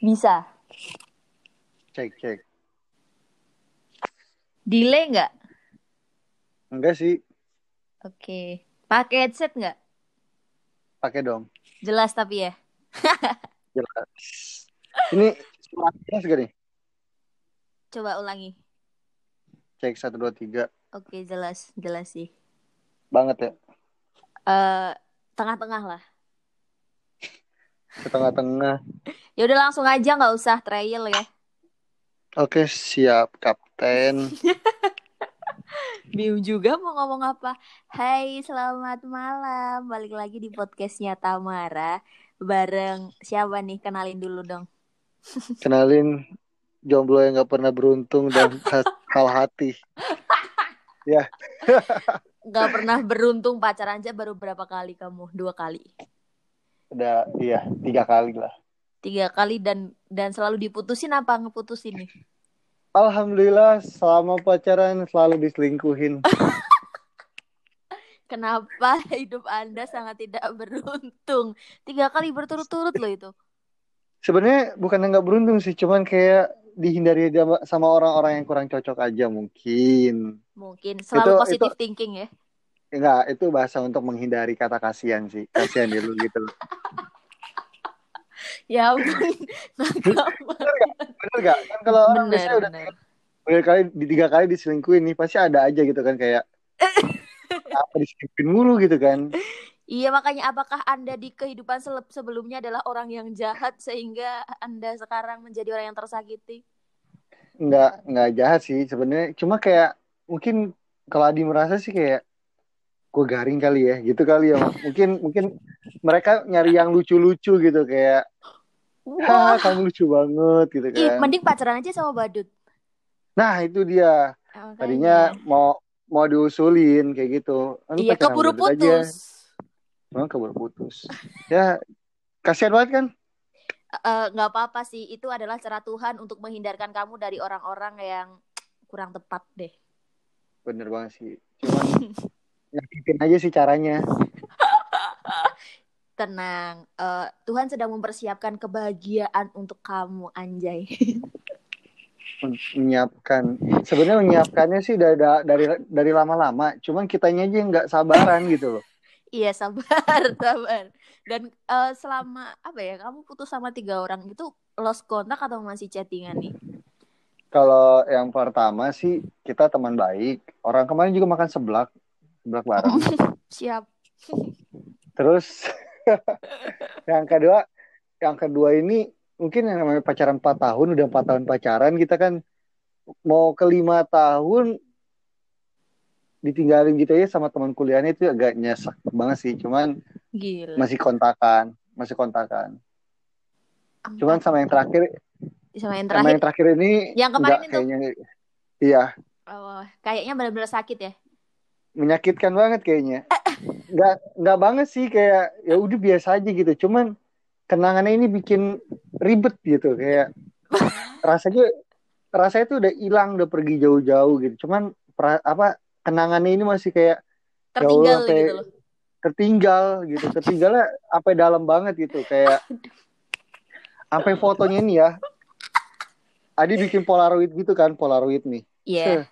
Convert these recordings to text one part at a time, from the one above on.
Bisa. Cek, cek. Delay nggak? Enggak sih, Oke. Pakai headset nggak? pakai dong. Jelas tapi ya. Jelas. Ini jelas gak nih? Coba ulangi. Cek satu dua tiga. Oke, jelas, jelas sih. Banget ya. Eh, tengah-tengah lah. Ke tengah-tengah. Ya udah langsung aja nggak usah trial ya. Oke, siap, Kapten. Bingung juga mau ngomong apa. Hai, selamat malam. Balik lagi di podcastnya Tamara. Bareng siapa nih? Kenalin dulu dong. Kenalin jomblo yang gak pernah beruntung dan ha- hal hati. Gak pernah beruntung pacaran aja baru berapa kali kamu? Dua kali. Udah, iya, tiga kali lah. Tiga kali dan dan selalu diputusin apa ngeputusin nih? Alhamdulillah, selama pacaran selalu diselingkuhin. Kenapa hidup Anda sangat tidak beruntung? Tiga kali berturut-turut loh itu. Sebenarnya bukan nggak beruntung sih, cuman kayak dihindari sama- orang-orang yang kurang cocok aja mungkin. Mungkin selalu Itu- positive thinking ya. Enggak, itu bahasa untuk menghindari kata kasihan sih. Kasihan dulu gitu. Ya ampun. Bener gak? Kan kalau orang biasanya udah tiga kali, di tiga kali diselingkuhin nih, pasti ada aja gitu kan kayak apa diselingkuhin mulu gitu kan. Iya makanya apakah Anda di kehidupan sebelumnya adalah orang yang jahat sehingga Anda sekarang menjadi orang yang tersakiti? Enggak, enggak jahat sih sebenarnya. Cuma kayak mungkin kalau Adi merasa sih kayak gue garing kali ya, gitu kali ya. Mungkin mungkin mereka nyari yang lucu-lucu gitu kayak Wah, kamu lucu banget gitu ih kan. mending pacaran aja sama badut. Nah, itu dia. Makanya. Tadinya mau mau diusulin kayak gitu. Kan iya pacaran keburu badut aja. putus. Emang keburu putus. Ya, kasihan banget kan? Eh, nggak apa-apa sih itu adalah cara Tuhan untuk menghindarkan kamu dari orang-orang yang kurang tepat deh. Bener banget sih. Cuman nyakitin aja sih caranya. Tenang, eh, Tuhan sedang mempersiapkan kebahagiaan untuk kamu, anjay. Men- Menyiapkan. Sebenarnya menyiapkannya sih dari dari dari lama-lama. Cuman kitanya aja nggak sabaran gitu loh. Iya sabar, sabar. Dan eh, selama apa ya, kamu putus sama tiga orang itu lost kontak atau masih chattingan nih? Kalau yang pertama sih kita teman baik. Orang kemarin juga makan seblak, seblak bareng. Siap. Terus yang kedua, yang kedua ini mungkin yang namanya pacaran 4 tahun, udah 4 tahun pacaran, kita kan mau ke lima tahun ditinggalin gitu aja sama teman kuliahnya itu agak nyesek banget sih. Cuman Gila. masih kontakan, masih kontakan. Cuman sama yang terakhir, sama yang sama terakhir, yang terakhir ini Yang kemarin enggak itu? kayaknya iya, oh, kayaknya benar-benar sakit ya. Menyakitkan banget kayaknya. Enggak enggak banget sih kayak ya udah biasa aja gitu. Cuman kenangannya ini bikin ribet gitu kayak rasanya rasanya tuh udah hilang udah pergi jauh-jauh gitu. Cuman pra- apa kenangannya ini masih kayak Tertinggal sampai- gitu loh. tertinggal gitu. Tertinggalnya apa dalam banget gitu kayak sampai fotonya nih ya. Adi bikin polaroid gitu kan, polaroid nih. Iya. Sa-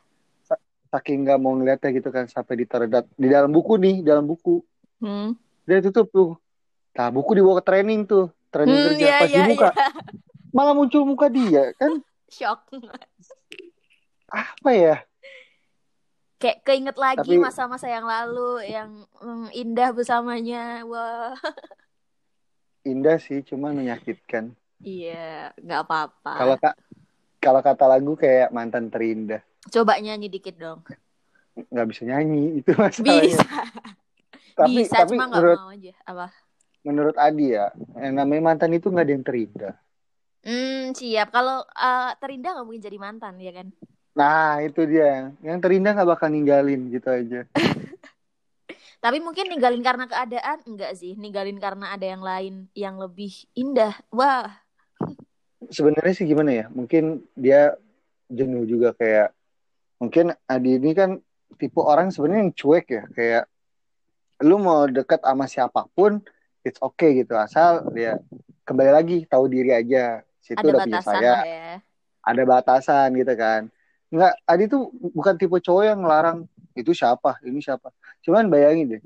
Saking nggak mau ngeliatnya gitu kan sampai ditaruh dat- di dalam buku nih, dalam buku. Hmm. Dia tutup tuh. Nah, buku dibawa ke training tuh. Training Hmm, kerja. iya, Pas iya, dibuka, iya. malah muncul muka dia. Kan Shock. apa ya? Kayak keinget lagi Tapi- masa-masa yang lalu yang mm, indah bersamanya. Wah. Indah sih, cuman menyakitkan. Iya, nggak apa-apa. Kalau kak, kalau kata lagu kayak mantan terindah. Coba nyanyi dikit dong. Nggak bisa nyanyi, itu masalahnya. Bisa, Tapi, bisa tapi cuma nggak menurut, mau aja. Apa? menurut Adi ya, yang namanya mantan itu nggak ada yang terindah. Hmm, siap. Kalau eh, terindah nggak mungkin jadi mantan, ya kan? Nah, itu dia. Yang terindah nggak bakal ninggalin gitu aja. Tapi mungkin ninggalin karena keadaan enggak sih? Ninggalin karena ada yang lain yang lebih indah. Wah, Sebenarnya sih gimana ya? Mungkin dia jenuh juga kayak mungkin Adi ini kan tipe orang sebenarnya yang cuek ya, kayak lu mau deket sama siapa pun it's okay gitu. Asal dia kembali lagi tahu diri aja. Situ Ada udah punya saya. ya. ada batasan gitu kan. Nggak Adi tuh bukan tipe cowok yang ngelarang itu siapa? Ini siapa? Cuman bayangin deh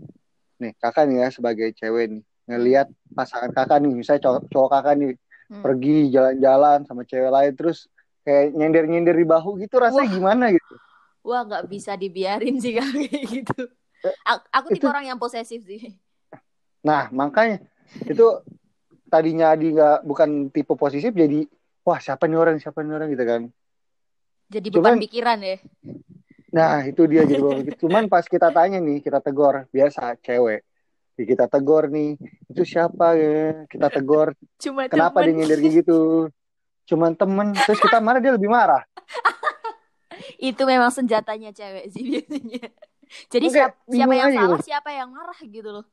nih kakak nih ya sebagai cewek nih ngelihat pasangan kakak nih misalnya cowok, cowok kakak nih Hmm. pergi jalan-jalan sama cewek lain terus kayak nyender-nyender di bahu gitu rasanya Wah. gimana gitu Wah nggak bisa dibiarin sih kayak gitu. Eh, A- Aku tipe orang yang posesif sih. nah makanya itu tadinya Adi nggak bukan tipe posesif jadi wah siapa nih orang siapa nih orang gitu kan Jadi Cuman- beban pikiran ya. Nah, itu dia jadi bawa begitu. Cuman pas kita tanya nih, kita tegur, biasa cewek. Kita tegur nih, itu siapa ya? Kita tegur, Cuma kenapa dia kayak gitu? Cuman temen, terus kita marah dia lebih marah. Itu memang senjatanya cewek sih biasanya. Jadi Oke, siapa, yang salah, gitu. siapa yang marah gitu loh.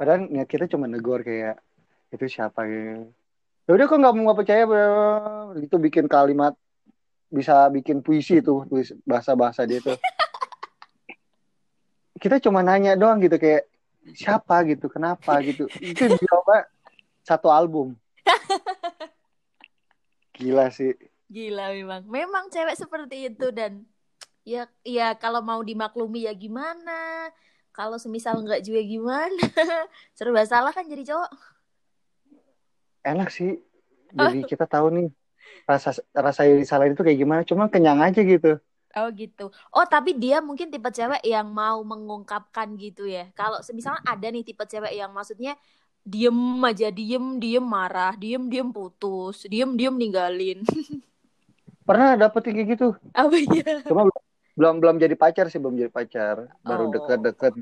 Padahal niat kita cuma negor kayak, itu siapa ya? Ya udah kok nggak mau percaya, itu bikin kalimat bisa bikin puisi tuh, tulis bahasa-bahasa dia tuh. kita cuma nanya doang gitu kayak siapa gitu, kenapa gitu. Itu jawabnya satu album. Gila sih. Gila memang. Memang cewek seperti itu dan ya ya kalau mau dimaklumi ya gimana? Kalau semisal enggak juga gimana? Serba salah kan jadi cowok. Enak sih. Jadi kita tahu nih rasa rasa yang disalahin itu kayak gimana. Cuma kenyang aja gitu. Oh gitu. Oh tapi dia mungkin tipe cewek yang mau mengungkapkan gitu ya. Kalau misalnya ada nih tipe cewek yang maksudnya diem aja, diem diem marah, diem diem putus, diem diem ninggalin. Pernah dapet kayak gitu. Apa ya? Cuma belum belum jadi pacar sih, belum jadi pacar. Baru Oh. deket-deket.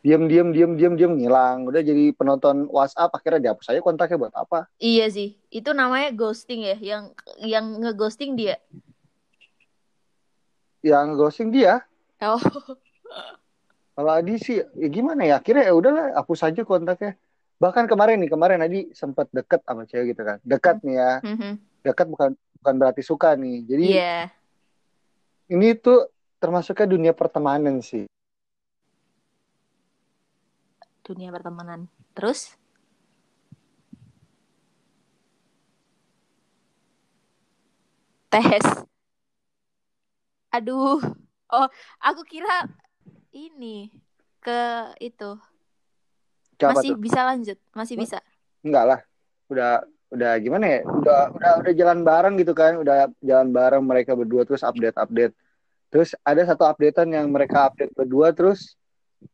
Diem diem diem diem diem ngilang. Udah jadi penonton WhatsApp akhirnya dihapus aja kontaknya buat apa? Iya sih. Itu namanya ghosting ya, yang yang ngeghosting dia. Yang ghosting dia. Oh. Kalau Adi sih ya gimana ya? Akhirnya ya udahlah hapus aja kontaknya. Bahkan kemarin nih, kemarin Adi sempat deket sama cewek gitu kan. Dekat nih ya. Mhm. Dekat bukan bukan berarti suka nih. Jadi Iya. ini tuh termasuknya dunia pertemanan sih. Dunia pertemanan. Terus? Tes. Aduh. Oh, aku kira ini ke itu. Siapa Masih tuh? bisa lanjut, masih bisa. Enggak lah. Udah udah gimana ya? Udah udah udah jalan bareng gitu kan. Udah jalan bareng mereka berdua terus update-update. Terus ada satu updatean yang mereka update berdua terus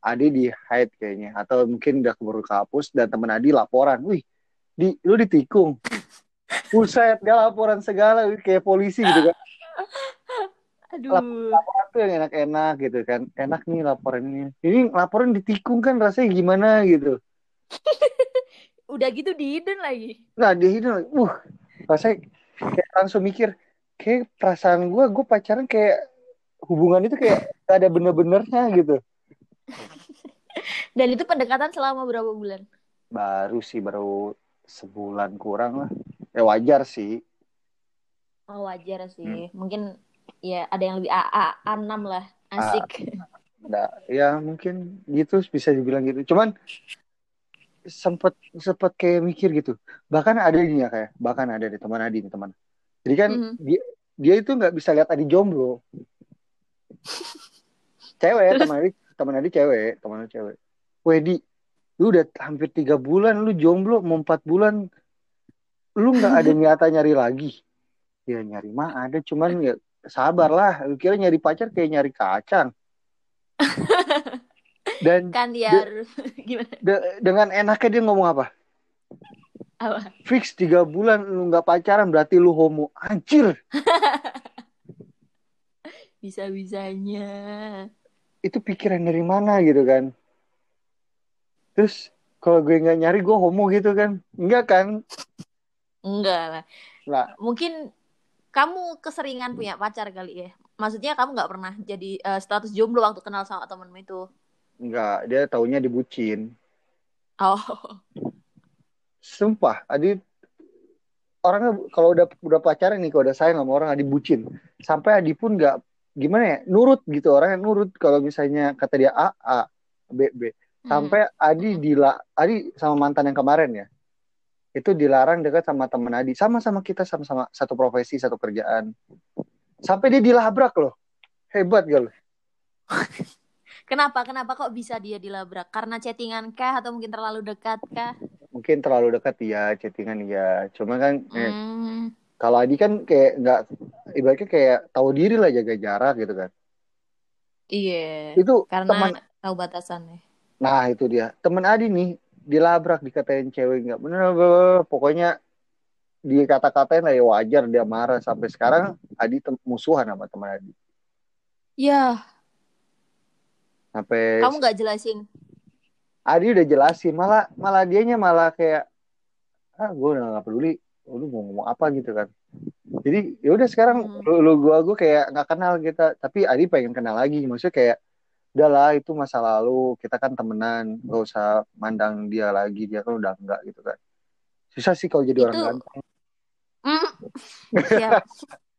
Adi di hide kayaknya atau mungkin udah keburu kehapus dan temen Adi laporan. Wih, di lu ditikung. Buset, dia laporan segala wih, kayak polisi gitu kan. Aduh. Laporan tuh yang enak-enak gitu kan. Enak nih laporan ini. Ini laporan ditikung kan rasanya gimana gitu. Udah gitu dihidden lagi. Nah, dia itu, uh, rasanya kayak langsung mikir, kayak perasaan gue, gue pacaran kayak hubungan itu kayak gak ada bener-benernya gitu. Dan itu pendekatan selama berapa bulan? Baru sih, baru sebulan kurang lah. Ya wajar sih. Oh, wajar sih. Hmm. Mungkin ya ada yang lebih AA, A6 lah. Asik. Nah, ya mungkin gitu bisa dibilang gitu. Cuman sempet sempet kayak mikir gitu. Bahkan ada ini ya kayak, bahkan ada di teman Adi nih teman. Jadi kan Mhm. dia dia itu nggak bisa lihat Adi jomblo. Cewek, teman Adi, teman Adi cewek, teman Adi cewek. Wedi, lu udah hampir tiga bulan, lu jomblo mau empat bulan, lu nggak ada niatan nyari lagi. Ya nyari mah ada, cuman ya sabar lah. Lu kira nyari pacar kayak nyari kacang. Dan Kan dia harus gimana? de- dengan enaknya dia ngomong apa? Apa? Fix tiga bulan lu nggak pacaran berarti lu homo. Anjir, Bisa-bisanya. itu pikiran dari mana gitu kan? Terus kalau gue nggak nyari gue homo gitu kan? Enggak kan? Enggak lah. Lah, Mungkin kamu keseringan punya pacar kali ya. Maksudnya kamu nggak pernah jadi eh, status jomblo waktu kenal sama temenmu itu. enggak. Dia taunya dibucin. Oh. Sumpah, Adi orangnya kalau udah udah pacaran nih, kalau udah sayang sama orang Adi bucin. Sampai Adi pun nggak gimana ya, nurut gitu orangnya nurut kalau misalnya kata dia A A B B. Hmm. Sampai Adi dila Adi sama mantan yang kemarin ya. Itu dilarang dekat sama teman Adi sama-sama kita sama-sama satu profesi satu kerjaan sampai dia dilabrak loh hebat gak lo Kenapa? Kenapa kok bisa dia dilabrak? Karena chattingan kah atau mungkin terlalu dekat kah? mungkin terlalu dekat ya chattingan ya cuma kan eh, Hmm, kalau Adi kan kayak nggak ibaratnya kayak tahu diri lah jaga jarak gitu kan iya. itu Karena teman tahu batasannya. nah itu dia teman Adi nih dilabrak dikatain cewek nggak bener bener. pokoknya dikata-katain lah ya wajar dia marah sampai sekarang Adi musuhan sama teman Adi Ya, sampai kamu nggak jelasin. Adi udah jelasin malah malah dianya malah kayak ah gue udah nggak peduli lu mau ngomong apa gitu kan jadi ya udah sekarang Hmm. lu, lu gua gua kayak nggak kenal kita tapi Adi pengen kenal lagi maksudnya kayak udahlah itu masa lalu kita kan temenan gak usah mandang dia lagi dia kan udah enggak gitu kan susah sih kalau jadi orang Itu- ganteng Hmm. Siap.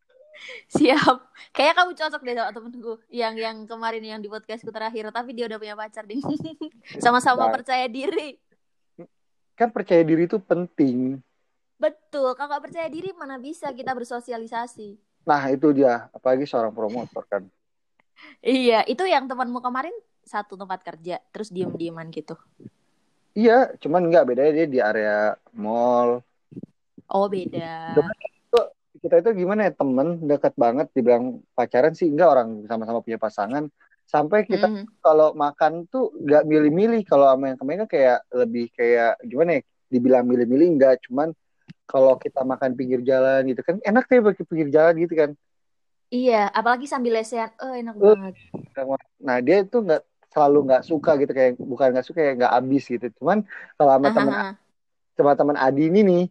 Siap. Kayak kamu cocok deh sama temenku yang yang kemarin yang di podcastku terakhir, tapi dia udah punya pacar. Sama-sama Nah. percaya diri. kan percaya diri itu penting Betul. Kalau nggak percaya diri mana bisa kita bersosialisasi. nah itu dia apalagi seorang promotor kan Iya, itu yang temanmu kemarin satu tempat kerja, terus diem-dieman gitu. iya cuman nggak bedanya dia di area mall Oh, beda. kita itu gimana ya temen dekat banget dibilang pacaran sih enggak orang sama-sama punya pasangan sampai kita Hmm. kalau makan tuh nggak milih-milih kalau sama yang kemarin kan kayak lebih kayak gimana ya dibilang milih-milih enggak cuman kalau kita makan pinggir jalan gitu kan enak deh bagi pinggir jalan gitu kan Iya, apalagi sambil lesehan. Oh, enak Eh. banget. nah dia itu nggak selalu nggak suka gitu kayak bukan nggak suka kayak nggak habis gitu cuman kalau sama temen Ahaha. sama teman Adi ini nih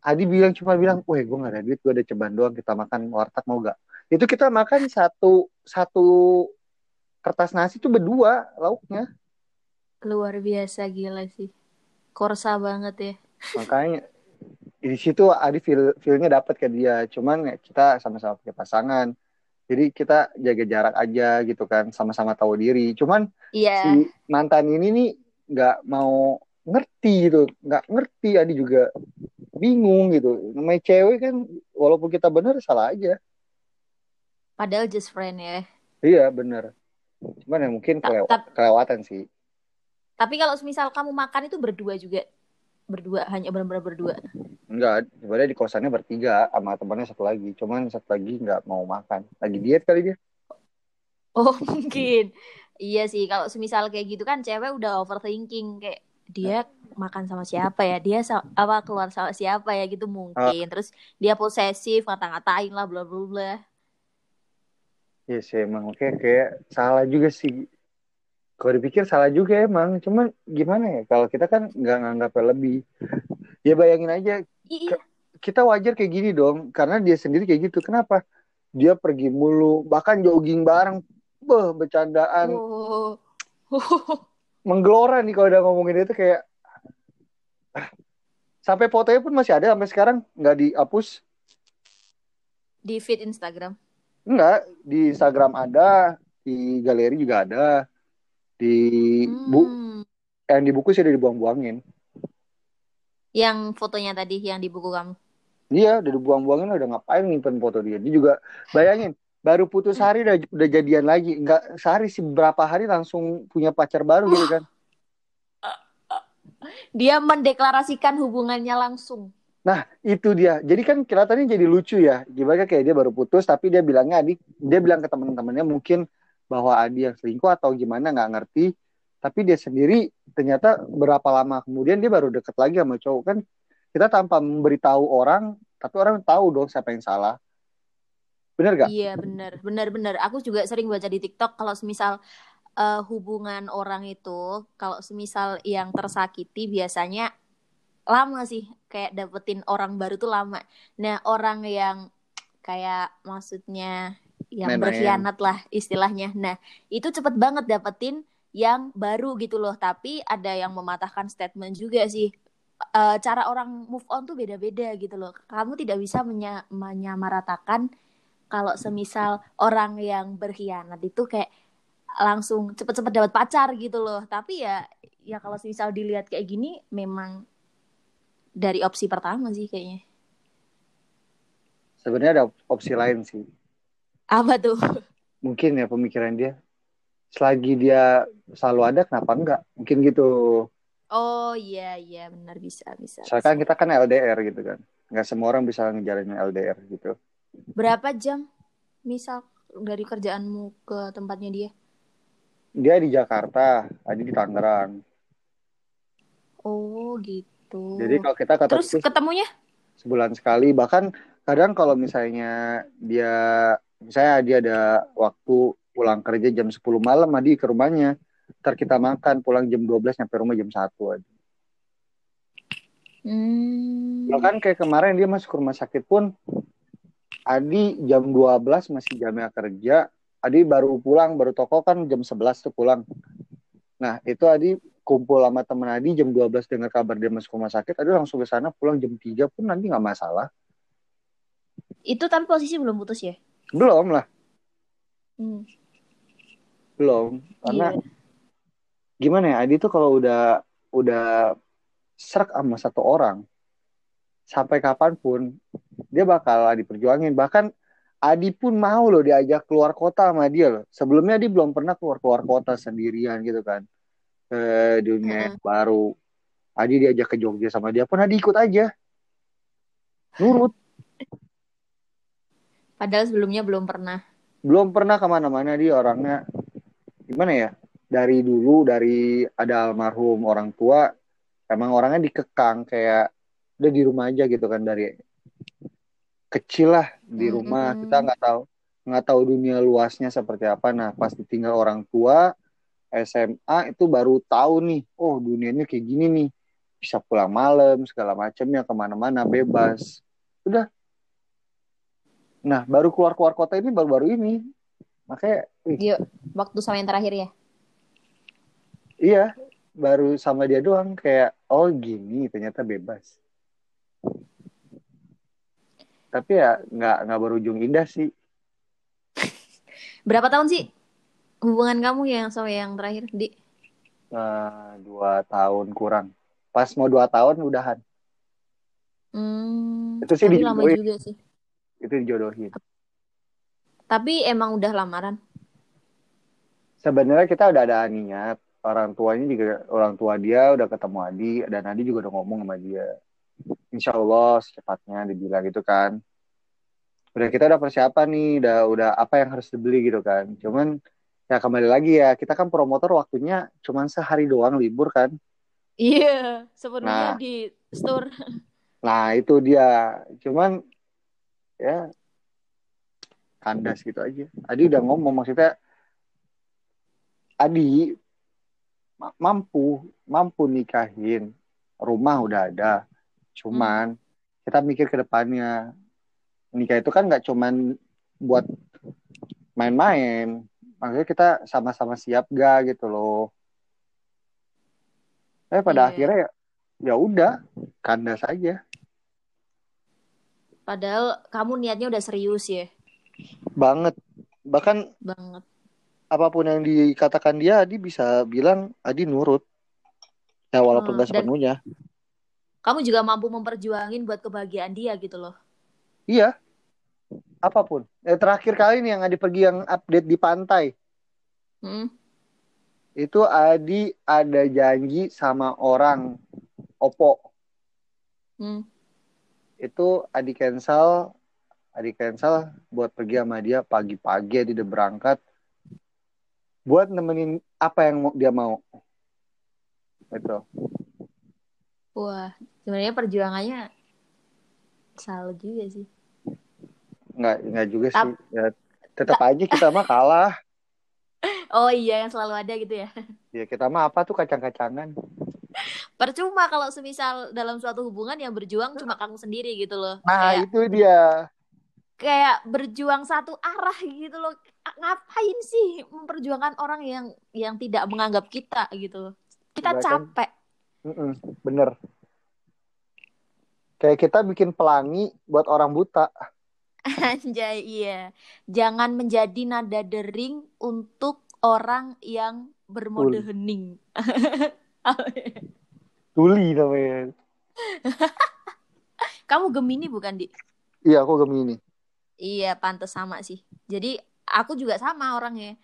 Adi bilang cuma bilang, weh gue gak ada duit, gue ada ceban doang, kita makan warteg mau gak? Itu kita makan satu satu kertas nasi tuh berdua lauknya, Luar biasa gila sih. Korsa banget ya. makanya di situ Adi feel feelnya dapat ke dia, cuman ya kita sama-sama punya pasangan, jadi kita jaga jarak aja gitu kan, sama-sama tahu diri. Cuman Iya. si mantan ini nih nggak mau ngerti gitu, nggak ngerti Adi juga bingung gitu. Namanya cewek kan, walaupun kita benar salah aja. Padahal just friend ya. Iya bener. Cuman ya mungkin Ta- kelewa- ta- kelewatan sih. Tapi kalau misal kamu makan itu berdua juga. Berdua, hanya benar-benar berdua. Enggak, sebenarnya di kosannya bertiga sama temannya satu lagi. Cuman satu lagi nggak mau makan. Lagi diet kali dia. Oh, mungkin. Iya sih, kalau semisal kayak gitu kan cewek udah overthinking kayak dia makan sama siapa ya? Dia apa keluar sama siapa ya gitu mungkin. Terus dia posesif, ngata-ngatain lah bla bla bla. Iya sih emang kayak kayak salah juga sih. Kalau dipikir salah juga emang. Cuman gimana ya? Kalau kita kan nggak nganggapnya lebih. Ya bayangin aja Iya. kita wajar kayak gini dong. Karena dia sendiri kayak gitu. Kenapa? Dia pergi mulu. Bahkan jogging bareng. Beh, bercandaan. Oh. menggelora nih kalau udah ngomongin itu kayak sampai fotonya pun masih ada sampai sekarang nggak dihapus Di feed Instagram. nggak di Instagram ada di galeri juga ada di bu Hmm. yang di buku sih udah dibuang-buangin Yang fotonya tadi yang di buku kamu. iya udah dibuang-buangin udah ngapain nyimpen foto dia dia juga bayangin baru putus hari udah, udah jadian lagi nggak sehari sih berapa hari langsung punya pacar baru gitu kan Dia mendeklarasikan hubungannya langsung. Nah, itu dia. Jadi kan kelihatannya jadi lucu ya. Gimana kayak dia baru putus, tapi dia bilangnya Adi, dia bilang ke teman-temannya mungkin bahwa Adi yang selingkuh atau gimana nggak ngerti. Tapi dia sendiri ternyata berapa lama kemudian dia baru deket lagi sama cowok kan. Kita tanpa memberitahu orang, tapi orang tahu dong siapa yang salah. Bener gak? Iya benar, benar benar. Aku juga sering baca di TikTok kalau semisal eh, hubungan orang itu, kalau semisal yang tersakiti biasanya lama sih, kayak dapetin orang baru tuh lama. Nah orang yang kayak maksudnya yang Main-main. berkhianat lah istilahnya. Nah itu cepet banget dapetin yang baru gitu loh. Tapi ada yang mematahkan statement juga sih. Eh, cara orang move on tuh beda-beda gitu loh. Kamu tidak bisa menya- menyamaratakan kalau semisal orang yang berkhianat itu kayak langsung cepet-cepet dapat pacar gitu loh tapi ya ya kalau semisal dilihat kayak gini memang dari opsi pertama sih kayaknya. Sebenarnya ada opsi lain sih. Apa tuh? Mungkin ya pemikiran dia. Selagi dia selalu ada, kenapa enggak? Mungkin gitu. Oh iya iya benar bisa bisa. Soalnya kan kita kan LDR gitu kan. Nggak semua orang bisa ngejalanin LDR gitu. Berapa jam misal dari kerjaanmu ke tempatnya dia? Dia di Jakarta, Adi di Tangerang. Oh gitu. Jadi kalau kita ketemu Terus ketemunya? sebulan sekali, bahkan kadang kalau misalnya dia misalnya dia ada waktu pulang kerja jam 10 malam Adi ke rumahnya ntar kita makan pulang jam 12 nyampe rumah jam 1 Adi. Hmm. Bahkan kayak kemarin dia masuk rumah sakit pun Adi jam 12 masih jamnya kerja Adi baru pulang baru toko kan jam 11 tuh pulang nah itu Adi kumpul sama temen Adi jam 12 dengar kabar dia masuk rumah sakit Adi langsung ke sana pulang jam 3 pun nanti nggak masalah Itu tapi posisi belum putus ya? Belum lah. Hmm. belum karena Iya. gimana ya Adi tuh kalau udah udah serak sama satu orang sampai kapan pun dia bakal diperjuangin. Bahkan Adi pun mau loh diajak keluar kota sama dia loh. Sebelumnya Adi belum pernah keluar keluar kota sendirian gitu kan. Ke dunia yang baru. Adi diajak ke Jogja sama dia pun Adi ikut aja. Nurut Padahal sebelumnya belum pernah. belum pernah ke mana-mana dia orangnya. Gimana ya? Dari dulu dari ada almarhum orang tua emang orangnya dikekang kayak udah di rumah aja gitu kan dari kecil lah di rumah. Mm-mm. kita nggak tahu nggak tahu dunia luasnya seperti apa. Nah pas ditinggal orang tua SMA itu baru tahu nih oh dunianya kayak gini nih. Bisa pulang malam segala macamnya ke mana-mana bebas. Udah nah baru keluar keluar kota ini baru-baru ini. Makanya wih, Yuk, waktu sama yang terakhir ya. iya baru sama dia doang kayak oh gini ternyata bebas. Tapi ya nggak nggak berujung indah sih. Berapa tahun sih hubungan kamu yang sama yang terakhir, Di? Eh, dua tahun kurang. Pas mau dua tahun udahan. Hmm, Itu sih lama juga sih. Itu dijodohin. Tapi emang udah lamaran. sebenarnya kita udah ada niat. Orang tuanya juga orang tua dia udah ketemu Adi dan Adi juga udah ngomong sama dia. Insya Allah secepatnya dibilang gitu kan. Udah kita udah persiapan nih udah udah apa yang harus dibeli gitu kan. Cuman ya kembali lagi ya kita kan promotor waktunya cuman sehari doang libur kan. Iya, sepenuhnya Nah. di store. nah itu dia. Cuman ya kandas gitu aja. Adi udah ngomong maksudnya Adi ma- mampu mampu nikahin. Rumah udah ada cuman kita mikir ke depannya. Nikah itu kan nggak cuman buat main-main maksudnya kita sama-sama siap gak gitu loh. Eh pada Iya. akhirnya ya ya udah kandas aja Padahal kamu niatnya udah serius ya. banget bahkan Banget. apa pun yang dikatakan dia Adi bisa bilang Adi nurut ya walaupun Hmm, dan- sepenuhnya Kamu juga mampu memperjuangin buat kebahagiaan dia gitu loh. iya apa pun eh, terakhir kali nih yang Adi pergi yang update di pantai Hmm. itu Adi ada janji sama orang Oppo Hmm. Itu Adi cancel Adi cancel buat pergi sama dia pagi-pagi Adi udah berangkat. Buat nemenin apa yang dia mau. Itu Wah, sebenarnya perjuangannya salah juga sih. nggak nggak juga sih. Tap- ya tetap aja kita mah kalah. Oh iya, yang selalu ada gitu ya. ya kita mah apa tuh kacang-kacangan Percuma kalau semisal dalam suatu hubungan yang berjuang cuma kamu sendiri gitu loh. nah Kayak, itu dia kayak berjuang satu arah gitu loh. Ngapain sih memperjuangkan orang yang yang tidak menganggap kita gitu loh. Kita Bahkan- capek. Mm-mm, bener kayak kita bikin pelangi buat orang buta Anjay, iya. Jangan menjadi nada dering untuk orang yang bermode hening. tuli namanya Kamu Gemini bukan, Di? Iya, aku Gemini. Iya, pantas sama sih. Jadi aku juga sama orangnya.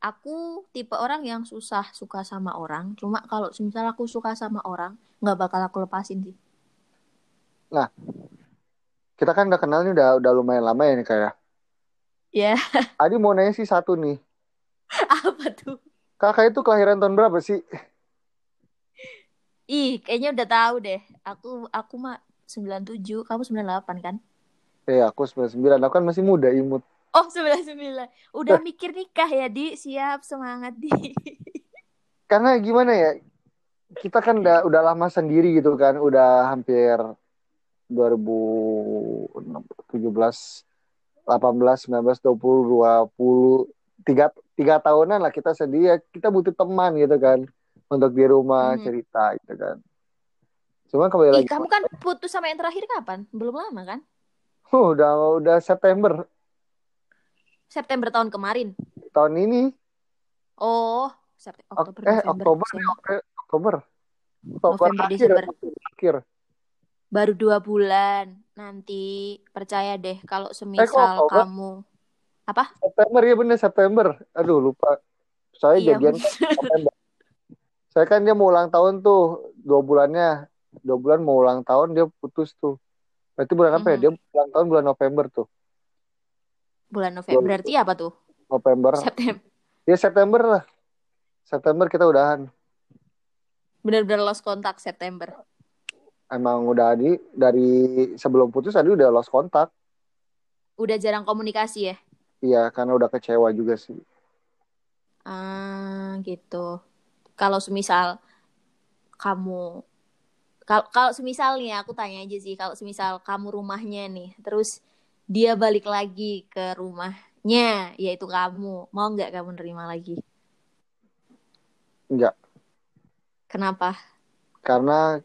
Aku tipe orang yang susah suka sama orang. Cuma kalau misal aku suka sama orang, nggak bakal aku lepasin sih. Nah, kita kan udah kenal nih udah udah lumayan lama ya nih kayak. Ya. Adi mau nanya sih satu nih. Apa tuh? Kakak itu kelahiran tahun berapa sih? Ih, kayaknya udah tahu deh. Aku aku mah 97, kamu 98 kan? Eh, aku 99. Aku kan masih muda, imut. Oh, 99. Udah mikir nikah ya, Di? Siap, semangat, Di. Karena gimana ya? Kita kan udah udah lama sendiri gitu kan, udah hampir 2017 18, 19, 20, 20, tiga, tiga tahunan lah kita sendiri ya, kita butuh teman gitu kan untuk di rumah Mhm. cerita gitu kan. Cuma kembali Ih, lagi, kamu kan putus sama yang terakhir kapan? Belum lama kan? oh, udah udah September September tahun kemarin. tahun ini, Oh, September, Ok- Oktober, eh November, Oktober, Desember. eh, Oktober, Oktober November, akhir, Desember. akhir. Baru dua bulan. Nanti percaya deh kalau Eh, semisal Oktober? kamu apa? September ya bener September. Aduh lupa. Saya Iya, jadian kan September. Saya kan dia mau ulang tahun tuh dua bulannya, dua bulan mau ulang tahun dia putus tuh. Berarti bulan apa ya? Dia ulang tahun bulan November tuh. bulan November. Berarti apa tuh? November. September. Ya September lah. September kita udahan. Bener-bener lost kontak September. Emang udah Adi dari sebelum putus Adi udah lost kontak. Udah jarang komunikasi ya? Iya karena udah kecewa juga sih. Ah, gitu. Kalau semisal kamu kalau kalau semisal nih aku tanya aja sih, kalau semisal kamu rumahnya nih, terus dia balik lagi ke rumahnya, yaitu kamu, mau nggak kamu nerima lagi? Enggak. Kenapa? Karena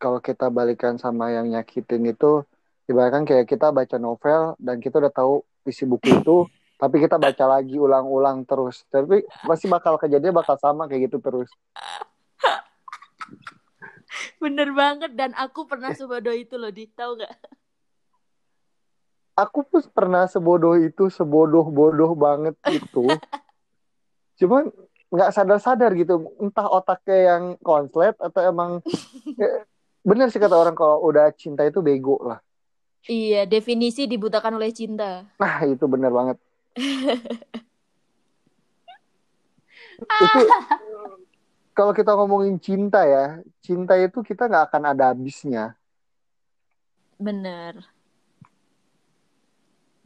kalau kita balikan sama yang nyakitin itu ibaratkan kayak kita baca novel dan kita udah tahu isi buku itu tapi kita baca lagi ulang-ulang terus. Tapi pasti bakal kejadian bakal sama kayak gitu terus. Bener banget dan aku pernah sebodoh itu loh, di. Tahu nggak? aku pun pernah sebodoh itu sebodoh-bodoh banget itu. Cuman nggak sadar-sadar gitu entah otaknya yang konslet atau emang ya, bener sih kata orang kalau udah cinta itu bego lah. Iya, definisi dibutakan oleh cinta. nah itu bener banget itu kalau kita ngomongin cinta ya cinta itu kita nggak akan ada habisnya Bener.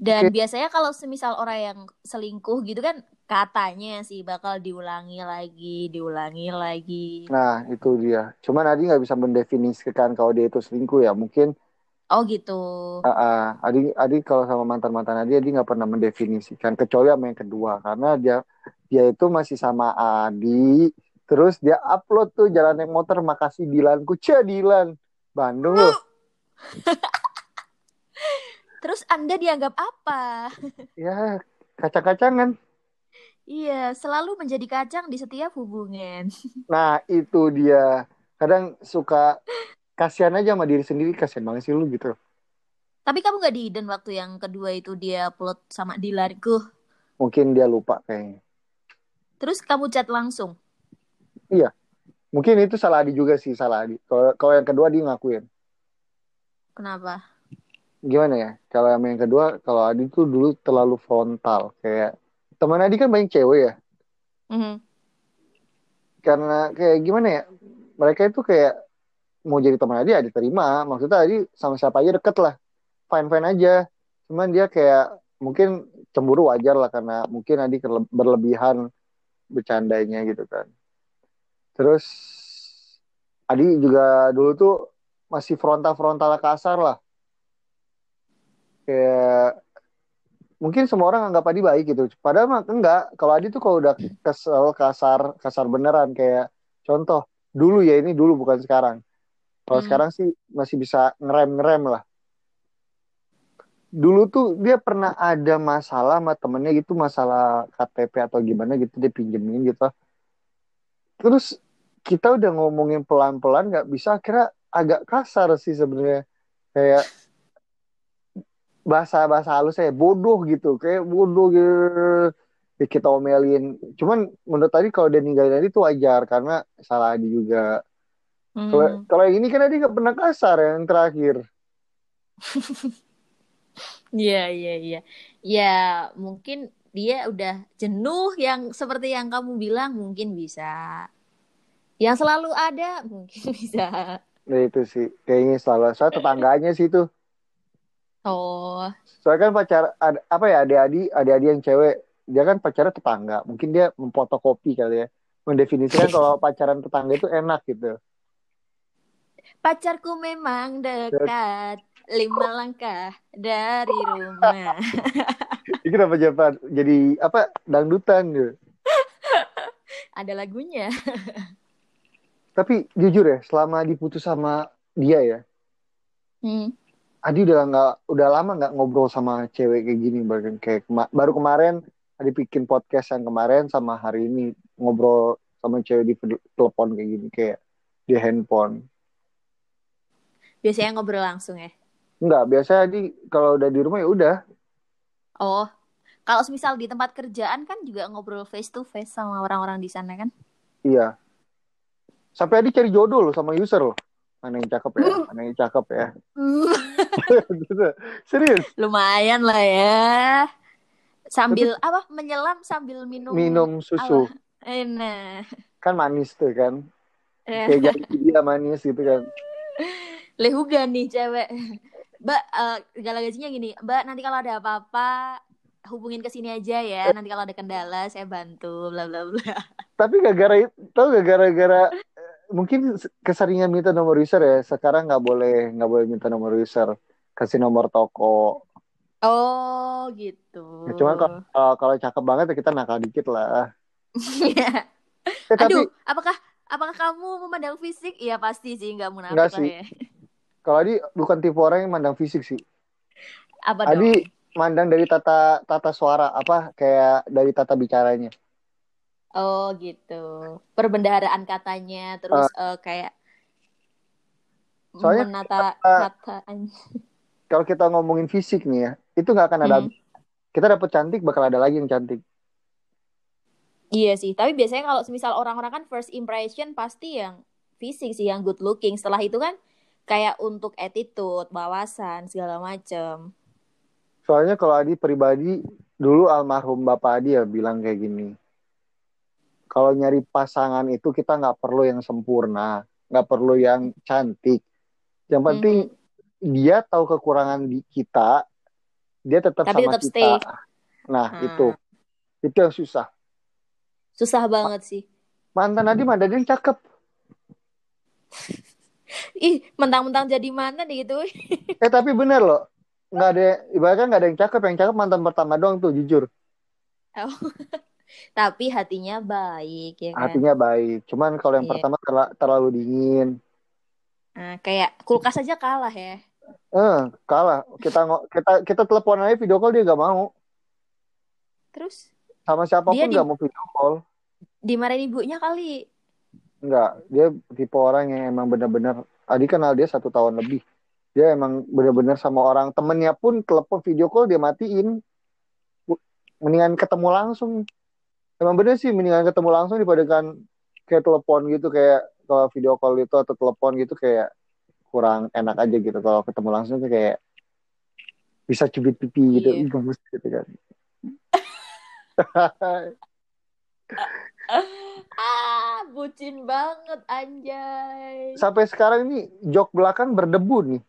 Dan biasanya kalau semisal orang yang selingkuh gitu kan katanya sih bakal diulangi lagi, diulangi lagi. nah itu dia cuman Adi nggak bisa mendefinisikan kalau dia itu selingkuh ya mungkin Oh gitu. ah, ah, Adi Adi kalau sama mantan mantan Adi Adi nggak pernah mendefinisikan kecuali sama yang kedua karena dia dia itu masih sama Adi terus dia upload tuh jalan naik motor makasih Dilan kuca Dilan Bandung loh Terus Anda dianggap apa? ya kacang-kacangan Iya, selalu menjadi kacang di setiap hubungan. Nah, itu dia. Kadang suka kasihan aja sama diri sendiri, kasihan banget sih lu gitu. Tapi kamu gak diiden waktu yang kedua itu dia upload sama Dilan. Kuh. Mungkin dia lupa kayaknya. Terus kamu chat langsung. Mungkin itu salah Adi juga sih, salah Adi. Kalau kalau yang kedua dia ngakuin. Kenapa? Gimana ya? Kalau yang yang kedua, kalau Adi tuh dulu terlalu frontal. Kayak teman Adi kan banyak cewek ya. Mhm. Karena kayak gimana ya? Mereka itu kayak mau jadi teman Adi, Adi terima. Maksudnya Adi sama siapa aja deket lah. Fine-fine aja. Cuman dia kayak mungkin cemburu wajar lah karena mungkin Adi berlebihan bercandanya gitu kan. Terus Adi juga dulu tuh masih frontal-frontal kasar lah. Kayak mungkin semua orang anggap Adi baik gitu. Padahal mah enggak. Kalau Adi tuh kalau udah kesel kasar, kasar beneran kayak contoh dulu ya ini dulu bukan sekarang. Kalau Hmm. sekarang sih masih bisa ngerem-ngerem lah. Dulu tuh dia pernah ada masalah sama temennya gitu, masalah KTP atau gimana gitu dia pinjemin gitu. Terus kita udah ngomongin pelan-pelan nggak bisa akhirnya agak kasar sih sebenarnya kayak bahasa bahasa halus saya bodoh gitu kayak bodoh gitu ya kita omelin cuman menurut tadi kalau dia ninggalin Adi itu wajar karena salah Adi juga kalau Hmm. kalau yang ini kan Adi nggak pernah kasar yang terakhir Iya, iya, iya. Ya, mungkin dia udah jenuh yang seperti yang kamu bilang mungkin bisa. Yang selalu ada mungkin bisa. nah itu sih kayaknya salah saya tetangganya sih itu Oh, soalnya kan pacar ada, apa ya adik-adik adik-adik yang cewek dia kan pacarnya tetangga mungkin dia memfotokopi kali ya mendefinisikan kalau pacaran tetangga itu enak gitu pacarku memang dekat lima langkah dari rumah. Ini kenapa jadi, jadi apa dangdutan gitu. Ada lagunya. Tapi jujur ya, selama diputus sama dia ya, Hmm. Adi udah nggak udah lama nggak ngobrol sama cewek kayak gini bahkan kayak kema- baru kemarin Adi bikin podcast yang kemarin sama hari ini ngobrol sama cewek di telepon kayak gini kayak di handphone. Biasanya ngobrol langsung ya. Enggak, biasanya Adi kalau udah di rumah ya udah. Oh, kalau misal di tempat kerjaan kan juga ngobrol face to face sama orang-orang di sana kan? Iya. Sampai Adi cari jodoh loh sama user loh. Mana yang cakep ya? Mana yang cakep ya? Gitu. Serius. Lumayan lah ya. Sambil apa? Menyelam sambil minum. Minum susu. apa? Eh, Kan manis tuh kan. eh, Kayak jadi dia manis gitu kan. lehuga nih cewek. Mbak, eh, galagasinya gini. Mbak, nanti kalau ada apa-apa hubungin ke sini aja ya. Nanti kalau ada kendala saya bantu. Bla bla bla. Tapi gara-gara itu, tau gak gara-gara eh, mungkin keseringan minta nomor user ya. Sekarang nggak boleh nggak boleh minta nomor user. Kasih nomor toko. Oh, gitu. Ya, cuman kalau kalau- kalau cakep banget ya kita nakal dikit lah. Iya. Eh, tapi Aduh, apakah apakah kamu memandang fisik? Iya pasti sih, nggak munafik lah sih. ya. Kalau Adi bukan tipe orang yang mandang fisik sih. Apa dong? Adi mandang dari tata tata suara apa kayak dari tata bicaranya. Oh gitu. Perbendaharaan katanya, terus eh, kayak Soalnya menata kata- kata. Kalau kita ngomongin fisik nih ya, itu nggak akan ada. Hmm. Kita dapet cantik bakal ada lagi yang cantik. Iya sih, tapi biasanya kalau misal orang-orang kan first impression pasti yang fisik sih, yang good looking. Setelah itu kan kayak untuk attitude, wawasan, segala macem. Soalnya kalau Adi pribadi dulu almarhum bapak Adi ya bilang kayak gini. Kalau nyari pasangan itu kita nggak perlu yang sempurna, nggak perlu yang cantik. Yang penting dia tahu kekurangan di kita, dia tetap Tapi sama tetap kita. stay. Nah Hmm. itu, itu yang susah. Susah banget sih. Mantan Adi mana ada yang cakep. Ih, mentang-mentang jadi mana nih gitu. Eh tapi bener loh, nggak ada, ibaratnya nggak ada yang cakep. Yang cakep mantan pertama doang tuh jujur. Tapi hatinya baik ya kan. Hatinya baik. Cuman kalau yang Iya. pertama terla- terlalu dingin. Nah, kayak kulkas aja kalah ya. Eh, kalah. Kita kita kita telepon aja video call dia gak mau. Terus Sama siapa pun Dia di- gak mau video call. dimarahin ibunya kali. Enggak, dia tipe orang yang emang bener-bener Adi kenal dia satu tahun lebih. Dia emang bener-bener sama orang temennya pun telepon video call dia matiin. Mendingan ketemu langsung. Emang bener sih mendingan ketemu langsung dibandingkan kayak telepon gitu kayak kalau video call itu atau telepon gitu kayak kurang enak aja gitu kalau ketemu langsung tuh kayak bisa cubit pipi gitu. Iya. Ih, bagus gitu kan. Ah, bucin banget anjay. Sampai sekarang ini jok belakang berdebu nih.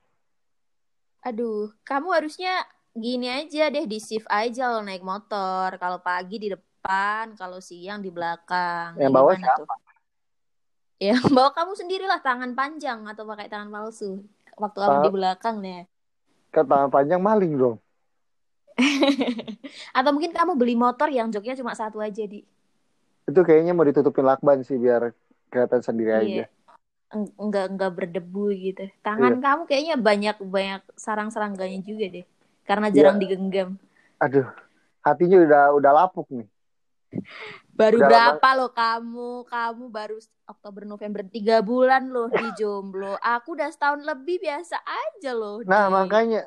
Aduh, kamu harusnya gini aja deh, di shift aja lo naik motor. Kalau pagi di depan, kalau siang di belakang. Yang Ya, bawa gimana tuh? Ya, bawa kamu sendirilah tangan panjang atau pakai tangan palsu. Waktu kamu Ah. di belakang nih. Kan tangan panjang maling dong. Atau mungkin kamu beli motor yang joknya cuma satu aja di. Itu kayaknya mau ditutupin lakban sih biar kelihatan sendiri aja. Iya. Eng- Enggak enggak berdebu gitu. Tangan kamu kayaknya banyak banyak sarang-sarangganya juga deh. Karena jarang Iya. digenggam. Aduh, hatinya udah udah lapuk nih. Baru Udah berapa loh kamu? Kamu baru Oktober November tiga bulan loh di jomblo. Aku udah setahun lebih biasa aja loh. Nah, Di. makanya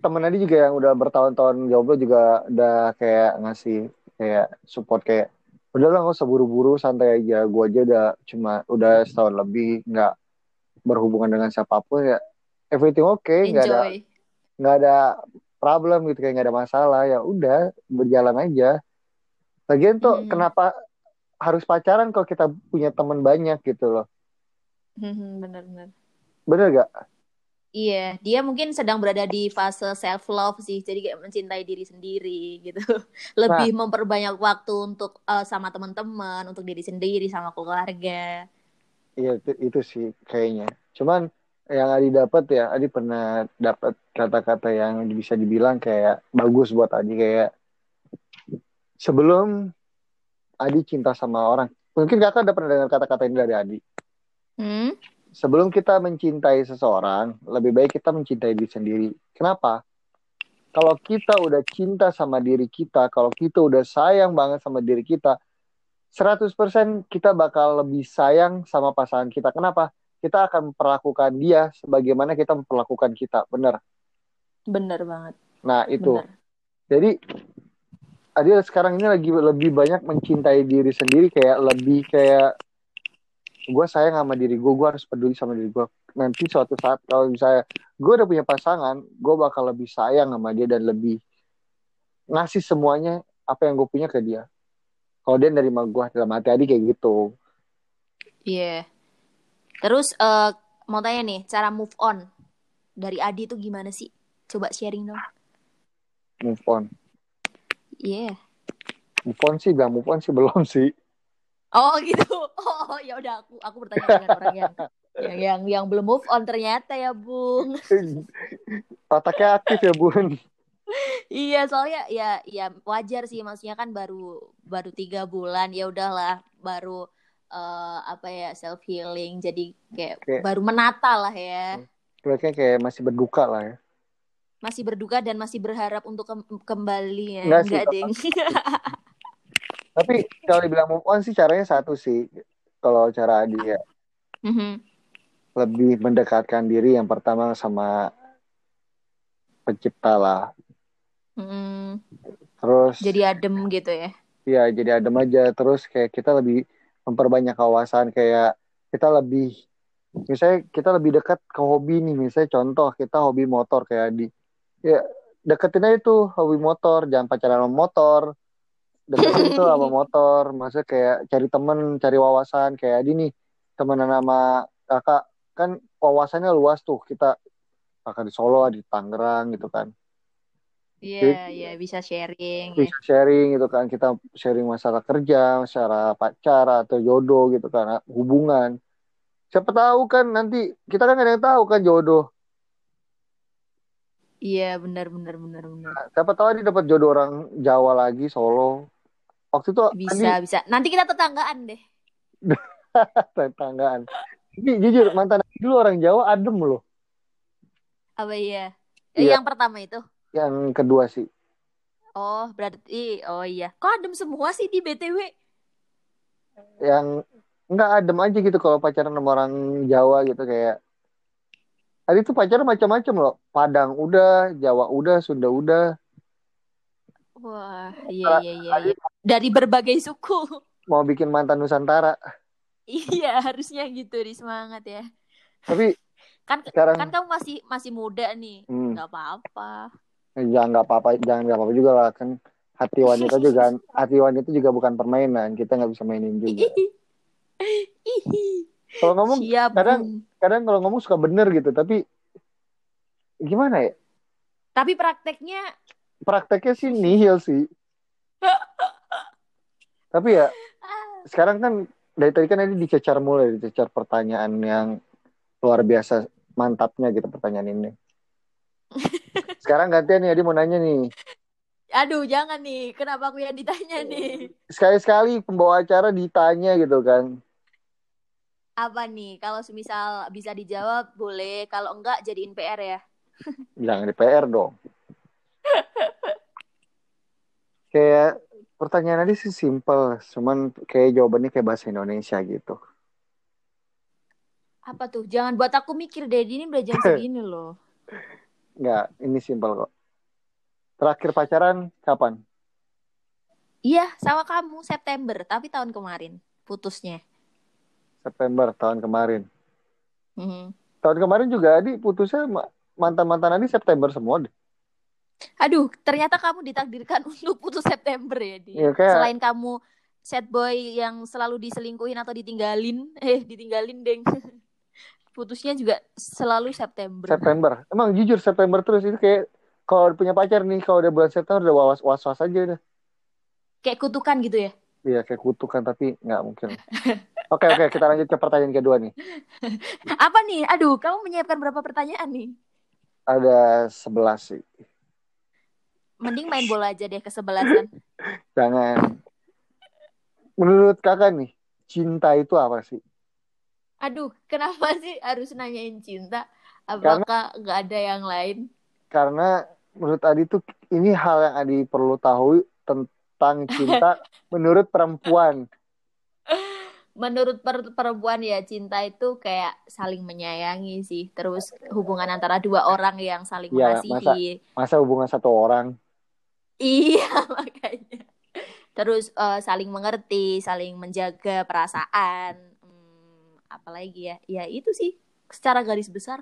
temen Adi juga yang udah bertahun-tahun jomblo juga udah kayak ngasih kayak support kayak udahlah nggak usah buru-buru santai aja. Gue aja udah cuma udah setahun lebih nggak berhubungan dengan siapa pun ya everything oke okay, nggak ada nggak ada problem gitu kayak nggak ada masalah. Ya udah berjalan aja. Lagian tuh Hmm. kenapa harus pacaran kalau kita punya teman banyak gitu loh? Bener-bener. bener gak Iya, dia mungkin sedang berada di fase self love sih, jadi kayak mencintai diri sendiri gitu. Lebih memperbanyak waktu untuk eh, sama teman-teman, untuk diri sendiri, sama keluarga. Iya itu, itu sih kayaknya. Cuman yang Adi dapat ya, Adi pernah dapat kata-kata yang bisa dibilang kayak bagus buat Adi kayak sebelum Adi cinta sama orang. Mungkin kakak udah pernah dengar kata-kata ini dari Adi. Hmm? Sebelum kita mencintai seseorang, lebih baik kita mencintai diri sendiri. Kenapa? Kalau kita udah cinta sama diri kita, kalau kita udah sayang banget sama diri kita, 100% kita bakal lebih sayang sama pasangan kita. Kenapa? Kita akan memperlakukan dia sebagaimana kita memperlakukan kita. Bener. Bener banget. Nah, itu. Bener. Jadi, Adil sekarang ini lagi lebih banyak mencintai diri sendiri. Kayak lebih kayak, gue sayang sama diri gue, gue harus peduli sama diri gue. Nanti suatu saat kalau misalnya gue udah punya pasangan, gue bakal lebih sayang sama dia dan lebih ngasih semuanya apa yang gue punya ke dia. Kalau dia nerima gue dalam hati Adi kayak gitu. Iya. Terus eh, mau tanya nih, cara move on dari Adi tuh gimana sih? Coba sharing dong. Move on. Iya. Move on sih, bilang move on sih belum sih. Oh gitu. Oh ya udah aku aku bertanya dengan orang yang yang yang yang belum move on ternyata ya, Bung. Otaknya aktif ya bun. Iya, soalnya ya ya wajar sih maksudnya kan baru baru tiga bulan ya udahlah baru eh, apa ya self healing jadi kayak Kayak- baru menata lah ya. Mereka kayak masih berduka lah ya. Masih berduka dan masih berharap untuk kem- kembali ya. Enggak sih, Enggak, Deng. Tapi kalau dibilang move on sih caranya satu sih. Kalau cara Adi ya Mhm. lebih mendekatkan diri yang pertama sama pencipta lah. Mm, Terus jadi adem gitu ya. ya jadi adem aja. Terus kayak kita lebih memperbanyak kawasan kayak kita lebih misalnya kita lebih dekat ke hobi nih misalnya contoh kita hobi motor kayak Adi ya deketin aja tuh hobi motor jangan pacaran sama motor deketin tuh sama motor maksudnya kayak cari temen cari wawasan kayak Adi nih temenan sama kakak. Kan wawasannya luas tuh kita kakak di Solo di Tangerang gitu kan. Iya, iya bisa sharing ya. bisa sharing gitu kan kita sharing masalah kerja masalah pacar atau jodoh gitu kan hubungan. Siapa tahu kan nanti kita kan gak ada yang tahu kan jodoh Iya, benar benar benar benar. siapa tahu dia dapat jodoh orang Jawa lagi Solo waktu itu Bisa, bisa. Nanti kita tetanggaan deh. Andi tetanggaan ini jujur mantan Andi dulu orang Jawa adem loh Apa iya? Eh, Iya. Yang pertama itu. yang kedua sih Oh, berarti oh iya. Kok adem semua sih di BTW? yang nggak adem aja gitu kalau pacaran sama orang Jawa gitu kayak Adi tuh pacaran macam-macam loh Padang udah Jawa udah Sunda udah Wah, iya iya iya. iya. Dari berbagai suku. mau bikin mantan Nusantara iya, harusnya gitu di semangat ya. tapi Kan sekarang kan kamu masih masih muda nih. hmm, apa-apa. jangan nggak apa-apa jangan nggak apa-apa juga lah kan hati wanita juga hati wanita juga bukan permainan kita nggak bisa mainin juga. Kalau ngomong Siap, kadang kadang kalau ngomong suka bener gitu tapi gimana ya? Tapi prakteknya prakteknya sih nihil sih. Tapi ya sekarang kan dari tadi kan ini dicecar mulai dicecar pertanyaan yang luar biasa mantapnya gitu pertanyaan ini. Sekarang gantian nih Adi mau nanya nih. Aduh jangan nih. Kenapa aku yang ditanya nih? sekali-sekali pembawa acara ditanya gitu kan Apa nih? Kalau semisal bisa dijawab boleh, kalau enggak jadiin PR ya. jangan di PR dong kayak pertanyaan tadi sih simple, cuman kayak jawabannya kayak bahasa Indonesia gitu. Apa tuh? Jangan buat aku mikir deh, ini udah jam segini loh. Enggak, ini simple kok. Terakhir pacaran kapan? Iya, sama kamu September, tapi tahun kemarin putusnya. September tahun kemarin. Mhm. Tahun kemarin juga Adi putusnya ma- mantan-mantan Adi September semua deh. Aduh, ternyata kamu ditakdirkan untuk putus September ya, Di. Iya, kayak- Selain kamu sad boy yang selalu diselingkuhin atau ditinggalin, eh ditinggalin deng. Putusnya juga selalu September. September. Emang jujur September terus itu kayak kalau punya pacar nih kalau udah bulan September udah was was was aja udah. Kayak kutukan gitu ya. Iya kayak kutukan tapi nggak mungkin. Oke oke kita lanjut ke pertanyaan kedua nih. Apa nih? Aduh, kamu menyiapkan berapa pertanyaan nih? Ada 11 sih. Mending main bola aja deh kesebelasan. Jangan. Menurut kakak nih, cinta itu apa sih? Aduh, kenapa sih harus nanyain cinta? Apakah nggak ada yang lain? Karena menurut Adi tuh ini hal yang Adi perlu tahu tentang cinta menurut perempuan. Menurut per- perempuan ya cinta itu kayak saling menyayangi sih. Terus hubungan antara dua orang yang saling Iya, mengasihi. Masa hubungan satu orang? Iya makanya. Terus eh, saling mengerti, saling menjaga perasaan. Hmm, apalagi ya? Ya itu sih secara garis besar.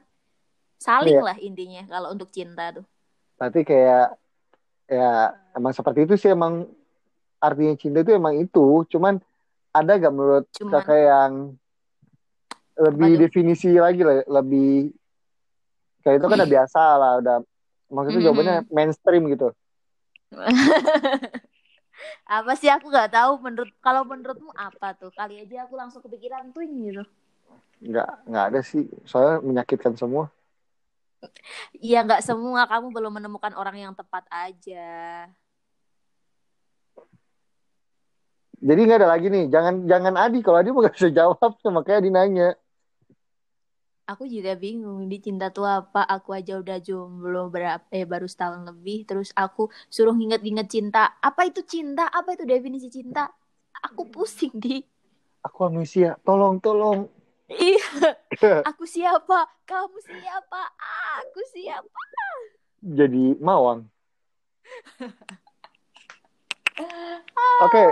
Saling Iya. lah intinya kalau untuk cinta tuh. Berarti kayak ya emang seperti itu sih emang artinya cinta itu emang itu. Cuman ada gak menurut Cuman- kakak yang lebih definisi lagi lah, lebih kayak itu kan udah biasa lah, udah maksudnya Mhm. jawabannya mainstream gitu. apa sih aku nggak tahu menurut kalau menurutmu apa tuh? Kali aja aku langsung kepikiran tuh gitu. Nggak nggak ada sih, soalnya menyakitkan semua. Iya nggak semua kamu belum menemukan orang yang tepat aja. Jadi nggak ada lagi nih, jangan jangan Adi kalau Adi mau gak bisa jawab, makanya Adi nanya. Aku juga bingung di cinta tuh apa. Aku aja udah jomblo berapa eh baru setahun lebih terus aku suruh nginget-nginget cinta. Apa itu cinta? Apa itu definisi cinta? Aku pusing di. Aku amnesia, tolong tolong. Iya, aku siapa? Kamu siapa? Aku siapa? Jadi mawang. Oke,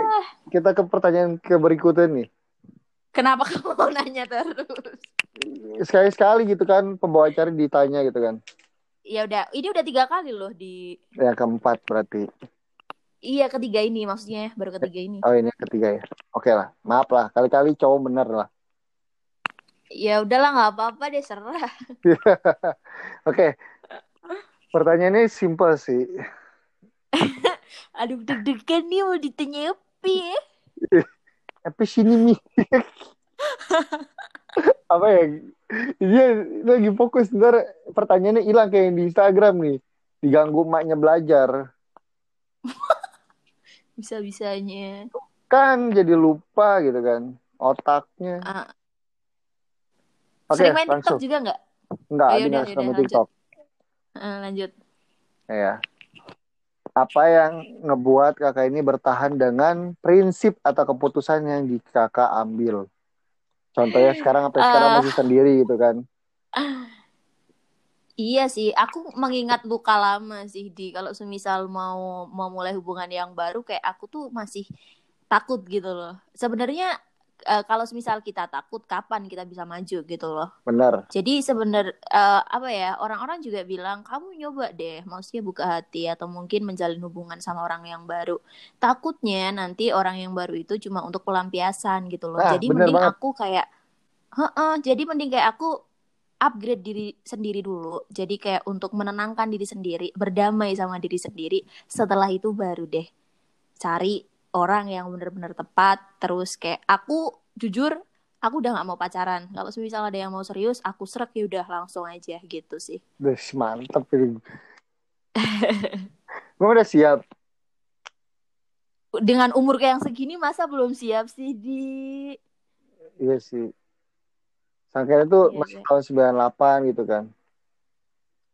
kita ke pertanyaan ke berikutnya nih. Kenapa kamu mau nanya terus? Sekali-sekali gitu kan pembawa acara ditanya gitu kan. Ya udah, ini udah tiga kali loh di Yang keempat berarti. Iya ketiga ini maksudnya baru ketiga ini. Oh ini ketiga ya. Oke lah, maaf lah. Kali-kali cowok bener lah. Ya udahlah nggak apa-apa deh serah. Oke. Pertanyaannya simple sih. Aduh deg-degan nih mau ditanya apa ya? Apa sini nih? Apa ya? Dia lagi fokus ntar pertanyaannya hilang kayak yang di Instagram nih. Diganggu emaknya belajar. Bisa-bisanya. Kan jadi lupa gitu kan. Otaknya. Ah, Oke, Sering main langsung. TikTok juga nggak? Enggak, Oh, suka yaudah, main lanjut. TikTok. Eh, lanjut. Ya. Apa yang ngebuat kakak ini bertahan dengan prinsip atau keputusan yang di kakak ambil? Contohnya sekarang sampai sekarang Eh. masih sendiri gitu kan. Iya sih, aku mengingat luka lama sih di kalau semisal mau mau mulai hubungan yang baru kayak aku tuh masih takut gitu loh. Sebenarnya eh, kalau semisal kita takut, kapan kita bisa maju gitu loh. Bener. Jadi sebenar eh, apa ya orang-orang juga bilang kamu nyoba deh, maksudnya buka hati atau mungkin menjalin hubungan sama orang yang baru. Takutnya nanti orang yang baru itu cuma untuk pelampiasan gitu loh. Nah, jadi mending banget. aku kayak, heeh, jadi mending kayak aku upgrade diri sendiri dulu. Jadi kayak untuk menenangkan diri sendiri, berdamai sama diri sendiri. Setelah itu baru deh cari orang yang benar-benar tepat. Terus kayak aku jujur aku udah nggak mau pacaran. Kalau misal ada yang mau serius, aku serak ya udah langsung aja gitu sih. Udah mantep ini. Gue udah siap. Dengan umur kayak yang segini masa belum siap sih di Iya sih. Sangkanya tuh Iya, masih iya. tahun 98 gitu kan.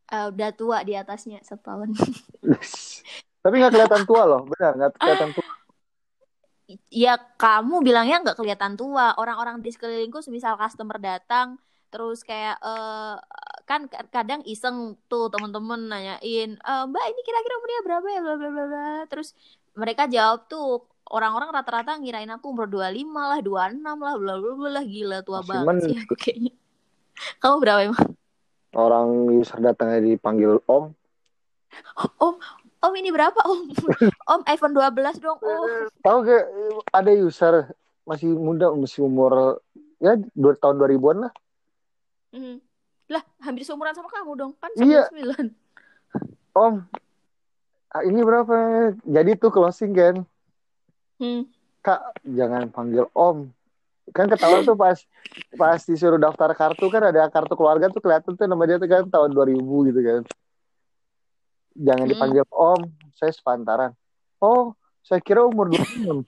Eh, udah tua di atasnya setahun. Tapi nggak kelihatan tua loh, benar nggak kelihatan tua. Ya kamu bilangnya nggak kelihatan tua. Orang-orang di sekelilingku semisal customer datang terus kayak eh kan ka- kadang iseng tuh temen-temen nanyain "Eh, mbak ini kira-kira umurnya berapa ya? Bla bla bla bla. Terus mereka jawab tuh orang-orang rata-rata ngirain aku umur 25 lah 26 lah bla bla bla gila tua Masih banget sih aku kayaknya. Kamu berapa emang? Orang user datangnya dipanggil om. om om ini berapa om om iPhone 12 dong om Tahu gak ada user masih muda masih umur ya dua tahun 2000-an lah. Hmm. lah hampir seumuran sama kamu dong kan Iya. 99 Om, ah, ini berapa? Jadi tuh closing kan. hmm. Kak, jangan panggil om. Kan ketahuan tuh pas pas disuruh daftar kartu kan ada kartu keluarga tuh kelihatan tuh nama dia tuh kan tahun 2000 gitu kan. Jangan Hmm. dipanggil om, saya sepantaran. Oh, saya kira umur 26.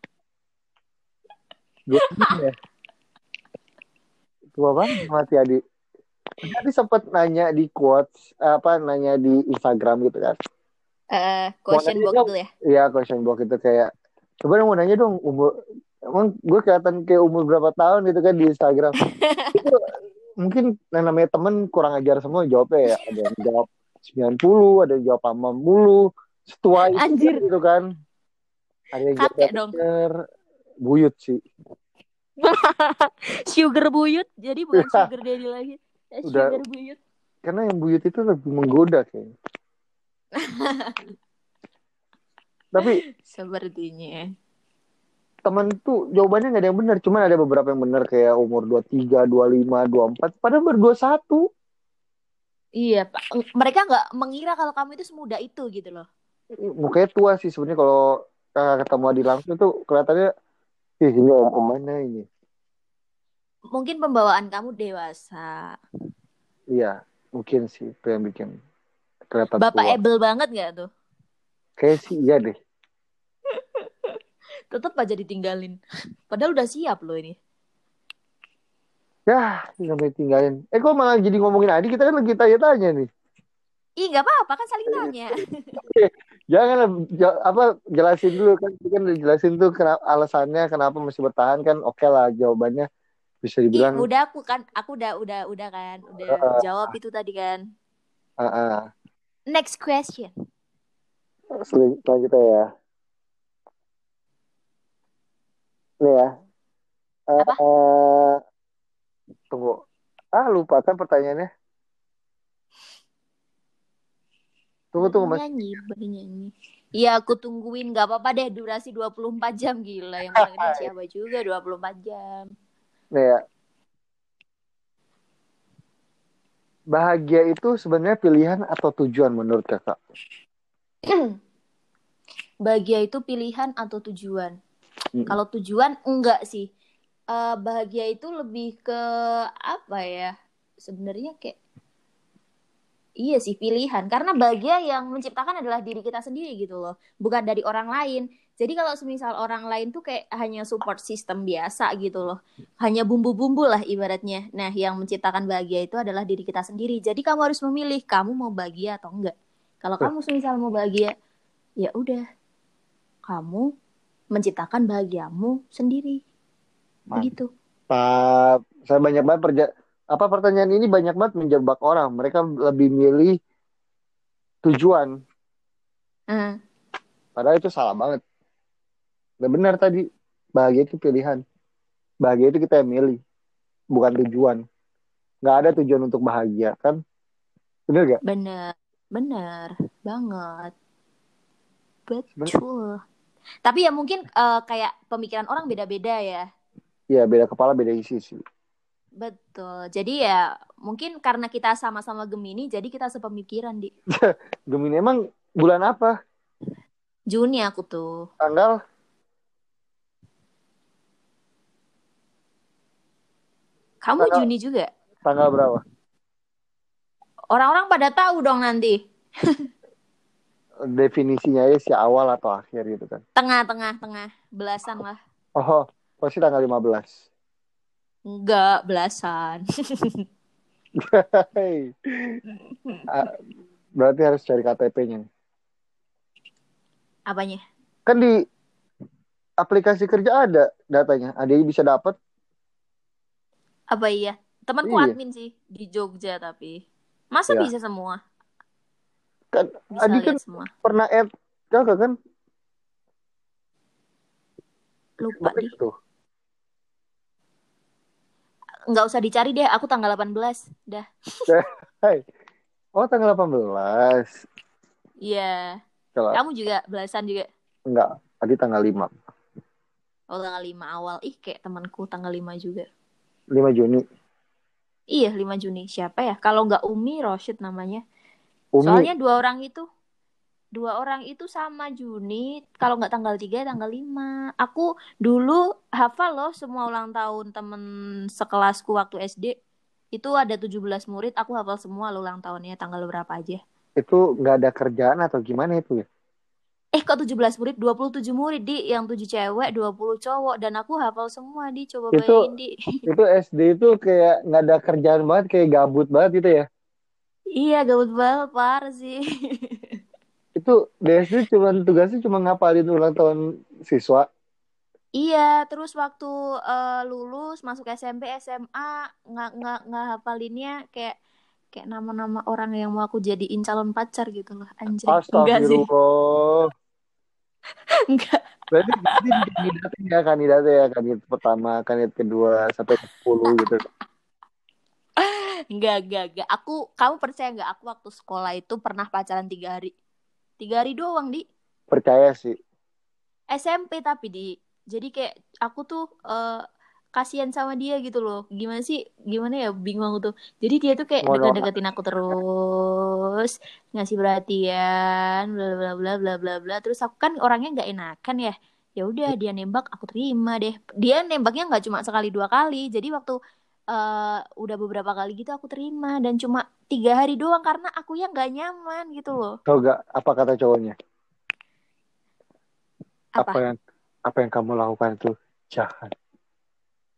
26 ya? Tua banget mati adik. Tadi sempat nanya di quotes, apa nanya di Instagram gitu kan. Eh, question box dulu ya Iya, question box itu kayak coba mau nanya dong umur emang gue kelihatan kayak umur berapa tahun gitu kan di Instagram. itu mungkin yang namanya temen kurang ajar semua jawabnya ya. Ada yang jawab 90, ada yang jawab sama mulu, setua itu Anjir. gitu kan. Ada yang jawab dong. buyut sih. sugar buyut jadi bukan sugar daddy lagi Eh, Udah. sugar buyut Karena yang buyut itu lebih menggoda kayaknya. Tapi sepertinya temen tuh jawabannya nggak ada yang benar, cuman ada beberapa yang benar kayak umur 23, 25, 24, padahal baru 21. Iya mereka nggak mengira kalau kamu itu semuda itu gitu loh. Mukanya tua sih sebenarnya. Kalau uh, ketemu Adi langsung tuh kelihatannya ih ini om om mana ini? mungkin pembawaan kamu dewasa. Iya, mungkin sih itu yang bikin kelihatan bapak tua. Ebel banget nggak tuh? Kayak sih iya deh. tetap aja ditinggalin. Padahal udah siap loh ini Ya, sampai tinggalin. Eh kok malah jadi ngomongin Adi, kita kan lagi tanya-tanya nih. ih nggak apa-apa kan saling tanya Jangan apa jelasin dulu kan, kan jelasin tuh kenapa alasannya kenapa masih bertahan kan, oke lah jawabannya bisa Ih, dibilang. udah aku kan aku udah udah udah kan udah Heeh. jawab itu tadi kan Ah, ah. next question Sel- Selanjutnya ya. Nih ya. Eh, Apa? eh, tunggu. Ah, lupa kan pertanyaannya. Tunggu, tunggu, Mas. nyanyi nyanyi Iya aku tungguin gak apa-apa deh durasi 24 jam gila yang dengerin siapa juga 24 jam Nih ya. Bahagia itu sebenarnya pilihan atau tujuan menurut kakak? Bahagia itu pilihan atau tujuan Mm. Kalau tujuan enggak sih Eh, Bahagia itu lebih ke apa ya Sebenarnya kayak Iya sih pilihan karena bahagia yang menciptakan adalah diri kita sendiri gitu loh, bukan dari orang lain. Jadi kalau semisal orang lain tuh kayak hanya support system biasa gitu loh, hanya bumbu-bumbu lah ibaratnya. Nah yang menciptakan bahagia itu adalah diri kita sendiri. Jadi kamu harus memilih kamu mau bahagia atau enggak. Kalau kamu semisal mau bahagia, ya udah kamu menciptakan bahagiamu sendiri. Begitu. Pak, saya banyak banget perja apa pertanyaan ini banyak banget menjebak orang. Mereka lebih milih tujuan, Hmm. padahal itu salah banget. Udah benar tadi, bahagia itu pilihan. Bahagia itu kita yang milih, bukan tujuan. Nggak ada tujuan untuk bahagia, kan? Bener gak? Bener, bener banget. Betul. Tapi ya mungkin eh, kayak pemikiran orang beda-beda ya. Iya, beda kepala, beda isi sih. Betul. Jadi ya mungkin karena kita sama-sama Gemini, jadi kita sepemikiran di Gemini emang bulan apa? Juni aku tuh. Tanggal? Kamu Tanggal- Juni juga? Tanggal berapa? Orang-orang pada tahu dong nanti. Definisinya aja si awal atau akhir gitu kan. Tengah-tengah, tengah. Belasan lah. Oh, pasti tanggal 15. Enggak, belasan. Ah, berarti harus cari KTP-nya. Apanya? Kan di aplikasi kerja ada datanya. Ada yang bisa dapat. Apa iya? Temanku Iya. admin sih di Jogja tapi. Masa Ya. bisa semua? Kan Bisa Adi kan semua. pernah add kakak kan? Lupa Balik di. tuh. Nggak usah dicari deh, aku tanggal 18. Dah. Hai. Oh tanggal 18. Iya. Kalau Kamu juga belasan juga. enggak, Adi tanggal 5. Oh, tanggal 5 awal. Ih, kayak temanku tanggal 5 juga. 5 Juni. Iya, 5 Juni. Siapa ya? Kalau nggak Umi, Roshid namanya. Umi Soalnya dua orang itu dua orang itu sama Juni. Kalau nggak tanggal 3, tanggal 5. Aku dulu hafal loh semua ulang tahun temen sekelasku waktu SD. Itu ada 17 murid, aku hafal semua loh ulang tahunnya tanggal berapa aja. itu nggak ada kerjaan atau gimana itu ya? Eh kok 17 murid? 27 murid di yang 7 cewek, 20 cowok dan aku hafal semua di coba Itu- bayangin di. Itu SD itu kayak nggak ada kerjaan banget, kayak gabut banget gitu ya. iya, gabut banget parah sih. Itu di SD cuma tugasnya cuma ngapalin ulang tahun siswa. Iya, terus waktu eh, lulus masuk SMP, SMA nggak nggak nggak hafalinnya kayak kayak nama-nama orang yang mau aku jadiin calon pacar gitu loh, anjir. Enggak sih, Astagfirullah. enggak. Berarti, berarti kandidatnya ya, kandidatnya ya, kandidat pertama, kandidat kedua, sampai ke 10 gitu. Enggak, enggak, enggak. Aku, kamu percaya nggak? Aku waktu sekolah itu pernah pacaran tiga hari. Tiga hari doang, di Percaya sih. SMP tapi di. Jadi kayak aku tuh eh, kasihan sama dia gitu loh. Gimana sih? Gimana ya? Bingung aku tuh. Jadi dia tuh kayak deket-deketin aku terus, ngasih perhatian, bla bla bla bla bla bla. Terus aku kan orangnya nggak enakan ya. Ya udah dia nembak, aku terima deh. Dia nembaknya nggak cuma sekali dua kali. Jadi waktu eh, udah beberapa kali gitu aku terima dan cuma tiga hari doang karena aku yang nggak nyaman gitu loh. Tau gak apa kata cowoknya? Apa? Apa yang apa yang kamu lakukan itu jahat.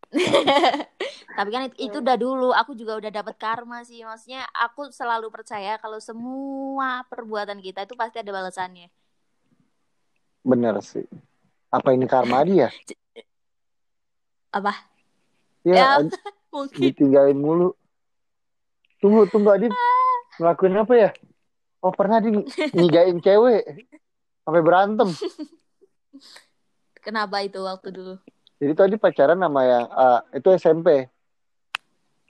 Tapi kan itu, itu udah dulu, aku juga udah dapat karma sih. Maksudnya aku selalu percaya kalau semua perbuatan kita itu pasti ada balasannya. Bener sih. Apa ini karma dia? Apa? Ya, Ya. Mungkin ditinggalin mulu. Tunggu, tunggu Adin. Ngelakuin apa ya? Oh pernah di ngigain cewek. Sampai berantem. kenapa itu waktu dulu? Jadi tadi pacaran sama yang A. Itu SMP.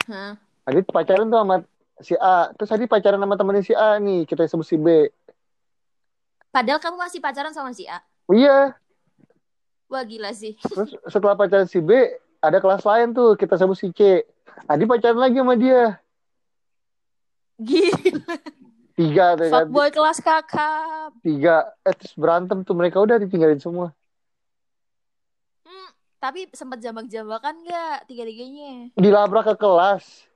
Hah? Adit pacaran tuh sama si A. Terus Adit pacaran sama temennya si A nih. Kita sebut si B. Padahal kamu masih pacaran sama si A. Oh iya. Wah gila sih. Terus setelah pacaran si B, ada kelas lain tuh. Kita sebut si C. Adit pacaran lagi sama dia. Gila. Tiga tuh kan. Fuckboy kelas kakap. Tiga. Eh terus berantem tuh. Mereka udah ditinggalin semua. Hmm, tapi sempat jambak-jambakan nggak tiga-tiganya? dilabrak ke kelas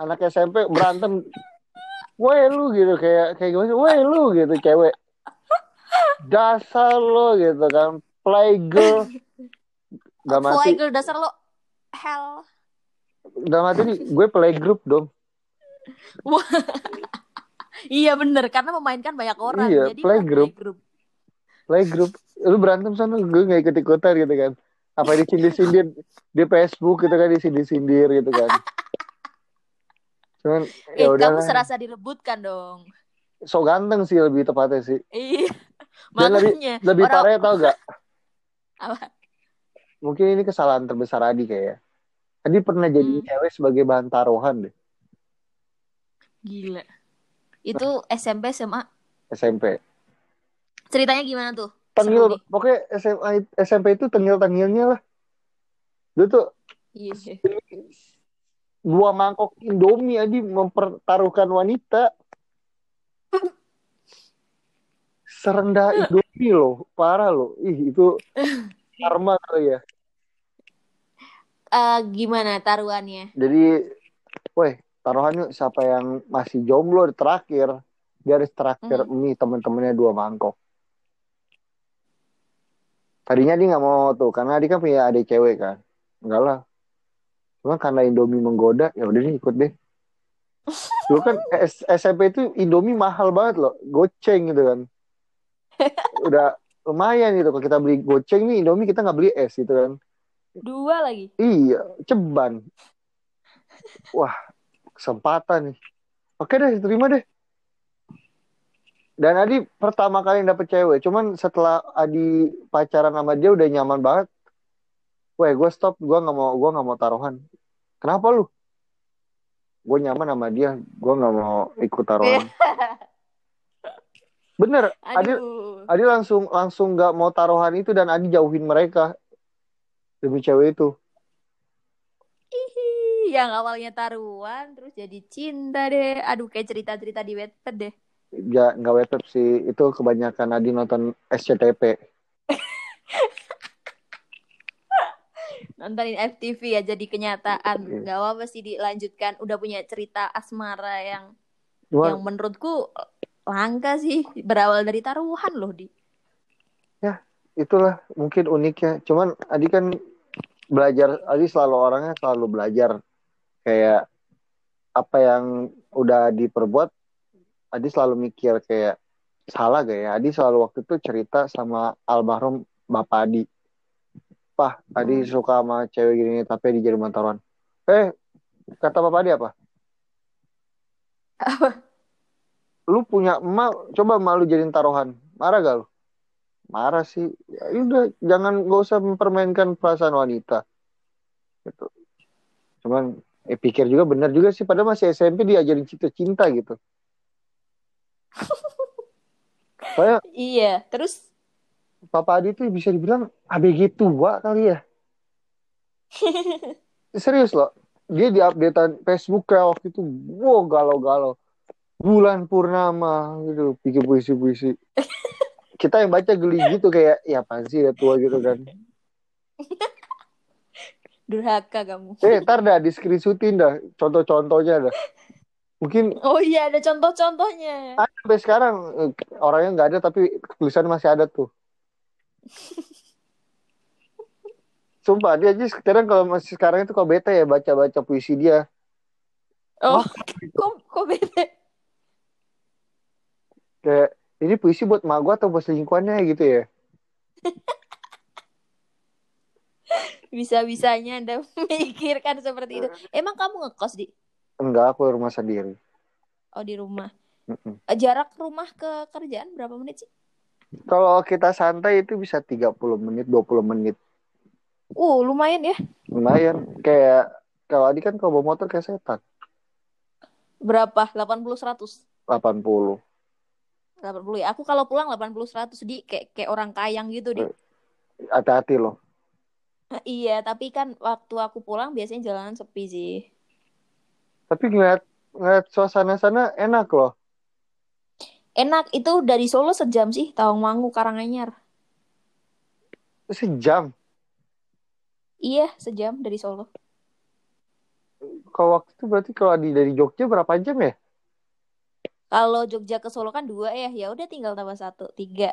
anak SMP berantem woi lu gitu kayak kayak gimana woi lu gitu cewek dasar lo gitu kan playgirl udah mati Fly girl dasar lo hell. udah mati nih gue playgroup dong iya bener karena memainkan banyak orang. Iya, Jadi playgroup. playgroup. playgroup lu berantem sana gue nggak ikut ikutan gitu kan apa disindir sindir di Facebook gitu kan disindir sindir gitu kan cuman Eh, ya kamu serasa direbutkan dong. so ganteng sih lebih tepatnya sih Iya. Dan lebih- Makanya lebih orang parahnya tau gak apa? Mungkin ini kesalahan terbesar Adi kayak Adi pernah jadi Hmm. cewek sebagai bahan taruhan deh Gila. Itu SMP SMA. SMP Ceritanya gimana tuh? tengil pokoknya SMA SMP itu tengil tengilnya lah dia tuh Iya. dua mangkok Indomie Adi mempertaruhkan wanita serendah Indomie loh parah loh ih itu karma kali ya. Eh, gimana taruhannya? jadi weh taruhannya siapa yang masih jomblo di terakhir dia harus terakhir Hmm. mie temen-temennya dua mangkok. Tadinya dia nggak mau tuh karena dia kan punya adik cewek kan. Enggak lah. Cuma karena Indomie menggoda ya udah nih ikut deh. Dulu kan SMP itu Indomie mahal banget loh. Goceng gitu kan. Udah lumayan gitu kalau kita beli goceng nih Indomie kita nggak beli es gitu kan Dua lagi. iya ceban wah kesempatan nih oke deh terima deh dan Adi pertama kali dapet cewek cuman setelah Adi pacaran sama dia udah nyaman banget Weh, gue stop, gue nggak mau, gue nggak mau taruhan. Kenapa lu? Gue nyaman sama dia, gue nggak mau ikut taruhan. Bener, Adi. Adi langsung langsung nggak mau taruhan itu dan Adi jauhin mereka demi cewek itu. Ih, yang awalnya taruhan terus jadi cinta deh. Aduh, kayak cerita-cerita di Wattpad deh. Ya nggak wetep sih, itu kebanyakan Adi nonton SCTP. Nontonin FTV ya jadi kenyataan. Iya. Gak apa-apa sih dilanjutkan. Udah punya cerita asmara yang Cuma yang menurutku langka sih. Berawal dari taruhan loh di. itulah mungkin uniknya. Cuman Adi kan belajar, Adi selalu orangnya selalu belajar kayak apa yang udah diperbuat. Adi selalu mikir kayak salah gak ya? Adi selalu waktu itu cerita sama almarhum Bapak Adi. Pah, Adi Hmm. suka sama cewek gini tapi di jadi taruhan. Eh, kata Bapak Adi apa? Apa? Lu punya emak, coba emak lu jadiin taruhan. Marah gak lu? Marah sih. Ya udah, jangan gak usah mempermainkan perasaan wanita. Gitu. Cuman eh, pikir juga benar juga sih padahal masih SMP diajarin cinta-cinta gitu. Soalnya Iya, terus Papa Adi tuh bisa dibilang ABG tua kali ya. Serius loh. Dia di updatean Facebook kayak waktu itu, wow galau-galau. Bulan purnama gitu, bikin puisi-puisi. Kita yang baca geli gitu kayak, ya apaan sih udah tua gitu kan. durhaka kamu. Eh, ntar dah di screenshotin dah, contoh-contohnya dah. Mungkin Oh iya, ada contoh-contohnya. ada sampai sekarang eh, orangnya nggak ada tapi tulisan masih ada tuh. Sumpah dia aja sekarang kalau masih sekarang itu kalau bete ya baca-baca puisi dia. Oh, kok kok beda? Kayak ini puisi buat mak gua atau buat selingkuhannya gitu ya. Bisa-bisanya Anda memikirkan seperti itu. Emang kamu ngekos di Enggak, aku rumah sendiri. oh di rumah. Mm-mm. Eh, Jarak rumah ke kerjaan berapa menit sih? Kalau kita santai itu bisa 30 menit, 20 menit. Uh, lumayan ya. Lumayan. Kayak kalau Adi kan kalau bawa motor kayak setan. Berapa? 80 100. 80. 80 ya. Aku kalau pulang 80 100 di kayak kayak orang kayang gitu di. Hati-hati loh. Iya, tapi kan waktu aku pulang biasanya jalanan sepi sih. Tapi ngeliat, ngeliat suasana sana enak loh. Enak itu dari Solo sejam sih, Tawangmangu Karanganyar. Sejam. Iya, sejam dari Solo. Kalau waktu itu berarti kalau dari Jogja berapa jam ya? Kalau Jogja ke Solo kan dua ya, ya udah tinggal tambah satu, tiga.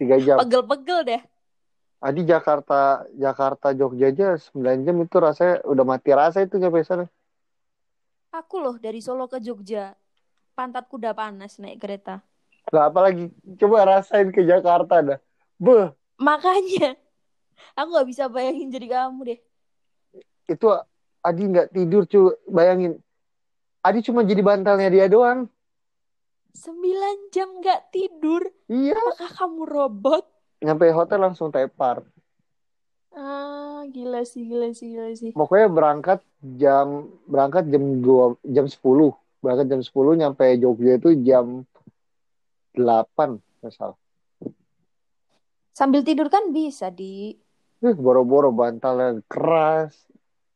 Tiga jam. Pegel-pegel deh. Adi Jakarta, Jakarta Jogja aja 9 jam itu rasanya udah mati rasa itu nyampe sana. Aku loh dari Solo ke Jogja, pantatku udah panas naik kereta. Lah apalagi coba rasain ke Jakarta dah. Beh, Makanya aku nggak bisa bayangin jadi kamu deh. itu Adi nggak tidur cu, bayangin. Adi cuma jadi bantalnya dia doang. Sembilan jam nggak tidur, Iya. apakah kamu robot? Nyampe hotel langsung tepar. Ah, gila sih, gila sih, gila sih. Pokoknya berangkat jam berangkat jam 2 jam 10. Berangkat jam 10 nyampe Jogja itu jam 8 nggak salah. Sambil tidur kan bisa di. Eh, boro-boro bantalnya keras,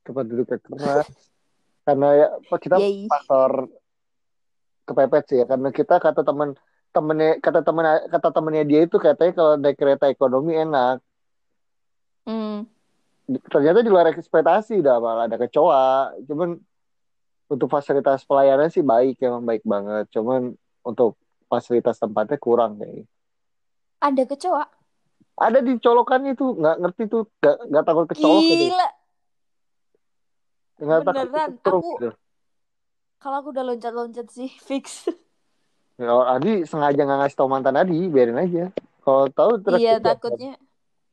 tempat duduknya keras. Karena ya kita Yay. faktor kepepet sih ya karena kita kata teman temennya kata temen kata temennya dia itu katanya kalau naik kereta ekonomi enak Hmm. ternyata di luar ekspektasi udah malah ada kecoa cuman untuk fasilitas pelayanan sih baik emang baik banget cuman untuk fasilitas tempatnya kurang kayaknya Ada kecoa. ada di colokan itu nggak ngerti tuh nggak nggak takut kecolok gitu Gila. nggak takut Beneran, aku- gitu. Kalau aku udah loncat-loncat sih fix. Ya, Adi sengaja nggak ngasih tau mantan Adi biarin aja. Kalau tahu iya terakhir takutnya.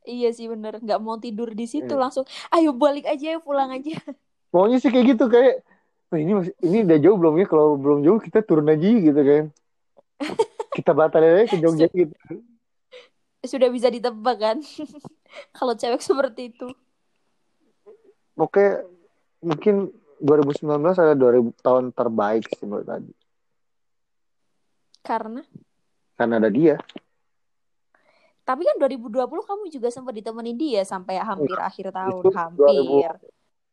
Iya sih bener. Nggak mau tidur di situ Iya. langsung ayo balik aja ya pulang aja. Maunya sih kayak gitu kayak "Wah, ini masih, ini udah jauh belum ya? Kalau belum jauh kita turun aja gitu kan. Kita batalin aja ke Jogja gitu. sudah bisa ditebak kan? Kalau cewek seperti itu. Oke mungkin 2019 ada 2000 tahun terbaik sih menurut tadi karena? Karena ada dia. Tapi kan 2020 kamu juga sempat ditemenin dia sampai hampir akhir tahun Itu hampir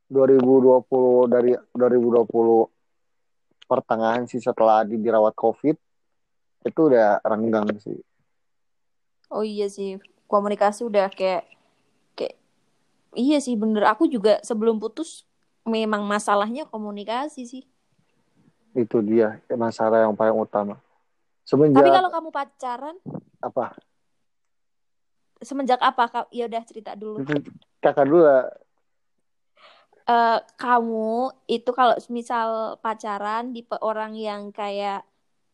2020 dari 2020 pertengahan sih setelah Adi dirawat COVID itu udah renggang sih. Oh iya sih komunikasi udah kayak kayak iya sih bener. Aku juga sebelum putus memang masalahnya komunikasi sih. Itu dia masalah yang paling utama. Semenjak tapi kalau kamu pacaran? Apa? Semenjak apa? Ya udah cerita dulu. Kakak dulu lah. Eh, kamu itu kalau misal pacaran tipe orang yang kayak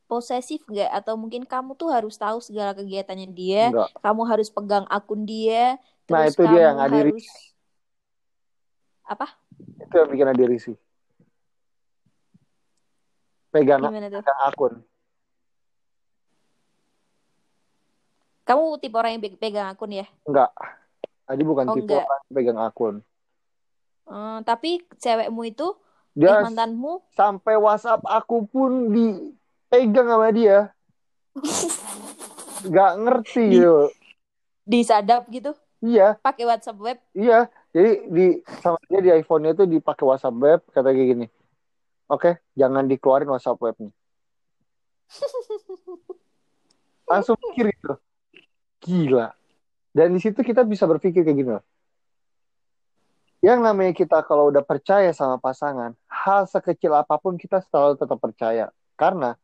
posesif nggak? Atau mungkin kamu tuh harus tahu segala kegiatannya dia enggak kamu harus pegang akun dia Nah, terus itu dia yang kamu harus apa? Itu yang bikin Adi risih. Pegang, pegang akun. Kamu tipe orang yang pe- pegang akun ya? Enggak. Adi bukan Oh, tipe enggak. orang yang pegang akun. Eh, tapi cewekmu itu eh dia mantanmu? sampai WhatsApp aku pun dipegang sama dia. Nggak ngerti Di- gitu disadap gitu? Iya. Pakai WhatsApp web? Iya jadi di sama dia di iPhone-nya itu dipakai WhatsApp web kata kayak gini. Oke jangan dikeluarin WhatsApp webnya langsung mikir gitu. Gila. Dan di situ kita bisa berpikir kayak gini loh. Yang namanya kita kalau udah percaya sama pasangan hal sekecil apa pun kita selalu tetap percaya. Karena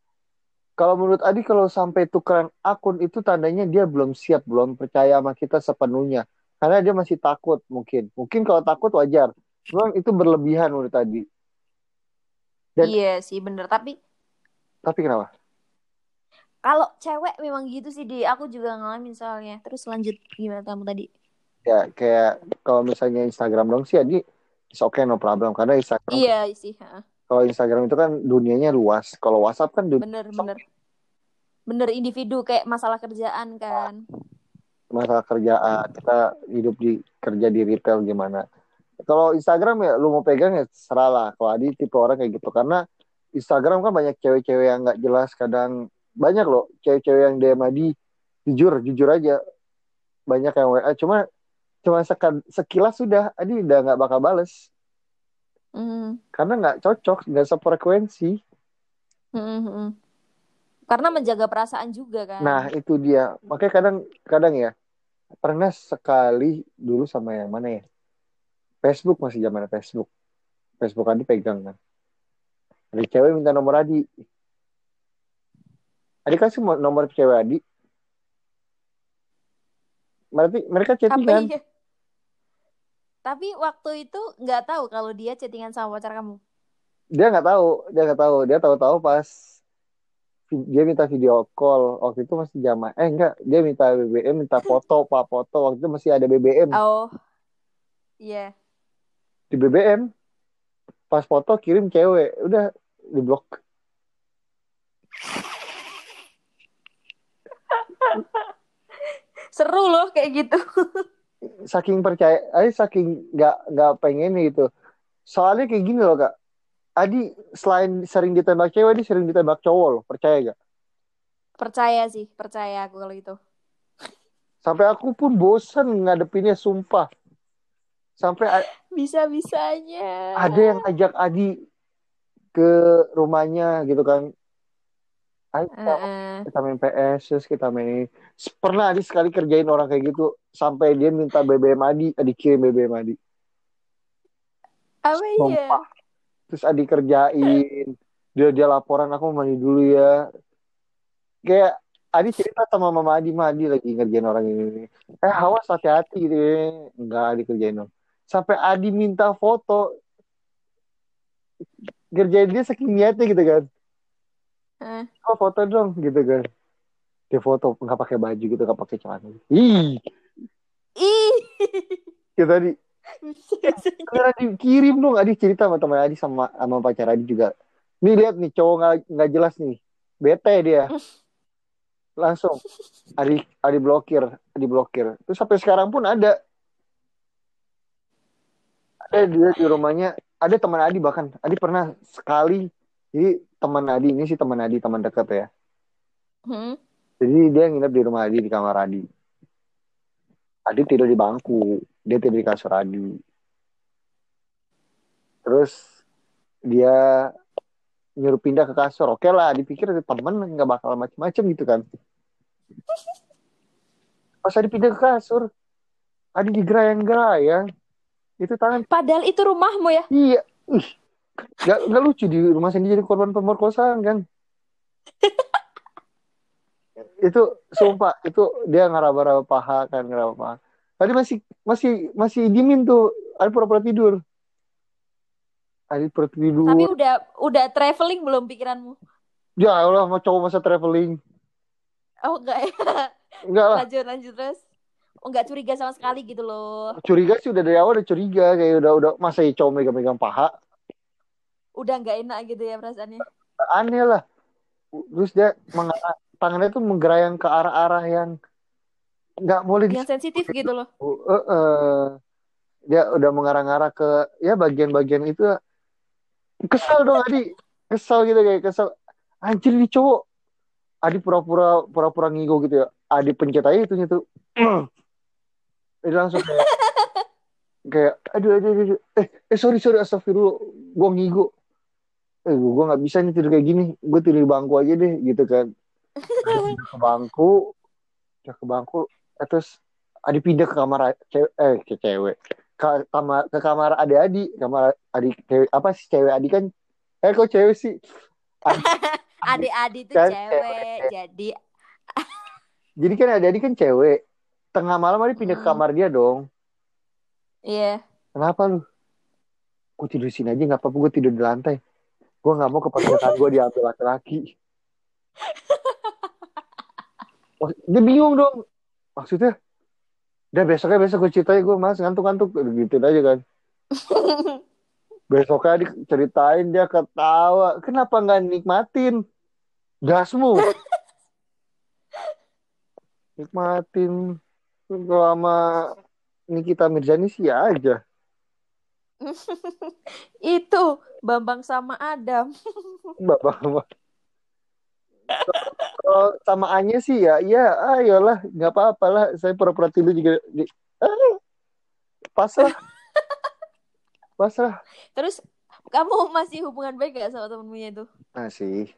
kalau menurut Adi kalau sampai tukeran akun itu tandanya dia belum siap belum percaya sama kita sepenuhnya karena dia masih takut mungkin. Mungkin kalau takut wajar. Cuman itu berlebihan menurut Adi Dan- iya sih bener. Tapi tapi kenapa? Kalau cewek memang gitu sih di. Aku juga ngalamin soalnya. Terus lanjut gimana kamu tadi? Ya kayak kalau misalnya Instagram dong sih Adi it's okay no problem. Karena Instagram iya sih kalau Instagram itu kan dunianya luas. Kalau WhatsApp kan dunia bener bener. Bener individu kayak masalah kerjaan kan masalah kerjaan kita hidup di kerja di retail gimana. Kalau Instagram ya lu mau pegang ya serah lah. Kalau Adi tipe orang kayak gitu. Karena Instagram kan banyak cewek-cewek yang nggak jelas kadang banyak loh cewek-cewek yang DM Adi. Jujur jujur aja. Banyak yang WA cuma cuma seka- sekilas sudah. Adi udah nggak bakal bales. Hmm. karena nggak cocok nggak sefrekuensi. Hmm, hmm. Karena menjaga perasaan juga kan. Nah itu dia. Makanya kadang kadang ya pernah sekali dulu sama yang mana ya? Facebook masih zaman Facebook. Facebook Adi pegang kan. Ada cewek minta nomor Adi. Adi kasih mo- nomor cewek Adi. Berarti mereka chattingan iya. Tapi waktu itu nggak tahu kalau dia chattingan sama pacar kamu. Dia nggak tahu dia nggak tahu. Dia tahu-tahu pas dia minta video call. Waktu itu masih zaman eh enggak dia minta BBM minta foto pak foto. Waktu itu masih ada BBM oh iya. Di BBM pas foto kirim cewek. Udah di blok. Seru loh kayak gitu. Saking percaya eh saking nggak nggak pengen gitu. Soalnya kayak gini loh kak Adi selain sering ditembak cewek Adi sering ditembak cowok loh. Percaya gak percaya sih percaya aku kalau itu. Sampai aku pun bosan ngadepinnya sumpah. Sampai a- bisa bisanya ada yang ajak Adi ke rumahnya gitu kan. Ayo kita, kita main PS terus kita main pernah Adi sekali kerjain orang kayak gitu sampai dia minta BBM Adi Adi kirim BBM Adi. Apa iya. Terus Adi kerjain. Dia dia laporan aku mandi dulu ya. Kayak Adi cerita sama Mama Adi. Mama Adi lagi ngerjain orang ini. Eh awas hati-hati gitu ya. Enggak Adi kerjain dong. Sampai Adi minta foto. Ngerjain dia saking niatnya gitu kan. Eh, oh foto dong gitu kan. Dia foto nggak pakai baju gitu nggak pakai celana. Ih. Ih. Ya tadi Beneran dikirim dong Adi cerita sama teman Adi sama sama pacar Adi juga. Nih lihat nih cowok nggak nggak jelas nih. Bete dia. Langsung Adi Adi blokir Adi blokir. Terus sampai sekarang pun ada. Ada dia di rumahnya ada teman Adi bahkan. Adi pernah sekali jadi teman Adi ini sih teman Adi teman dekat ya. Hmm. jadi dia nginep di rumah Adi di kamar Adi. Adi tidur di bangku dia tidur di kasur Adi. Terus dia nyuruh pindah ke kasur. Oke lah dipikir temen nggak bakal macem-macem gitu kan. Pas Adi pindah ke kasur Adi digerayang-gerayang. Itu tangan. Padahal itu rumahmu ya. iya. Ih nggak nggak lucu di rumah sendiri jadi korban pemerkosaan kan? Itu sumpah itu dia ngeraba-raba paha kan ngeraba paha tadi masih masih masih dimin tuh ada pura-pura tidur ada pura tidur Tapi udah udah traveling belum pikiranmu? ya Allah mau cowok masa traveling Oh enggak ya. enggak lah Lanjut lanjut terus. Oh enggak curiga sama sekali gitu loh. curiga sih udah dari awal udah curiga kayak udah udah masa ya cowok megang-megang paha Udah enggak enak gitu ya perasaannya. aneh lah terus dia tangannya tuh menggerayang ke arah-arah yang nggak boleh di Yang sensitif gitu loh. Eh, eh. dia udah mengarah-ngarah ke ya bagian-bagian itu. Kesel dong Adi. Kesel gitu kayak kesel. Anjir nih cowok. Adi pura-pura pura-pura ngigo gitu ya. Adi pencet aja itunya tuh. Dia langsung kayak kayak aduh aduh aduh aduh. eh eh sorry sorry astagfirullah. Gua ngigo. Eh gua nggak bisa nih tidur kayak gini. Gue tidur di bangku aja deh gitu kan. Ke bangku ke bangku terus Adi pindah ke kamar cewek eh ke cewek. Ke kamar ke kamar adik-adik. Kamar adik cewek apa sih cewek adik kan? Eh kok cewek sih? Adik-adik tuh Kan cewek. Jadi jadi kan adik-adik kan cewek. Tengah malam Adi pindah ke Mm. kamar dia dong. Iya. kenapa lu? Gue tidur sini aja nggak apa-apa gue tidur di lantai. Gue nggak mau kepercayaan gue diambil laki-laki. Wah, dia bingung dong maksudnya udah besoknya besok gue ceritain gue mas ngantuk-ngantuk. Gitu aja kan. Besoknya diceritain dia ketawa. Kenapa nggak nikmatin? Gasmu nikmatin. Kalau sama Nikita Mirzani sih ya aja. Itu Bambang sama Adam. bapak kalau sama Anya sih ya ya ayolah nggak apa-apa lah saya pura-pura tidur juga di, ah, pasrah pasrah Terus kamu masih hubungan baik gak sama temenmunya itu? masih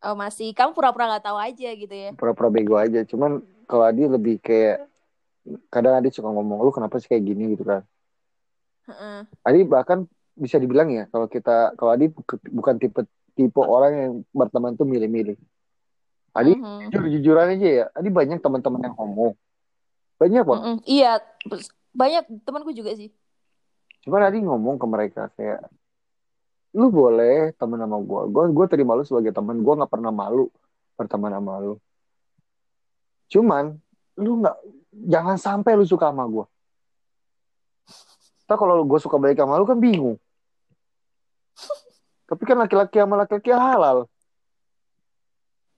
Oh masih. Kamu pura-pura gak tahu aja gitu ya? pura-pura bego aja cuman kalau Adi lebih kayak kadang Adi suka ngomong lu kenapa sih kayak gini gitu kan Heeh. Adi bahkan bisa dibilang ya kalau kita kalau Adi bu- bukan tipe tipe orang yang berteman tuh milih-milih Adi Mhm. jujur jujuran aja ya. Adi banyak teman-teman yang homo. Banyak banget Mm-mm. Iya, banyak temanku juga sih. cuman Adi ngomong ke mereka kayak lu boleh teman sama gue gue gue terima lu sebagai teman. Gue nggak pernah malu berteman sama lu. Cuman lu nggak jangan sampai lu suka sama gue Ntar kalau gue suka balik sama lu kan bingung. Tapi kan laki-laki sama laki-laki halal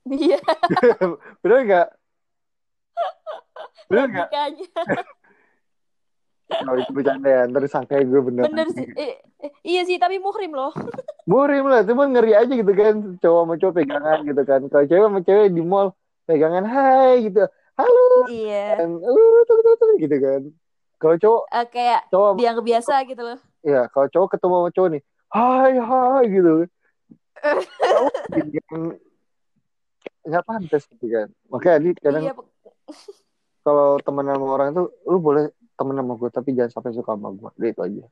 Iya, bener nggak bener nggak kalau itu bercanda ya ntar sangka gue bener Bener sih. Eh, eh, iya sih, tapi muhrim loh. Murim lah, cuman ngeri aja gitu kan cowok sama cowok pegangan gitu kan. Kalau cewek sama cewek di mall pegangan hai gitu. Halo Iya. kan. Uh, tuh, tuh, tuh, gitu kan. Kalau cowok Eh, kayak cowok dianggap biasa gitu loh. ya kalau cowok ketemu sama cowok nih, hai hai gitu. Cowok yang nggak pantas gitu kan. Makanya Adi kadang Iya, kalau temen sama orang tuh lu boleh temen sama gue tapi jangan sampai suka sama gue. Itu aja.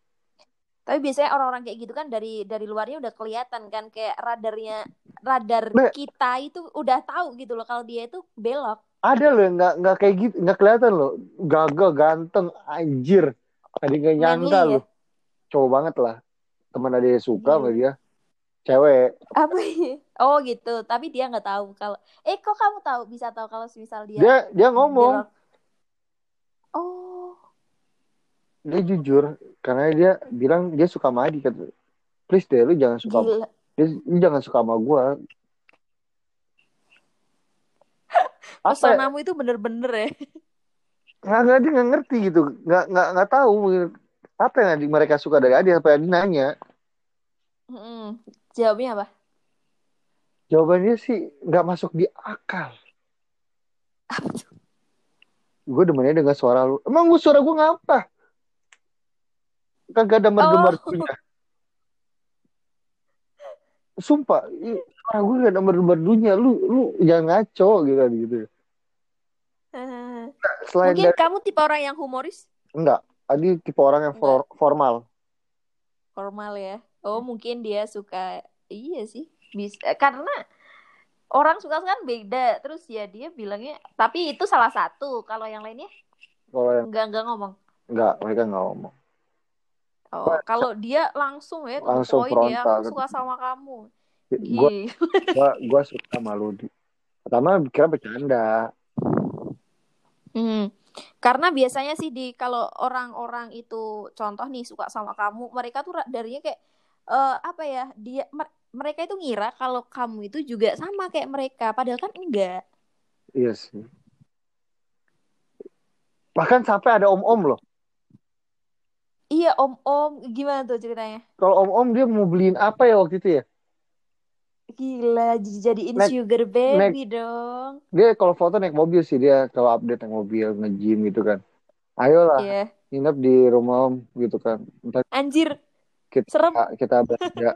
tapi biasanya orang-orang kayak gitu kan dari dari luarnya udah kelihatan kan kayak radarnya radar kita itu udah tahu gitu loh kalau dia itu belok. Ada loh nggak nggak kayak gitu nggak kelihatan loh gagah ganteng anjir tadi nggak nyangka ya? loh cowok banget lah teman ada yang suka Iya. sama dia cewek Apa ya? Oh gitu, tapi dia nggak tahu kalau eh kok kamu tahu bisa tahu kalau misal dia dia dia ngomong Oh, dia jujur karena dia bilang dia suka sama Adi kata please deh lu jangan suka gila. dia, lu jangan suka sama gua apa ya? Itu bener-bener ya. nggak nggak dia nggak ngerti gitu nggak nggak nggak tahu apa yang mereka suka dari Adi sampai Adi nanya Mm-mm. Jawabnya apa? Jawabannya sih nggak masuk di akal. Gue demennya dengan suara lu. Emang gue suara gue ngapa? Kagak ada merdu Oh. sumpah i- suara gue gak ada merdu-merdunya lu lu jangan ngaco gitu kan gitu. Eh, selain Mungkin dari kamu tipe orang yang humoris, enggak Adi tipe orang yang for- formal. Formal ya. Oh, mungkin dia suka iya sih. Bisa karena orang suka kan beda. Terus ya dia bilangnya, tapi itu salah satu. Kalau yang lainnya kalau yang enggak enggak ngomong. enggak mereka nggak ngomong Oh, kalau dia langsung ya Langsung ya, frontal. aku suka sama kamu. gue Gila. gua gua suka malu di pertama kira bercanda Hmm. Karena biasanya sih di kalau orang-orang itu contoh nih suka sama kamu, mereka tuh darinya kayak eh, apa ya? Dia mereka itu ngira kalau kamu itu juga sama kayak mereka, padahal kan enggak. iya sih bahkan sampai ada om-om loh Iya, om-om, gimana tuh ceritanya? kalau om-om dia mau beliin apa ya waktu itu ya Gila, jadiin Naik- sugar baby dong. dia kalau foto naik mobil sih dia kalau update naik mobil nge-gym gitu kan ayolah Iya. nginep di rumah om gitu kan ntar Anjir, kita serem. kita belanja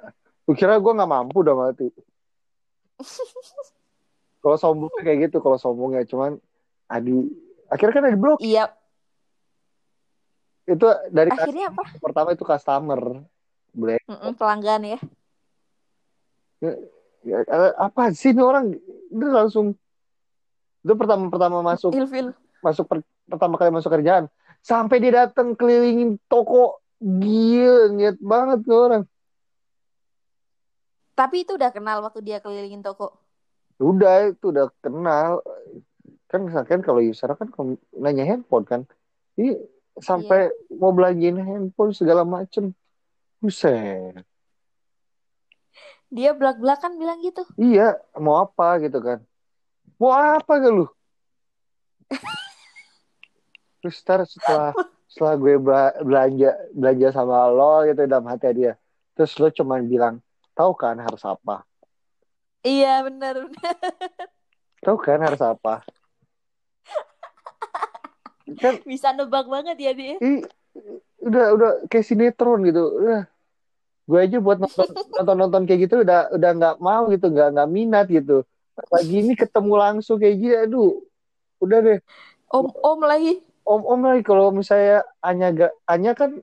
kira gue nggak mampu udah mati. Kalau sombongnya kayak gitu kalau sombongnya cuman Adi akhirnya kan ada blok Iya, itu dari akhirnya apa? pertama itu customer. Boleh Mm-mm, pelanggan ya. ya, eh, apa sih ini orang? Dia langsung itu pertama pertama masuk. Ilfil. masuk per- pertama kali masuk kerjaan. Sampai dia datang kelilingin toko. Gila niat banget tuh orang Tapi itu udah kenal waktu dia kelilingin toko. udah itu udah kenal. Kan misalkan kalau user kan nanya handphone kan ini sampai mau belanjain handphone segala macem. Buset. Dia belak-belakan bilang gitu. iya mau apa? gitu kan. Mau apa gak lu? Terus ntar setelah setelah gue bela- belanja belanja sama lo gitu dalam hati dia. Terus lo cuman bilang tahu kan harus apa Iya, benar. benar. tahu kan harus apa kan Bisa nebak banget ya dia. Ih, udah udah kayak sinetron gitu udah gue aja buat nonton nonton nonton kayak gitu udah udah nggak mau gitu nggak nggak minat gitu lagi ini ketemu langsung kayak gini aduh udah deh Om-om lagi. om om lagi kalau misalnya Anya gak Anya kan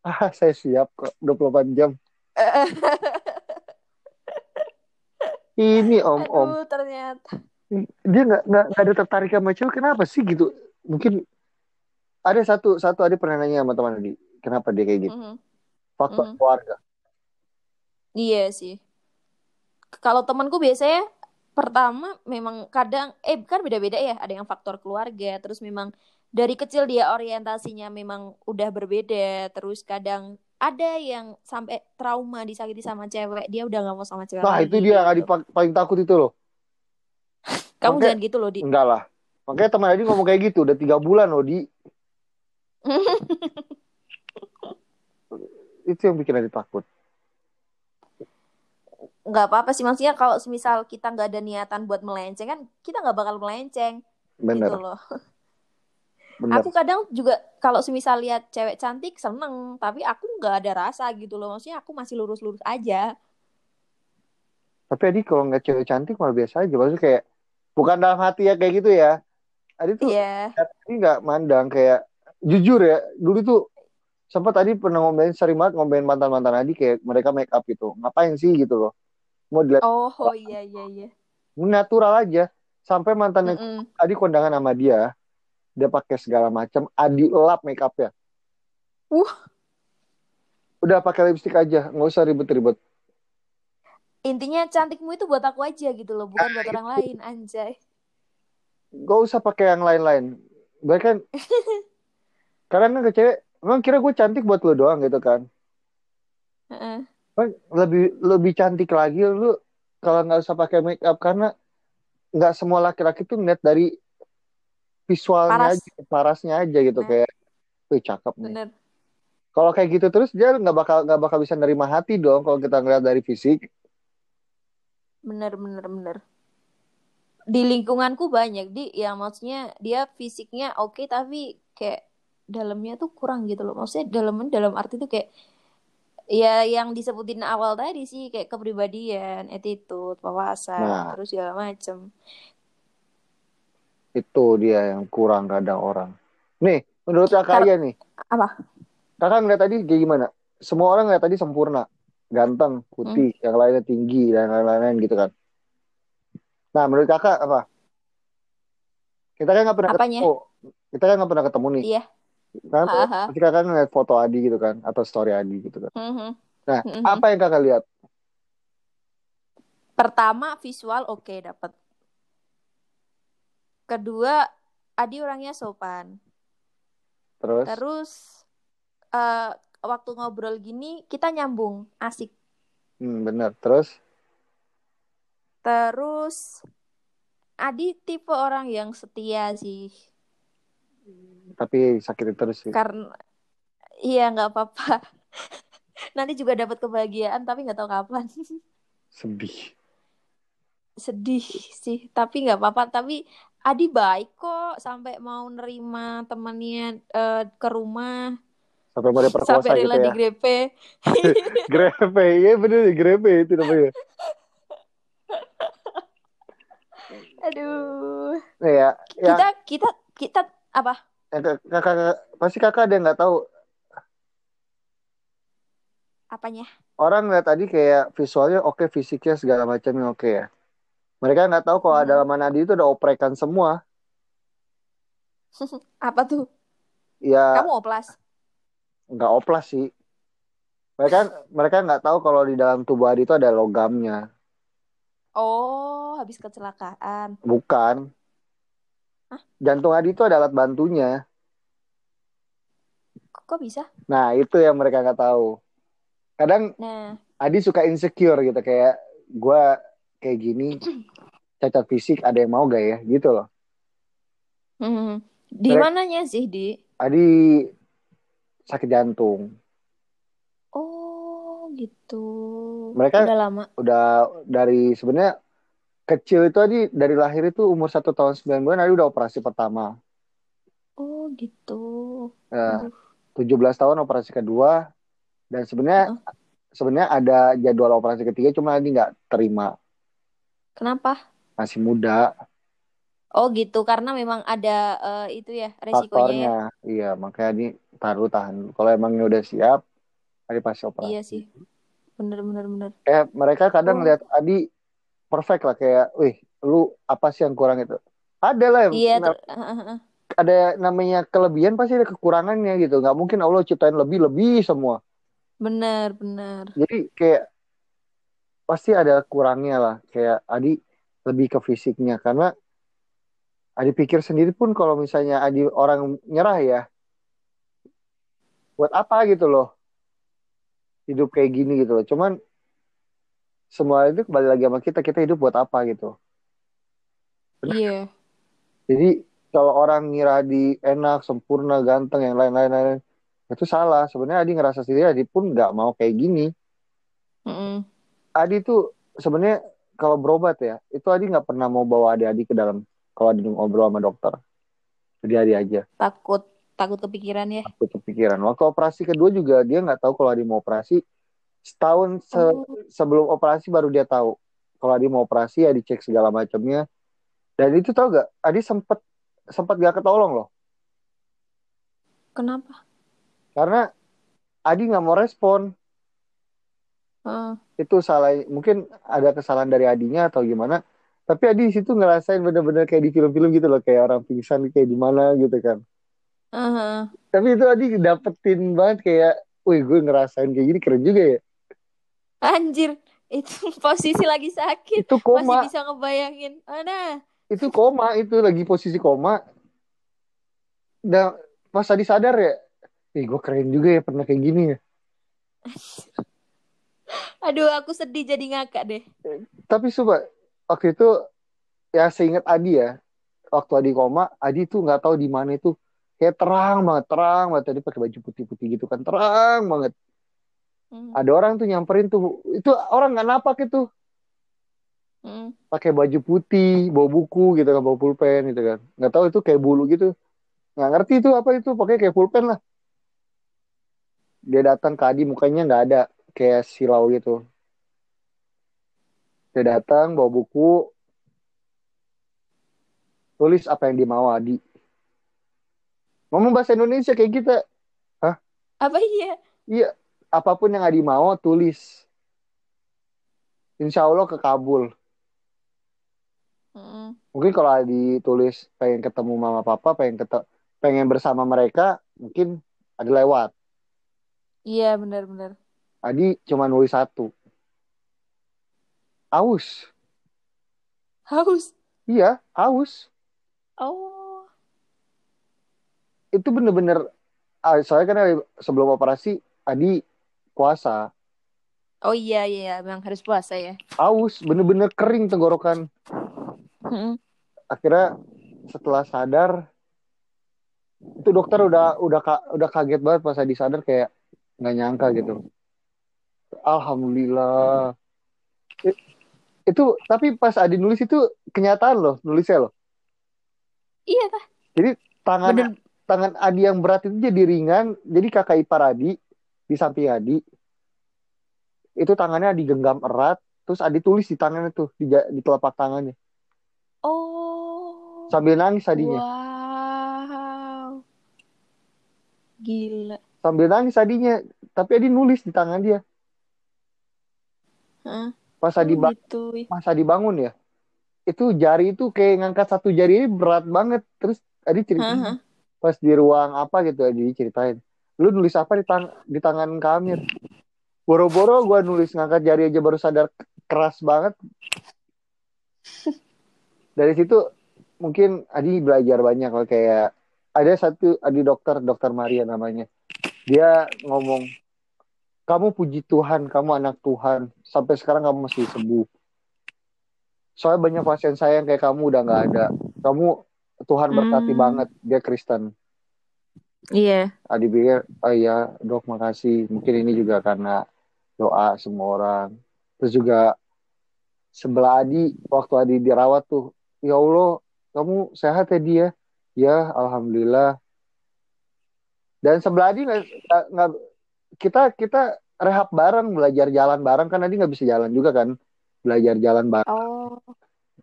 ah saya siap kok 24 jam ini om om Aduh, ternyata. dia nggak nggak ada tertarik sama cewek kenapa sih gitu mungkin ada satu satu ada pernah nanya sama teman tadi kenapa dia kayak gitu Mhm. faktor Mhm. keluarga Iya sih. Kalau temanku biasanya pertama memang kadang eh kan beda-beda ya. Ada yang faktor keluarga, terus memang dari kecil dia orientasinya memang udah berbeda, terus kadang ada yang sampai trauma disakiti sama cewek, dia udah nggak mau sama cewek nah lagi itu dia yang gitu. Pa- paling takut itu loh Kamu Makanya- jangan gitu loh, Di. enggak lah makanya teman Adi ngomong kayak gitu udah tiga bulan loh di itu yang bikin Adi takut nggak apa-apa sih maksudnya kalau misal kita nggak ada niatan buat melenceng kan kita nggak bakal melenceng bener gitu loh. bener Aku kadang juga kalau semisal lihat cewek cantik seneng, tapi aku nggak ada rasa gitu loh. Maksudnya aku masih lurus-lurus aja. tapi Adi kalau nggak cewek cantik malah biasa aja maksudnya kayak bukan dalam hati ya kayak gitu ya Adi tuh Iya. Adi nggak mandang kayak jujur ya dulu tuh sempat tadi pernah ngomongin sering banget ngomongin mantan mantan Adi kayak mereka make up gitu ngapain sih gitu loh mau dilihat Oh, oh iya iya iya. natural aja sampai mantan yang Mm-mm. Adi kondangan sama dia dia pakai segala macam. Adi lap make upnya Uh. udah pakai lipstick aja. Nggak usah ribet-ribet. Intinya cantikmu itu buat aku aja gitu loh bukan buat orang lain anjay. Gak usah pakai yang lain-lain. Bahkan karena kan ke cewek emang kira gue cantik buat lo doang gitu kan? Heeh. Kan lebih lebih cantik lagi lu kalau nggak usah pakai make up karena nggak semua laki-laki tuh ngeliat dari visualnya Paras. aja parasnya aja gitu Nah. kayak wih cakep nih. Bener. Kalau kayak gitu terus dia nggak bakal nggak bakal bisa nerima hati dong kalau kita ngeliat dari fisik. Bener bener bener. Di lingkunganku banyak di. Yang maksudnya dia fisiknya oke tapi kayak dalamnya tuh kurang gitu loh. Maksudnya dalamnya dalam arti tuh kayak ya yang disebutin awal tadi sih kayak kepribadian attitude wawasan Nah. terus segala macem itu dia yang kurang kadang orang. Nih menurut kakak Kar- aja nih. Apa? Kakak ngeliat tadi kayak gimana? Semua orang ngeliat tadi sempurna. Ganteng putih Hmm. yang lainnya tinggi dan lain-lain gitu kan. Nah menurut kakak apa? Kita kan nggak pernah Apanya? ketemu. Kita kan nggak pernah ketemu nih. Iya. Kan? Pasti kakak ngeliat foto Adi gitu kan atau story Adi gitu kan. Mhm. nah Mhm. apa yang kakak lihat? Pertama visual oke dapat kedua Adi orangnya sopan. Terus? Terus eh, waktu ngobrol gini kita nyambung. Asik. Hmm, bener. Terus? Terus Adi tipe orang yang setia sih. Tapi sakit terus sih. Karena iya nggak apa-apa. Nanti juga dapat kebahagiaan tapi nggak tahu kapan. Sedih. Sedih sih tapi nggak apa-apa. Tapi Adi baik kok sampai mau nerima temannya eh, ke rumah. Sampai mau diperkosa sampai gitu rela ya. digrepe. Grepe iya bener grepe itu namanya. Aduh. Ya yang kita kita kita apa? Kakak, kakak pasti kakak ada yang nggak tahu. Apanya? Orang ngeliat tadi kayak visualnya oke fisiknya segala macamnya oke ya mereka nggak tahu kalau ada dalam Adi itu ada oprekan semua. Apa tuh? Ya. Kamu oplas? Nggak oplas sih. Mereka mereka nggak tahu kalau di dalam tubuh Adi itu ada logamnya. Oh habis kecelakaan. Bukan. Hah? jantung Adi itu ada alat bantunya. Kok, kok bisa? Nah itu yang mereka nggak tahu. Kadang nah. Adi suka insecure gitu kayak gue kayak gini cacat fisik ada yang mau gak ya? Gitu loh. Hmm. di Mereka- mananya sih di? Adi sakit jantung. Oh gitu. Mereka- udah lama. udah dari sebenarnya kecil itu Adi dari lahir itu umur satu tahun sembilan bulan Adi udah operasi pertama. Oh gitu. Nah, Aduh. 17 tahun operasi kedua. Dan sebenarnya sebenarnya ada jadwal operasi ketiga cuma Adi nggak terima kenapa masih muda oh gitu karena memang ada eh, itu ya resikonya ya faktornya iya makanya Adi taruh tahan kalau emangnya udah siap Adi pasti operasi iya sih bener bener bener kayak mereka kadang Oh. ngeliat Adi perfect lah kayak, wih, lu apa sih yang kurang itu? Ada lah iya na- ter- heeh. ada namanya kelebihan pasti ada kekurangannya gitu. Nggak mungkin Allah ciptain lebih lebih semua. bener bener Jadi kayak pasti ada kurangnya lah. Kayak Adi lebih ke fisiknya karena Adi pikir sendiri pun kalau misalnya Adi orang nyerah ya, buat apa gitu loh hidup kayak gini gitu loh. Cuman semua itu kembali lagi sama kita, kita hidup buat apa gitu. iya Jadi kalau orang ngira Adi enak, sempurna, ganteng, yang lain-lain, lain, itu salah. Sebenarnya Adi ngerasa sendiri Adi pun nggak mau kayak gini. Mm-mm. Adi tuh sebenarnya kalau berobat ya, itu Adi nggak pernah mau bawa Adi-Adi ke dalam kalau Adi ngobrol sama dokter. Jadi Adi aja, takut takut kepikiran ya aku kepikiran. Waktu operasi kedua juga dia nggak tahu kalau Adi mau operasi. Setahun se- Oh. sebelum operasi baru dia tahu kalau Adi mau operasi, Adi cek segala macamnya. Dan itu tahu gak, Adi sempet sempat gak ketolong loh. kenapa Karena Adi nggak mau respon. Heeh. Itu salah, mungkin ada kesalahan dari Adinya atau gimana. Tapi Adi di situ ngerasain bener-bener kayak di film-film gitu loh, kayak orang pingsan kayak di mana gitu kan. Heeh. Tapi itu Adi dapetin banget kayak, wih gue ngerasain kayak gini keren juga ya. anjir itu posisi lagi sakit itu masih koma bisa ngebayangin mana itu koma itu lagi posisi koma dan pas tadi sadar ya ih gue keren juga ya pernah kayak gini ya aduh aku sedih jadi ngakak deh. Tapi coba waktu itu ya seingat Adi ya waktu Adi koma Adi tuh nggak tahu di mana itu. Kayak terang banget terang banget. Tadi pakai baju putih-putih gitu kan terang banget. Hmm, ada orang tuh nyamperin tuh itu orang nggak napak itu. Hmm. pakai baju putih bawa buku gitu kan bawa pulpen gitu kan. Nggak tahu itu kayak bulu gitu. Nggak ngerti itu apa itu pakai kayak pulpen lah. Dia datang ke Adi mukanya nggak ada kayak silau gitu. Dia datang bawa buku tulis apa yang dia mau Adi. Ngomong bahasa Indonesia kayak kita apa iya? Iya apa pun yang Adi mau tulis. Insya Allah kekabul. Hmm, mungkin kalau Adi tulis pengen ketemu mama papa pengen ketemu pengen bersama mereka mungkin ada lewat. Iya benar-benar Adi cuma nulis satu. Aus. Haus iya aus. Oh. Itu bener-bener ah, soalnya kan sebelum operasi Adi puasa. Oh iya iya memang harus puasa ya? Aus bener-bener kering tenggorokan. Hmm, akhirnya setelah sadar itu dokter udah udah udah kaget banget pas Adi sadar kayak nggak nyangka gitu alhamdulillah. I- itu tapi pas Adi nulis itu kenyataan loh nulisnya loh. Iya kah? Tangan bener. tangan Adi yang berat itu jadi ringan jadi kakak ipar Adi di samping Adi. Itu tangannya digenggam erat terus Adi tulis di tangannya tuh di, di telapak tangannya. Oh. Sambil nangis Adinya. Wow. Gila. Sambil nangis Adinya. Tapi Adi nulis di tangan dia Hah? pas Adi Oh, gitu pas Adi bangun ya itu jari itu kayak ngangkat satu jari ini berat banget. Terus Adi cerita Hah, hah. pas di ruang apa gitu Adi ceritain. Lu nulis apa di, tang di tangan Kamir boro-boro gua nulis ngangkat jari aja baru sadar keras banget. Dari situ mungkin Adi belajar banyak loh kayak ada satu Adi dokter dokter Maria namanya. Dia ngomong kamu puji Tuhan kamu anak Tuhan. Sampai sekarang kamu masih sembuh. Soalnya banyak pasien saya yang kayak kamu udah nggak ada. Kamu Tuhan berkati Hmm. banget dia Kristen. Iya. Adi pikir oh iya dok makasih. Mungkin ini juga karena doa semua orang. Terus juga sebelah Adi waktu Adi dirawat tuh ya Allah kamu sehat ya dia ya? Alhamdulillah. Dan sebelah Adi nggak kita kita rehab bareng belajar jalan bareng. Kan Adi nggak bisa jalan juga kan? Belajar jalan bareng oh.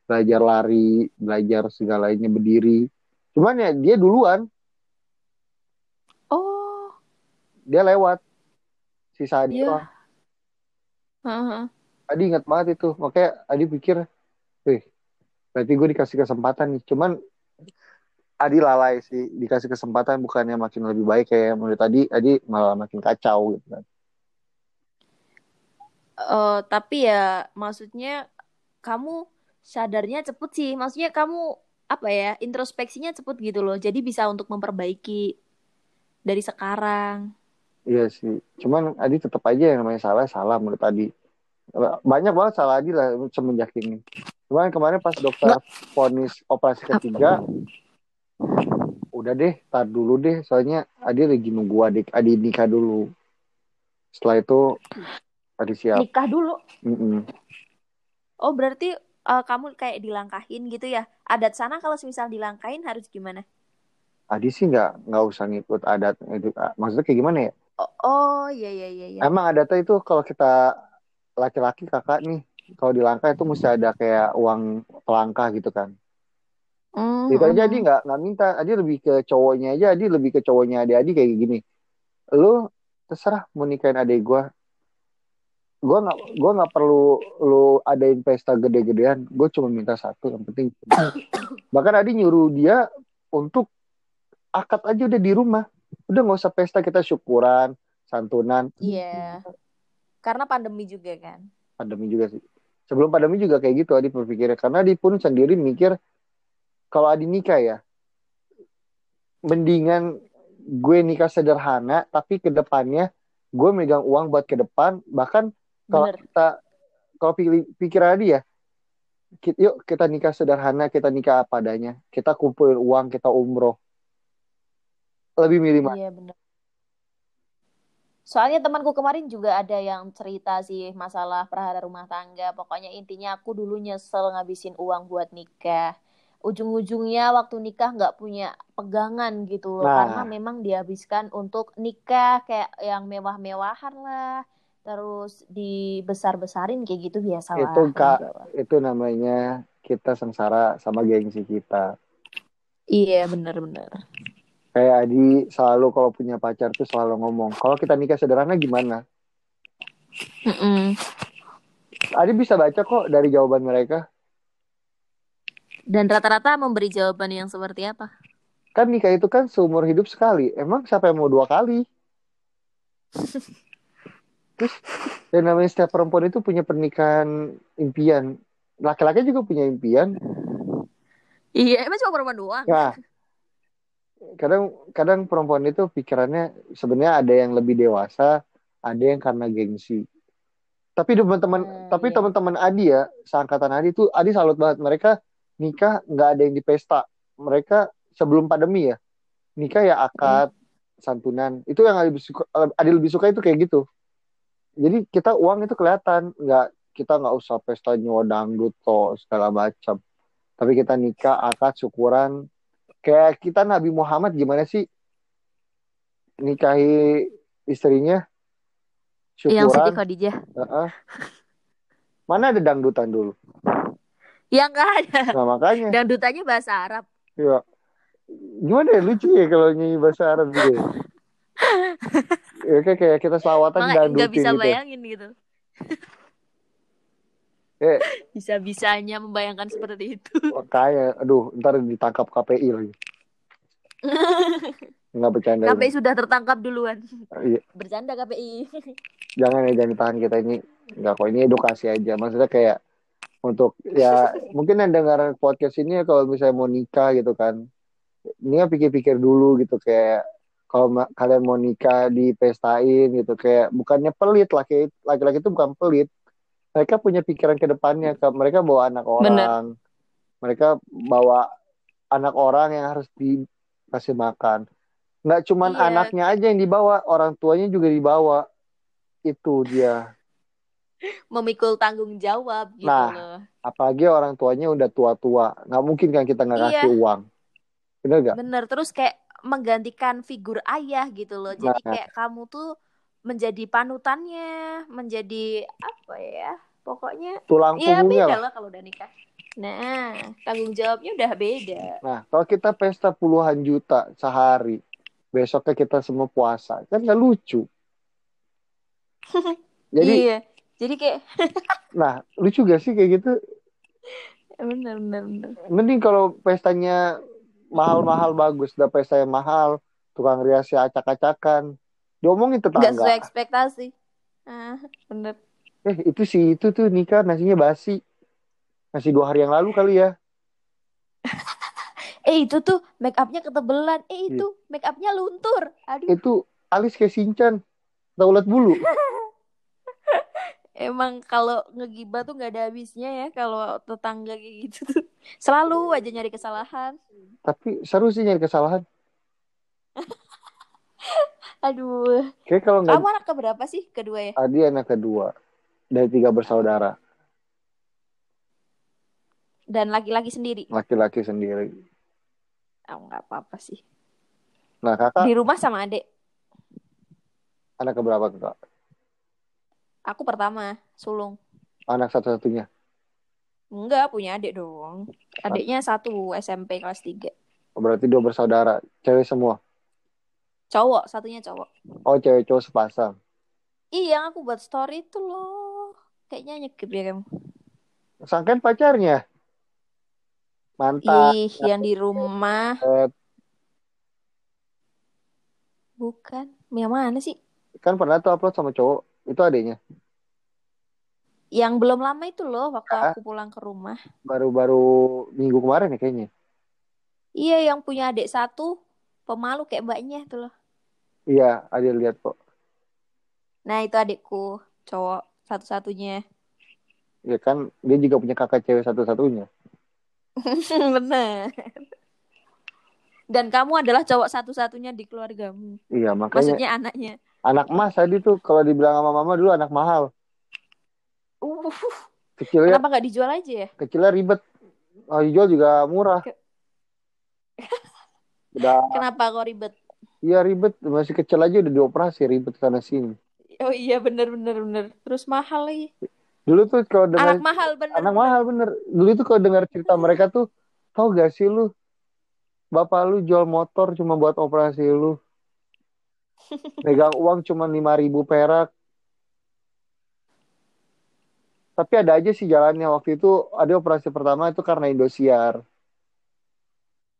belajar lari belajar segalanya berdiri. Cuman ya dia duluan. Oh. Dia lewat. Sisa Adi Hah, hah. Adi ingat banget itu. Makanya Adi pikir wih berarti gue dikasih kesempatan nih. Cuman Adi lalai sih dikasih kesempatan bukannya makin lebih baik kayak menurut Adi Adi malah makin kacau gitu kan. Eh, tapi ya maksudnya kamu sadarnya cepet sih maksudnya kamu apa ya introspeksinya cepet gitu loh jadi bisa untuk memperbaiki dari sekarang. Iya sih cuman Adi tetap aja yang namanya salah salah menurut Adi. Banyak banget salah Adi lah semenjak ini. Cuman kemarin pas dokter vonis operasi ketiga udah deh tar dulu deh. Soalnya Adi lagi nunggu adik Adi nikah dulu. Setelah itu Adi siap. Nikah dulu? Mm-mm. oh berarti eh, kamu kayak dilangkahin gitu ya? Adat sana kalau misal dilangkahin harus gimana? Adi sih nggak nggak usah ngikut adat itu maksudnya kayak gimana ya? Oh, oh iya iya iya iya. Emang adatnya itu kalau kita laki-laki kakak nih kalau di langkah itu mesti ada kayak uang pelangkah gitu kan Hmm, itu aja hmm. Adi nggak nggak minta. Adi lebih ke cowoknya aja Adi lebih ke cowoknya Adi Adi kayak gini. Lu terserah mau nikahin adik gua. Gua nggak gua nggak perlu lu adain pesta gede-gedean. Gue cuma minta satu yang penting. Bahkan Adi nyuruh dia untuk akad aja udah di rumah. Udah nggak usah pesta kita syukuran santunan. Iya. Karena pandemi juga kan. pandemi juga sih. Sebelum pandemi juga kayak gitu Adi berpikirnya. Karena Adi pun sendiri mikir kalau Adi nikah ya mendingan gue nikah sederhana tapi ke depannya gue megang uang buat ke depan bahkan kalau kita kalau pilih pikiran Adi ya ki- yuk kita nikah sederhana kita nikah apa adanya kita kumpulin uang kita umroh lebih milih mana Iya bener. Soalnya temanku kemarin juga ada yang cerita sih masalah perhara rumah tangga. Pokoknya intinya aku dulu nyesel ngabisin uang buat nikah. Ujung-ujungnya waktu nikah nggak punya pegangan gitu loh. Nah. Karena memang dihabiskan untuk nikah kayak yang mewah-mewahan lah. Terus dibesar-besarin kayak gitu biasa lah. Itu, Kak. Lah. itu namanya kita sengsara sama gengsi kita Iya bener-bener. kayak Adi selalu kalau punya pacar tuh selalu ngomong kalau kita nikah sederhana gimana Mm-mm. Adi bisa baca kok dari jawaban mereka Dan rata-rata memberi jawaban yang seperti apa? kan nikah itu kan seumur hidup sekali. Emang siapa yang mau dua kali? Terus yang namanya setiap perempuan itu punya pernikahan impian. Laki-laki juga punya impian. Iya, emang cuma perempuan doang. nah kadang kadang perempuan itu pikirannya sebenarnya ada yang lebih dewasa ada yang karena gengsi. Tapi teman-teman Hmm, tapi iya. teman-teman Adi ya seangkatan Adi tuh Adi salut banget mereka nikah nggak ada yang di pesta. Mereka sebelum pandemi ya. Nikah ya akad santunan. Itu yang Adi lebih suka Adi lebih suka itu kayak gitu. Jadi kita uang itu kelihatan. Nggak kita nggak usah pesta nyewa dangdut toh segala macam. Tapi kita nikah akad syukuran. Kayak kita Nabi Muhammad gimana sih? Nikahi istrinya Yang Siti syukuran. Khadijah. Heeh. mana ada dangdutan dulu Ya nggak ada. nah makanya Dan dutanya bahasa Arab. ya gimana ya lucu ya kalau nyanyi bahasa Arab gitu ya, ya kayak, kayak kita selawatan Makanya nggak bisa gitu bayangin gitu. Eh. Bisa-bisanya membayangkan seperti itu. makanya aduh ntar ditangkap KPI lagi nggak bercanda KPI sudah tertangkap duluan. Iya. Bercanda KPI. jangan ya jangan ditahan kita ini nggak kok ini edukasi aja maksudnya kayak untuk ya mungkin yang dengar podcast ini ya kalau misalnya mau nikah gitu kan. Ini ya pikir-pikir dulu gitu kayak kalau ma- kalian mau nikah dipestain gitu kayak bukannya pelit laki laki-laki itu bukan pelit. Mereka punya pikiran ke depannya Ke- mereka bawa anak orang. Mereka bawa anak orang yang harus dikasih makan. Nggak cuman Iya. anaknya aja yang dibawa orang tuanya juga dibawa. Itu dia Memikul tanggung jawab gitu Nah. loh. apalagi orang tuanya udah tua-tua nggak mungkin kan kita nggak Iya. kasih uang bener gak Bener. Terus kayak menggantikan figur ayah gitu loh. Jadi Nah. kayak kamu tuh menjadi panutannya, menjadi apa ya? Pokoknya tulang ya punggungnya beda lah lah kalau udah nikah. Nah, tanggung jawabnya udah beda. nah kalau kita pesta puluhan juta sehari besoknya kita semua puasa kan nggak lucu jadi iya. Jadi kayak nah lucu gak sih kayak gitu bener bener bener. mending kalau pestanya mahal-mahal bagus udah pesta yang mahal tukang riasnya acak-acakan diomongin Gak tetangga sesuai ekspektasi. Ah, bener. eh itu sih itu tuh nikah nasinya basi nasi dua hari yang lalu kali ya Eh itu tuh make upnya ketebelan. Eh Iya. itu make upnya luntur. Aduh, itu alis kayak sinchan ulat bulu emang kalau ngegibah tuh nggak ada habisnya ya kalau tetangga kayak gitu tuh. Selalu aja nyari kesalahan. tapi seru sih nyari kesalahan Aduh. kayak kalau nggak Kamu anak keberapa sih? Kedua ya? Adi anak kedua dari tiga bersaudara Dan laki-laki sendiri. laki-laki sendiri Oh, nggak apa-apa sih. nah kakak Di rumah sama adik. anak keberapa kakak Aku pertama, sulung. anak satu-satunya Enggak, punya adik dong. Adiknya satu SMP kelas 3. Oh, berarti dua bersaudara cewek semua Cowok, satunya cowok. oh cewek cowok sepasang Iya, yang aku buat story itu loh. Kayaknya nyekip ya kamu. sangkan pacarnya mantan Ih, yang di rumah. eh, Bukan. Yang mana sih? kan pernah tuh upload sama cowok itu adanya Yang belum lama itu loh waktu Ah. aku pulang ke rumah. Baru-baru minggu kemarin ya kayaknya. Iya, yang punya adik satu pemalu kayak mbaknya itu loh. Iya, ada lihat kok. Nah, itu adikku, cowok satu-satunya. Ya kan dia juga punya kakak cewek satu-satunya. Bener. Dan kamu adalah cowok satu-satunya di keluargamu. Iya, makanya Maksudnya anaknya. Anak mas tadi tuh kalau dibilang sama mama dulu anak mahal. Uh, Kecilnya kenapa nggak dijual aja ya? kecilnya ribet. Oh, dijual juga murah. Ke- Udah Kenapa kok ribet? iya ribet, masih kecil aja udah dioperasi ribet sana sini. Oh iya bener bener bener. Terus mahal lagi. Dulu tuh kalau dengar Anak mahal bener. anak bener. mahal bener. Dulu tuh kalau dengar cerita mereka tuh, tau gak sih lu, bapak lu jual motor cuma buat operasi lu. Megang uang cuma 5000 ribu perak. Tapi ada aja sih jalannya. Waktu itu ada operasi pertama itu karena Indosiar.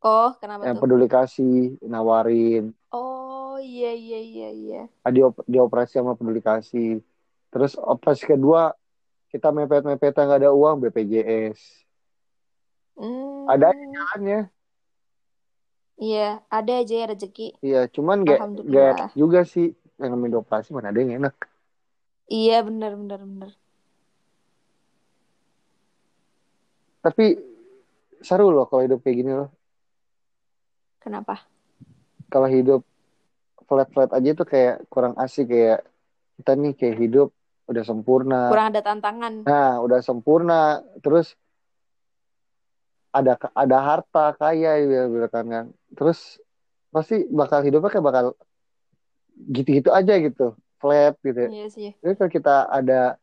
Oh kenapa Yang tuh? peduli kasih, nawarin. Oh iya iya iya iya. Di, di operasi sama peduli kasih. Terus operasi kedua, kita mepet-mepet nggak ada uang BPJS. Hmm, Ada jalannya. Iya ada aja ya rezeki. Iya, cuman gak, gak juga sih. Yang namanya operasi mana ada yang enak. Iya bener bener bener. Tapi seru loh kalau hidup kayak gini loh. Kenapa? Kalau hidup flat-flat aja tuh kayak kurang asik kayak kita nih kayak hidup udah sempurna. Kurang ada tantangan. Nah, udah sempurna. Terus ada ada harta kaya ya bilang kan. Terus pasti bakal hidupnya kayak bakal gitu-gitu aja gitu. Flat gitu. Iya sih. Jadi kalau kita ada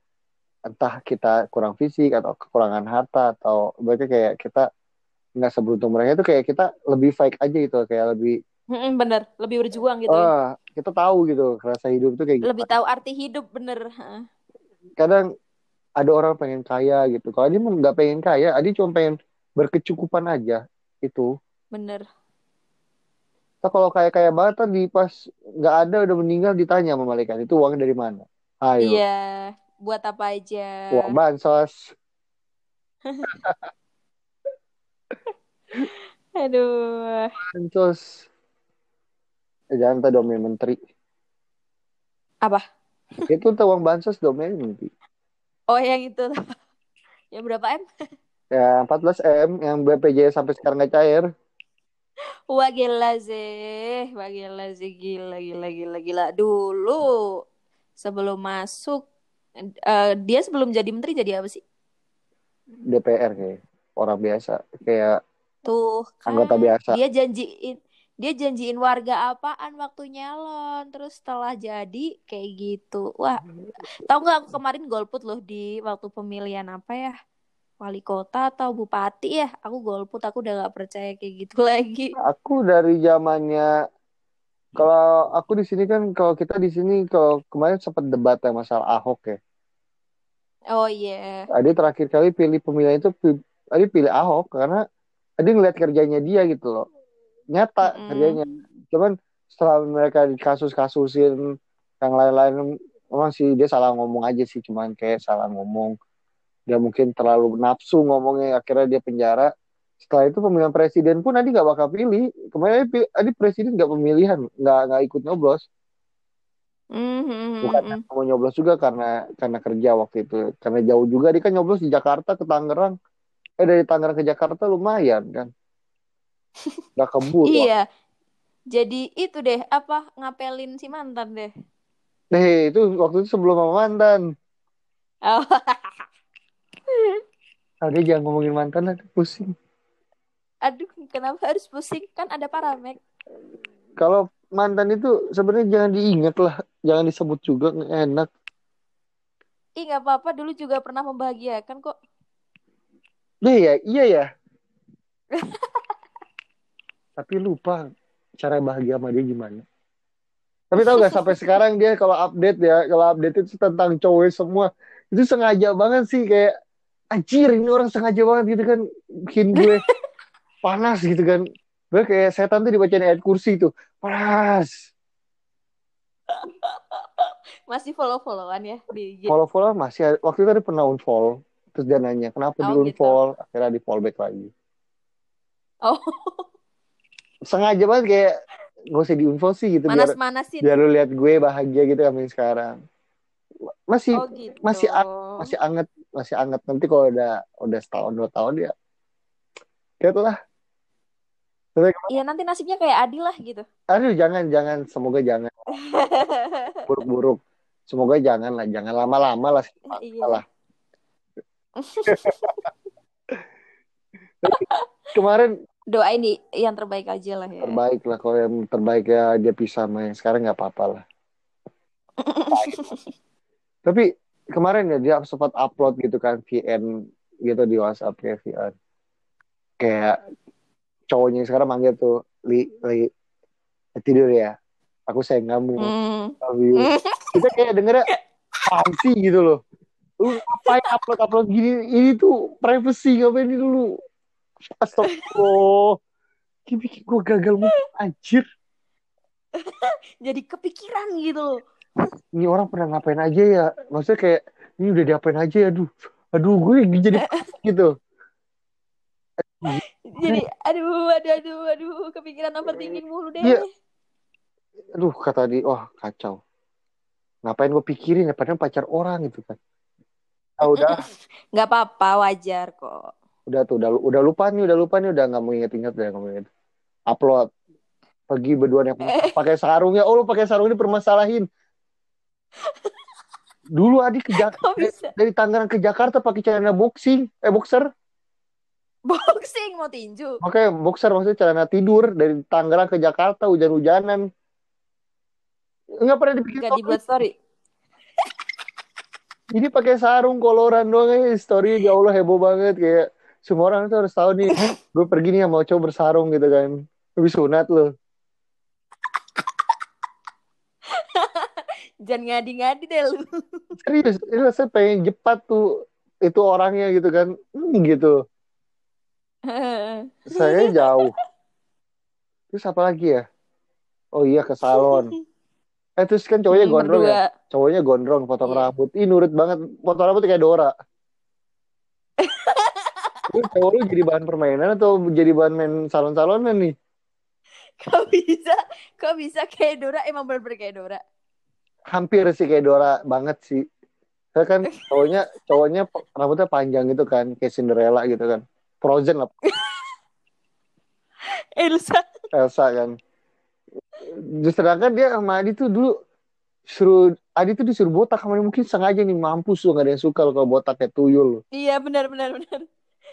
entah kita kurang fisik atau kekurangan harta atau berarti kayak kita nggak seberuntung mereka itu kayak kita lebih fake aja gitu kayak lebih bener. Lebih berjuang gitu. ah kita tahu gitu rasa hidup itu kayak gitu. Lebih tahu arti hidup bener. Kadang ada orang pengen kaya gitu kalau dia nggak pengen kaya dia cuma pengen berkecukupan aja itu Bener. Nah, kalau kayak kayak banget tadi pas nggak ada udah meninggal ditanya sama malaikat itu uangnya dari mana ayo Iya. Buat apa aja. uang bansos Aduh. bansos eh, jangan tak domain menteri Apa? itu tuh uang bansos domain menteri Oh yang itu. yang berapa M? Ya 14 m yang BPJS sampai sekarang nggak cair Wah gila sih. Wah gila sih. Gila, gila, gila, gila. Dulu sebelum masuk. eh, dia sebelum jadi menteri jadi apa sih? DPR kayak orang biasa kayak Tuh kan. anggota biasa Dia janjiin. Dia janjiin warga apaan waktu nyalon. Terus setelah jadi kayak gitu. Wah. Tahu nggak aku kemarin golput loh di waktu pemilihan apa ya? Wali kota atau bupati ya? Aku golput. Aku udah nggak percaya kayak gitu lagi. aku dari zamannya kalau aku di sini kan kalau kita di sini kalau kemarin sempat debat ya masalah Ahok ya. Oh iya. Adi terakhir kali pilih pemilihan itu Adi pilih Ahok karena Adi ngeliat kerjanya dia gitu loh. Nyata Mm-mm. kerjanya. Cuman setelah mereka dikasus-kasusin yang lain-lain memang sih dia salah ngomong aja sih cuman kayak salah ngomong. Dia mungkin terlalu nafsu ngomongnya akhirnya dia penjara. Setelah itu pemilihan presiden pun Adi nggak bakal pilih. Kemarin Adi, pi- Adi presiden nggak pemilihan, nggak nggak ikut nyoblos. Mhm, Bukan mhm. mau nyoblos juga karena karena kerja waktu itu. Karena jauh juga dia kan nyoblos di Jakarta ke Tangerang. Eh dari Tangerang ke Jakarta lumayan kan. Gak kebut. Iya. Jadi itu deh apa ngapelin si mantan deh. Eh itu waktu itu sebelum sama mantan. Oh. Dia jangan ngomongin mantan lah, pusing. Aduh, kenapa harus pusing? Kan ada paramek. Kalau mantan itu sebenarnya jangan diingat lah, jangan disebut juga enak. Ih, nggak apa-apa. Dulu juga pernah membahagiakan kok. Iya ya, iya ya. Tapi lupa cara bahagia sama dia gimana. Tapi tahu gak sampai sekarang dia kalau update ya, kalau update itu tentang cowok semua, itu sengaja banget sih kayak anjir ini orang sengaja banget gitu kan bikin gue panas gitu kan. Gue kayak setan tuh dibacain ayat kursi itu. Panas. Masih follow-followan ya di follow follow masih waktu itu ada pernah unfollow terus dia nanya kenapa Oh, di unfollow akhirnya di follow back lagi Oh, sengaja banget kayak gak usah di unfollow sih gitu biar manas-manasin. biar lu lihat gue bahagia gitu sama yang sekarang masih Oh gitu. masih masih anget masih anget. Nanti kalau udah udah setahun dua tahun ya gitu lah. Iya nanti nasibnya kayak Adi lah gitu. aduh jangan jangan. Semoga jangan. Buruk-buruk. Semoga jangan lah. Jangan lama-lama lah. Iya. lah kemarin Doain di yang terbaik aja lah ya. terbaik lah. Kalau yang terbaik ya dia pisah sama yang sekarang nggak apa-apa lah. Tapi kemarin ya dia sempat upload gitu kan VN gitu di WhatsApp kayak VN kayak cowoknya yang sekarang manggil tuh li li tidur ya. Aku sayang kamu. Love you. Kita kayak dengernya apaan sih gitu loh. Lu ngapain upload upload gini? Ini tuh privacy ngapain ini dulu? Astagfirullah. Kayak bikin gue gagal move anjir. Jadi kepikiran gitu loh. Ini orang pernah ngapain aja ya? Maksudnya kayak ini udah diapain aja ya aduh. Aduh gue jadi gitu. Jadi aduh aduh aduh aduh kepikiran overthinking mulu deh. Iya. aduh kata dia wah kacau. Ngapain gue pikirin ya padahal pacar orang gitu kan. Ah, udah. Nggak apa-apa wajar kok. udah tuh udah udah lupa nih udah lupa nih udah nggak mau inget-inget udah nggak mau inget upload. Pergi berdua yang pakai sarung ya oh lu pakai sarung ini permasalahin dulu Adi ke Jak- bisa? dari Tangerang ke Jakarta pakai celana boxing. Eh boxer. Boxing mau tinju. makanya boxer maksudnya celana tidur dari Tangerang ke Jakarta hujan-hujanan. Nggak pernah dibikin Gak dibuat story. Ini pakai sarung koloran doang aja story ya Allah heboh banget. Kayak semua orang tuh harus tahu nih gue pergi nih sama cowok bersarung gitu kan. Lebih sunat loh Jangan ngadi-ngadi deh lu. serius ini saya pengen jepat tuh itu orangnya gitu kan hmm, gitu saya jauh terus apa lagi ya oh iya ke salon eh terus kan cowoknya Hmm, gondrong ya berdua. cowoknya gondrong potong Iya. rambut ih nurut banget potong rambut kayak Dora Lu cowok lu jadi bahan permainan atau jadi bahan main salon-salonan nih Kok bisa? Kok bisa kayak Dora? Emang bener-bener kayak Dora. Hampir sih kayak Dora banget sih. Saya kan cowoknya cowoknya rambutnya panjang gitu kan, kayak Cinderella gitu kan. Frozen lah Elsa. Elsa kan. Sedangkan dia sama Adi tuh dulu suruh Adi tuh disuruh botak sama dia. mungkin sengaja nih mampus tuh gak ada yang suka lo kalau botak kayak tuyul. Iya benar benar benar.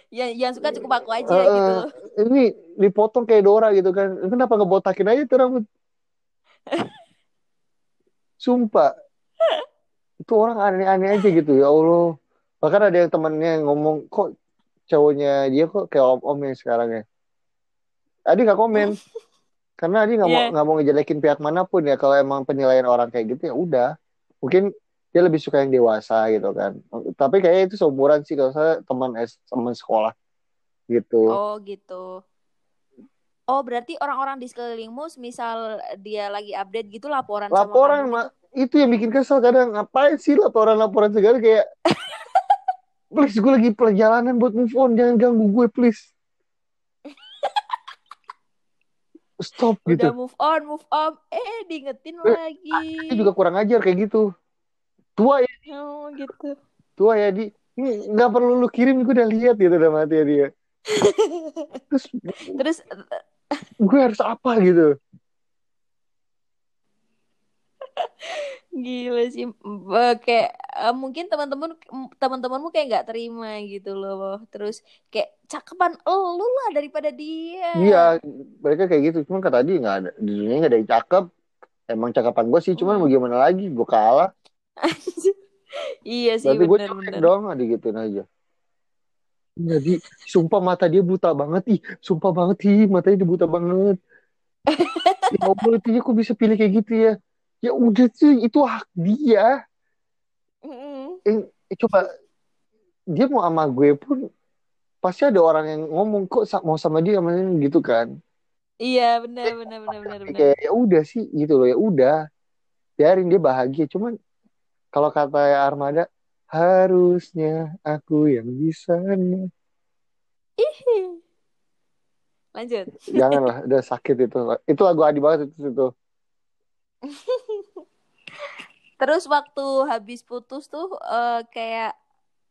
Yang yang suka cukup aku aja Eh, gitu. Ini dipotong kayak Dora gitu kan. Kenapa ngebotakin aja tuh rambut? Sumpah. Itu orang aneh-aneh aja gitu ya Allah. Bahkan ada yang temennya yang ngomong kok cowoknya dia kok kayak om-om yang sekarang ya. Adi nggak komen. Karena Adi nggak mau Iya. nggak mau ngejelekin pihak mana pun ya. Kalau emang penilaian orang kayak gitu ya udah. Mungkin dia lebih suka yang dewasa gitu kan. Tapi kayaknya itu seumuran sih kalau saya teman S teman sekolah gitu. Oh gitu. Oh berarti orang-orang di sekelilingmu, misal dia lagi update gitu laporan sama laporan kamu mak gitu? itu yang bikin kesel kadang. Ngapain sih laporan-laporan segala kayak please gue lagi perjalanan buat move on. Jangan ganggu gue please. Stop Udah gitu. move on, move on, eh diingetin Eh, lagi. dia juga kurang ajar kayak gitu. Tua ya Oh gitu. tua ya di. Ini nggak perlu lu kirim gue udah lihat gitu udah mati ya dia. Terus Terus gue harus apa gitu. Gila sih, kayak eh, mungkin teman-teman teman-temanmu kayak nggak terima gitu loh. Terus kayak cakepan lu lah daripada dia. iya mereka kayak gitu. Cuman kata dia nggak ada di dunia nggak ada yang cakep. Emang cakapan gue sih cuman mau gimana lagi? Gue kalah. Iya sih Berarti gue dong, digituin aja. Jadi, sumpah mata dia buta banget, ih, sumpah banget, ih, matanya dia buta banget. Ya Allah, itu ya kok bisa pilih kayak gitu ya? Ya udah sih, itu hak dia. Eh, eh, coba, dia mau sama gue pun, pasti ada orang yang ngomong, kok mau sama dia, sama gitu kan. Iya benar benar benar benar benar. Kayak, ya udah sih, gitu loh, ya udah. Biarin dia bahagia, cuman kalau kata Armada harusnya aku yang bisa Ih. Lanjut. janganlah udah sakit itu itu lagu Adi banget itu, itu. Terus waktu habis putus tuh eh, kayak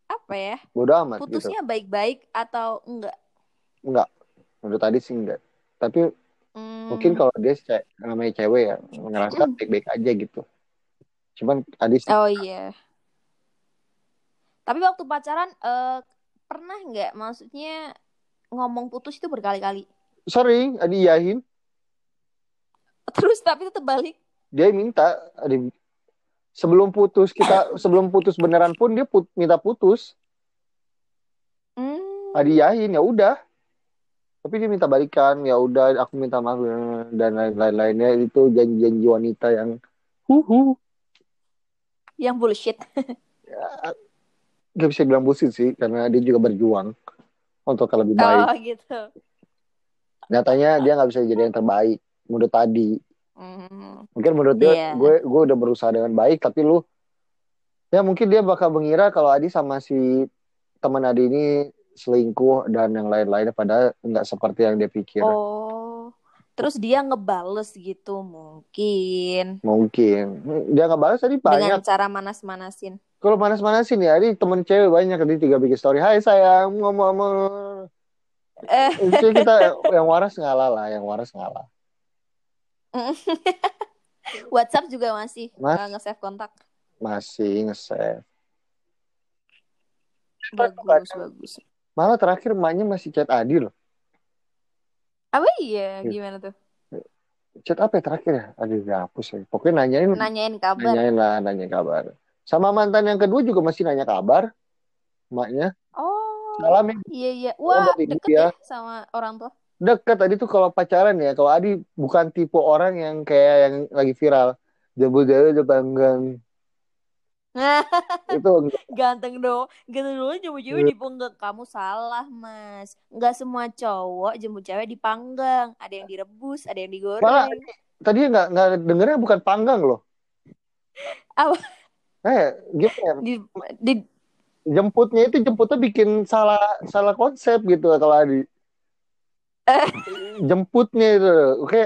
apa ya? bodo amat gitu Putusnya baik-baik atau enggak? enggak menurut tadi sih enggak tapi Hmm. mungkin kalau dia ce- namanya cewek ya ngerasa baik-baik aja gitu cuman tadi sih Oh iya. Tapi waktu pacaran eh, pernah nggak maksudnya ngomong putus itu berkali-kali. sering Adi yahin Terus tapi tetap balik. dia minta Adi sebelum putus kita sebelum putus beneran pun dia put- minta putus Hmm. hadiahin ya udah tapi dia minta balikan ya udah aku minta maaf dan lain-lainnya itu janji-janji wanita yang huhu Yang bullshit. gak bisa bilang bullshit sih karena dia juga berjuang untuk lebih baik Oh gitu. nyatanya dia nggak bisa jadi yang terbaik menurut tadi Hmm. mungkin menurut dia Iya. gue gue udah berusaha dengan baik tapi lu ya mungkin dia bakal mengira kalau Adi sama si teman Adi ini selingkuh dan yang lain-lainnya padahal nggak seperti yang dia pikir Oh. Terus dia ngebales gitu mungkin mungkin dia nggak balas tadi dengan banyak cara manas-manasin. Kalau panas-panasin ya Adi temen cewek banyak tadi tiga bikin story Hai sayang ngomong-ngomong Eh. kita yang waras ngalah lah yang waras ngalah WhatsApp juga masih Mas- eh, nge-save kontak. masih nge-save Bagus, bagus. malah terakhir emaknya masih chat Adi loh Apa iya? Gitu. Gimana tuh? chat apa ya terakhir ya Aduh dihapus ya pokoknya nanyain Nanyain kabar. nanyain lah nanya kabar sama mantan yang kedua juga masih nanya kabar emaknya Oh. salam ya Iya iya. Wah, deket ya sama orang tua. deket tadi tuh kalau pacaran ya kalau Adi bukan tipe orang yang kayak yang lagi viral jemput jauh udah panggang itu enggak. Ganteng dong. Ganteng dong jemput cewek dipanggang. Kamu salah, Mas. Enggak semua cowok jemput cewek dipanggang. Ada yang direbus, ada yang digoreng. malah tadi nggak nggak dengernya bukan panggang loh Apa? Eh gimana? Ya Di, di jemputnya itu jemputnya bikin salah salah konsep gitu kalau Adi. Jemputnya itu. Oke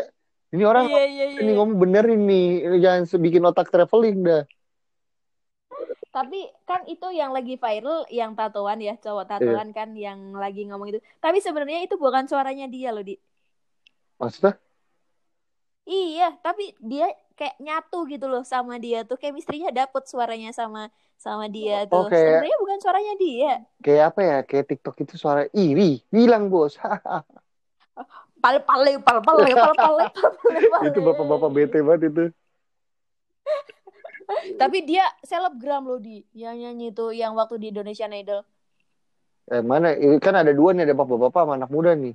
ini orang iya iya iya. ini ngomong bener ini. Jangan bikin otak traveling dah. Tapi kan itu yang lagi viral yang tatoan ya, cowok tatoan kan yang lagi ngomong itu. Tapi sebenarnya itu bukan suaranya dia loh, Di. maksudnya? Iya, tapi dia kayak nyatu gitu loh sama dia tuh. Chemistry-nya dapet suaranya sama sama dia tuh. Oh, kayak- Sebenarnya bukan suaranya dia. kayak apa ya kayak TikTok itu suara iri bilang bos Pale pale pale pale pale pale. pale, itu bapak-bapak bete banget itu Tapi dia selebgram loh di yang nyanyi tuh yang waktu di Indonesian Idol. eh mana ini kan ada dua nih ada bapak-bapak sama anak muda nih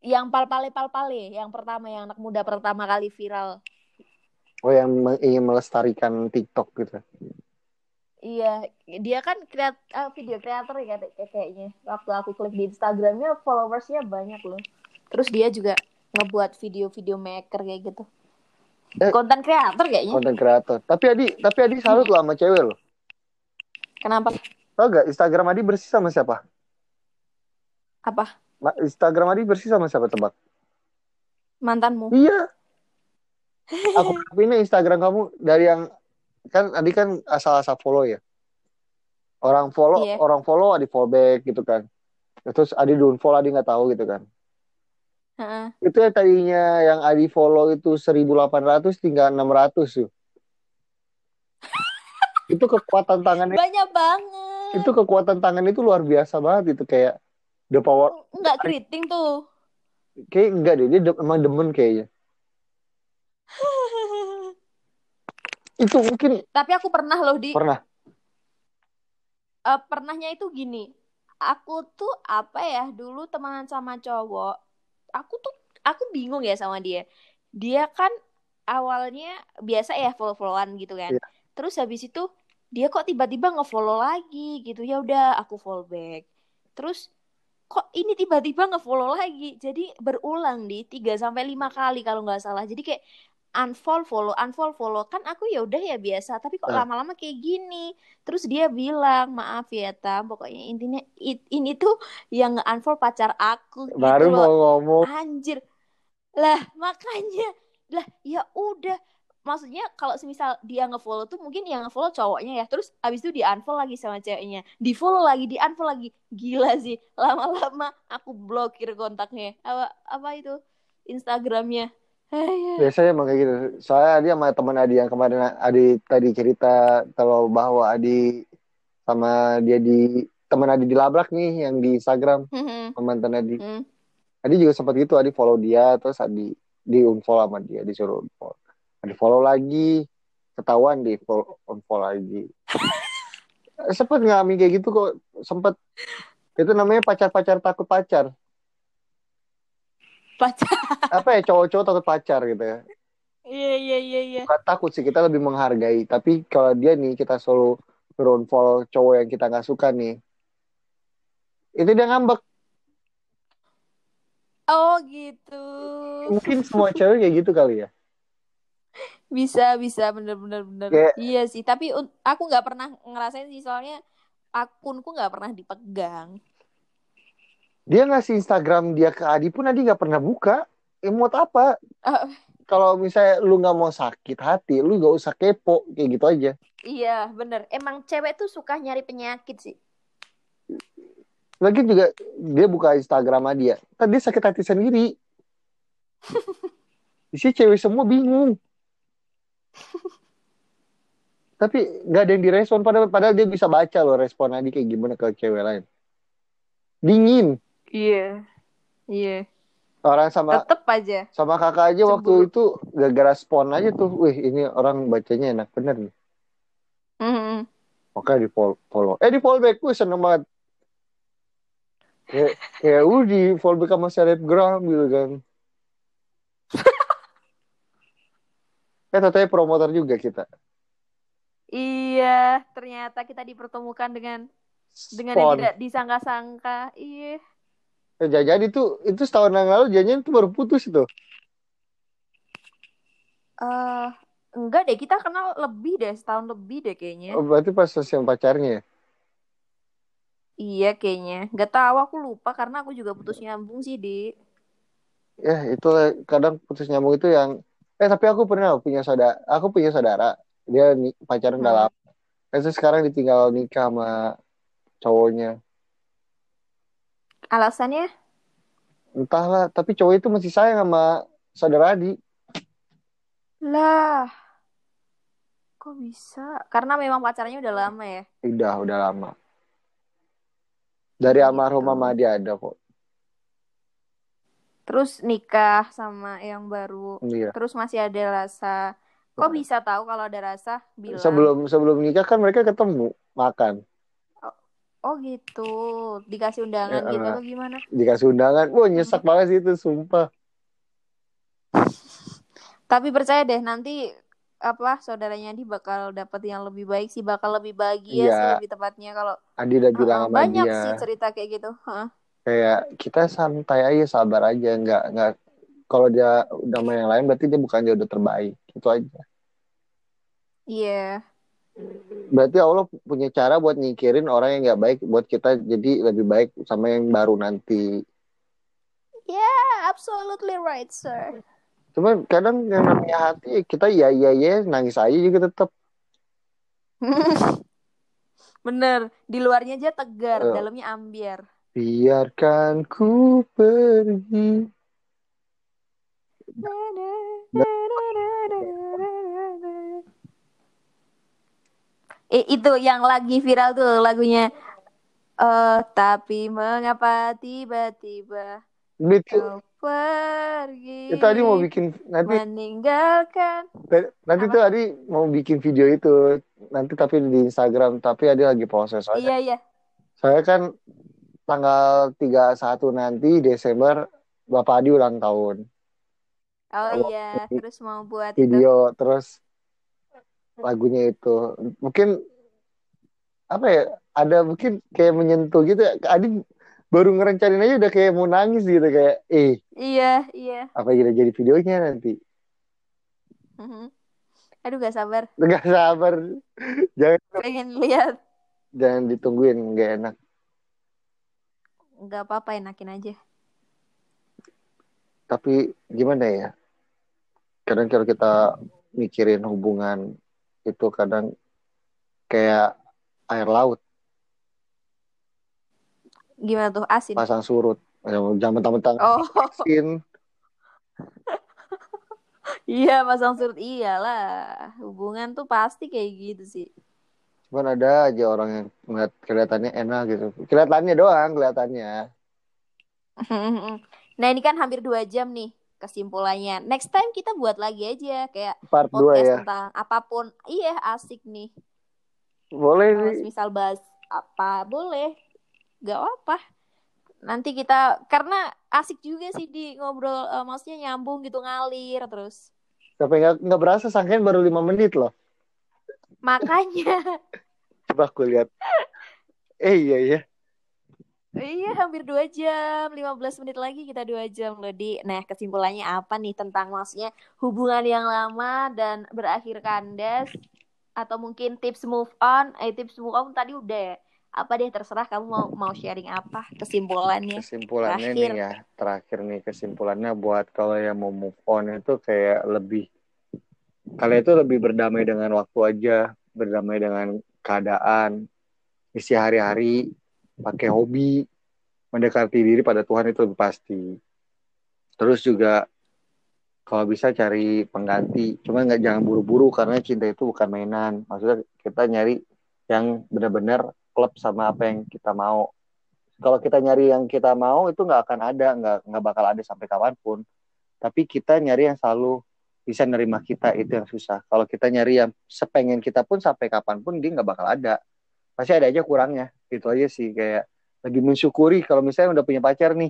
Yang pal pale pal pale, yang pertama yang anak muda pertama kali viral. Oh yang ingin melestarikan TikTok gitu Iya, dia kan kreat ah, video kreator ya kayak- kayaknya. Waktu aku klik di Instagramnya followersnya banyak loh. Terus dia juga ngebuat video-video maker kayak gitu. Eh. Konten kreator kayaknya. konten kreator tapi Adi tapi Adi salut loh sama cewek loh Kenapa? tau gak Instagram Adi bersih sama siapa Apa? Instagram Adi bersih sama siapa tebak Mantanmu? Iya. Aku ini Instagram kamu dari yang kan Adi kan asal-asal follow ya. Orang follow, Iya. orang follow Adi follow back gitu kan. Terus Adi don't follow Adi nggak tahu gitu kan. Heeh. Itu ya tadinya yang Adi follow itu 1800 tinggal 600 tuh. itu kekuatan tangannya Banyak banget. itu kekuatan tangan itu luar biasa banget itu kayak the power Enggak keriting tuh. kayak enggak deh dia de- emang demen kayaknya itu mungkin Tapi aku pernah loh di pernah eh, pernahnya itu gini. Aku tuh apa ya dulu temenan sama cowok. Aku tuh aku bingung ya sama dia. Dia kan awalnya biasa ya follow-followan gitu kan. Iya. Terus habis itu dia kok tiba-tiba nge-follow lagi gitu. Ya udah aku follow back. Terus kok ini tiba-tiba nge-follow lagi. Jadi berulang di 3 sampai 5 kali kalau nggak salah. Jadi kayak unfollow follow unfollow follow. Kan aku ya udah ya biasa tapi kok Ah. lama-lama kayak gini. Terus dia bilang maaf ya tam pokoknya intinya it- ini tuh yang nge-unfollow pacar aku gitu Baru loh. mau ngomong. anjir. Lah makanya. Lah ya udah. Maksudnya kalau semisal dia ngefollow tuh mungkin yang ngefollow cowoknya ya. Terus abis itu di unfollow lagi sama ceweknya. Di follow lagi di unfollow lagi. Gila sih. Lama-lama aku blokir kontaknya. Apa apa itu? Instagramnya. Biasanya emang kayak gitu. Soalnya Adi sama teman Adi yang kemarin Adi tadi cerita kalau bahwa Adi sama dia di teman Adi dilabrak nih yang di Instagram Hmm, sama mantan Adi. hmm. Adi juga sempat gitu Adi follow dia terus Adi di unfollow sama dia disuruh unfollow. Adi follow lagi ketahuan di follow unfollow lagi. sempet ngalamin kayak gitu kok sempet itu namanya pacar-pacar takut pacar pacar. Apa ya cowok-cowok takut pacar gitu ya? Iya iya iya iya. Bukan takut sih kita lebih menghargai. Tapi kalau dia nih kita selalu follow cowok yang kita nggak suka nih itu dia ngambek. Oh gitu. Mungkin semua cewek kayak gitu kali ya? Bisa bisa. Bener bener bener. Kayak- iya sih. Tapi aku nggak pernah ngerasain sih. Soalnya akunku nggak pernah dipegang dia ngasih Instagram dia ke Adi pun Adi nggak pernah buka. Emot apa? Ah. kalau misalnya lu nggak mau sakit hati lu nggak usah kepo. Kayak gitu aja. Iya bener. Emang cewek tuh suka nyari penyakit sih. Lagi juga dia buka Instagram dia. Tadi dia sakit hati sendiri. Isi cewek semua bingung. Tapi nggak ada yang direspon. Padahal padahal dia bisa baca loh respon Adi kayak gimana ke cewek lain. Dingin iya iya orang sama tetep aja sama kakak aja waktu Cemburu. itu gara-gara respon aja tuh wih ini orang bacanya enak bener nih Mhm. Oke di follow. Eh di follow back gue seneng banget. Kayak, kayak lu di follow back sama selebgram gitu kan. eh tetanya promotor juga kita. iya ternyata kita dipertemukan dengan dengan yang Spon. tidak disangka-sangka iya Eh, jadi itu itu setahun yang lalu janjian itu baru putus itu. eh enggak deh kita kenal lebih deh setahun lebih deh kayaknya Oh, berarti pas yang pacarnya ya. iya kayaknya nggak tahu aku lupa karena aku juga putus nyambung sih di Ya itu kadang putus nyambung itu yang eh tapi aku pernah punya saudara, aku punya saudara dia pacaran Hmm. lama. Terus sekarang ditinggal nikah sama cowoknya. Alasannya Entahlah, tapi cowok itu masih sayang sama saudara Adi. lah kok bisa karena memang pacarnya udah lama ya Udah, udah lama. Dari Gitu. almarhum mama dia ada kok. terus nikah sama yang baru Iya. terus masih ada rasa kok bisa tahu kalau ada rasa bilang Sebelum sebelum nikah kan mereka ketemu makan, oh gitu dikasih undangan Ya, gitu apa gimana dikasih undangan. Wah nyesek banget sih itu, sumpah. tapi percaya deh nanti apa saudaranya di bakal dapet yang lebih baik sih bakal lebih bahagia Iya. sih lebih tepatnya kalau Adi udah bilang sama banyak dia sih cerita kayak gitu Heeh. kayak kita santai aja, sabar aja, nggak nggak. Kalau dia udah sama yang lain berarti dia bukan jodoh terbaik. Itu aja. iya Berarti Allah punya cara buat nyingkirin orang yang nggak baik buat kita jadi lebih baik sama yang baru nanti. absolutely right sir Cuman kadang yang namanya hati kita iya iya iya nangis aja juga tetap. bener di luarnya aja tegar Eh. dalamnya ambiar Biarkan ku pergi. Eh itu yang lagi viral tuh lagunya. Eh tapi mengapa tiba-tiba Itu, kau pergi? itu tadi mau bikin nanti meninggalkan. nanti Apa? tuh Adi mau bikin video itu nanti tapi di Instagram tapi Adi lagi proses soalnya Iya iya. saya kan tanggal 31 nanti Desember Bapak Adi ulang tahun Oh Oh, iya, terus mau buat itu. video terus lagunya itu mungkin apa ya ada mungkin kayak menyentuh gitu ya Adi baru ngerencanain aja udah kayak mau nangis gitu kayak eh Iya, iya. apa kita jadi videonya nanti Mhm. Aduh gak sabar. Nggak sabar. Jangan Pengen lihat. jangan ditungguin, nggak enak. Gak apa-apa enakin aja. Tapi gimana ya? Kadang kalau kita mikirin hubungan itu kadang kayak air laut Gimana tuh asin? pasang surut. Jangan mentang-mentang Oh asin. iya pasang surut iyalah. Hubungan tuh pasti kayak gitu sih. Cuman ada aja orang yang ngeliat kelihatannya enak gitu. Kelihatannya doang, kelihatannya. Nah ini kan hampir dua jam nih kesimpulannya. Next time kita buat lagi aja kayak Part 2 podcast ya. tentang apa pun. Iya asik nih. Boleh Kalau sih. misal bahas apa boleh. Gak apa. Nanti kita karena asik juga sih di ngobrol eh, maksudnya nyambung gitu ngalir terus. Sampai nggak nggak berasa sangkain baru lima menit loh. Makanya Coba aku lihat. Eh iya iya. Iya hampir dua jam. 15 menit lagi kita dua jam loh di. Nah kesimpulannya apa nih tentang maksudnya hubungan yang lama dan berakhir kandas? Atau mungkin tips move on? Eh tips move on tadi udah ya? Apa deh terserah kamu mau mau sharing apa kesimpulannya? Kesimpulannya Terakhir. nih ya, terakhir nih kesimpulannya buat kalau yang mau move on itu kayak lebih kalian itu lebih berdamai dengan waktu aja, berdamai dengan keadaan, isi hari-hari, pakai hobi, mendekati diri pada Tuhan itu lebih pasti. Terus juga kalau bisa cari pengganti, cuma nggak jangan buru-buru karena cinta itu bukan mainan. Maksudnya kita nyari yang benar-benar klub sama apa yang kita mau. Kalau kita nyari yang kita mau itu nggak akan ada, nggak nggak bakal ada sampai kapan pun. Tapi kita nyari yang selalu bisa nerima kita itu yang susah. Kalau kita nyari yang sepengen kita pun sampai kapan pun dia nggak bakal ada. Pasti ada aja kurangnya. Itu aja sih kayak lebih mensyukuri kalau misalnya udah punya pacar nih,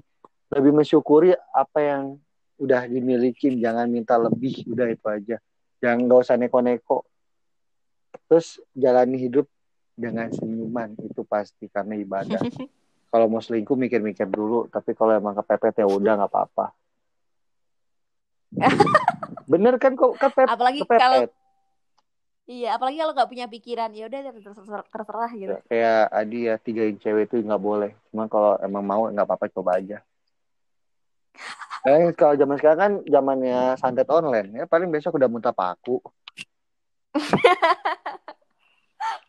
lebih mensyukuri apa yang udah dimiliki, jangan minta lebih, udah itu aja. Jangan nggak usah neko-neko. Terus jalani hidup dengan senyuman itu pasti karena ibadah. kalau mau selingkuh mikir-mikir dulu, tapi kalau emang kepepet ya udah nggak apa-apa. Bener kan kok kepepet? apalagi kepepet. kalau iya apalagi kalau nggak punya pikiran ya udah terserah, terserah gitu Kayak Adi ya tigain cewek itu nggak boleh. Cuma kalau emang mau nggak apa-apa coba aja. Eh kalau zaman sekarang kan zamannya santet online ya paling besok udah muntah paku.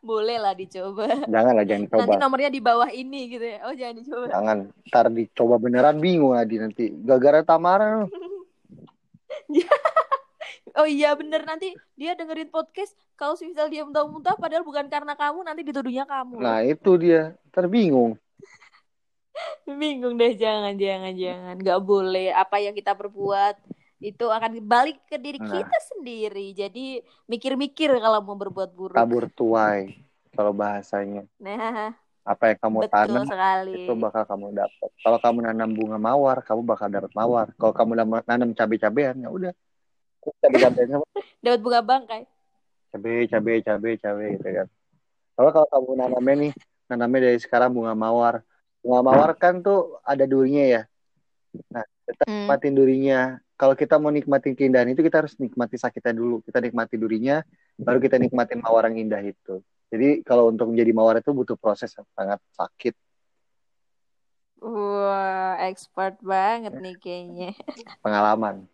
boleh lah dicoba Jangan lah jangan coba. nanti nomornya di bawah ini gitu ya oh jangan dicoba Jangan. Ntar dicoba beneran bingung Adi nanti. Gara-gara Tamara. oh iya bener nanti dia dengerin podcast kalau misal dia muntah-muntah padahal bukan karena kamu nanti dituduhnya kamu Nah itu dia. Ntar bingung. deh jangan jangan jangan nggak boleh apa yang kita perbuat itu akan balik ke diri Nah. kita sendiri jadi mikir-mikir kalau mau berbuat buruk Kabur tuai. Kalau bahasanya. nah Apa yang kamu betul tanam sekali itu bakal kamu dapat. Kalau kamu nanam bunga mawar, kamu bakal dapat mawar. Kalau kamu nanam- nanam cabai-cabean, ya udah. Cabai-cabeannya dapat bunga bangkai cabai, cabai, cabai, cabai gitu kan. Kalau kalau kamu nanamnya nih, nanamnya dari sekarang bunga mawar. Bunga mawar kan tuh ada durinya ya. Nah, kita Hmm. nikmatin durinya. Kalau kita mau nikmatin keindahan itu, kita harus nikmati sakitnya dulu. Kita nikmati durinya, baru kita nikmatin mawar yang indah itu. Jadi kalau untuk menjadi mawar itu butuh proses yang sangat sakit. Wah, expert banget nih kayaknya. Pengalaman.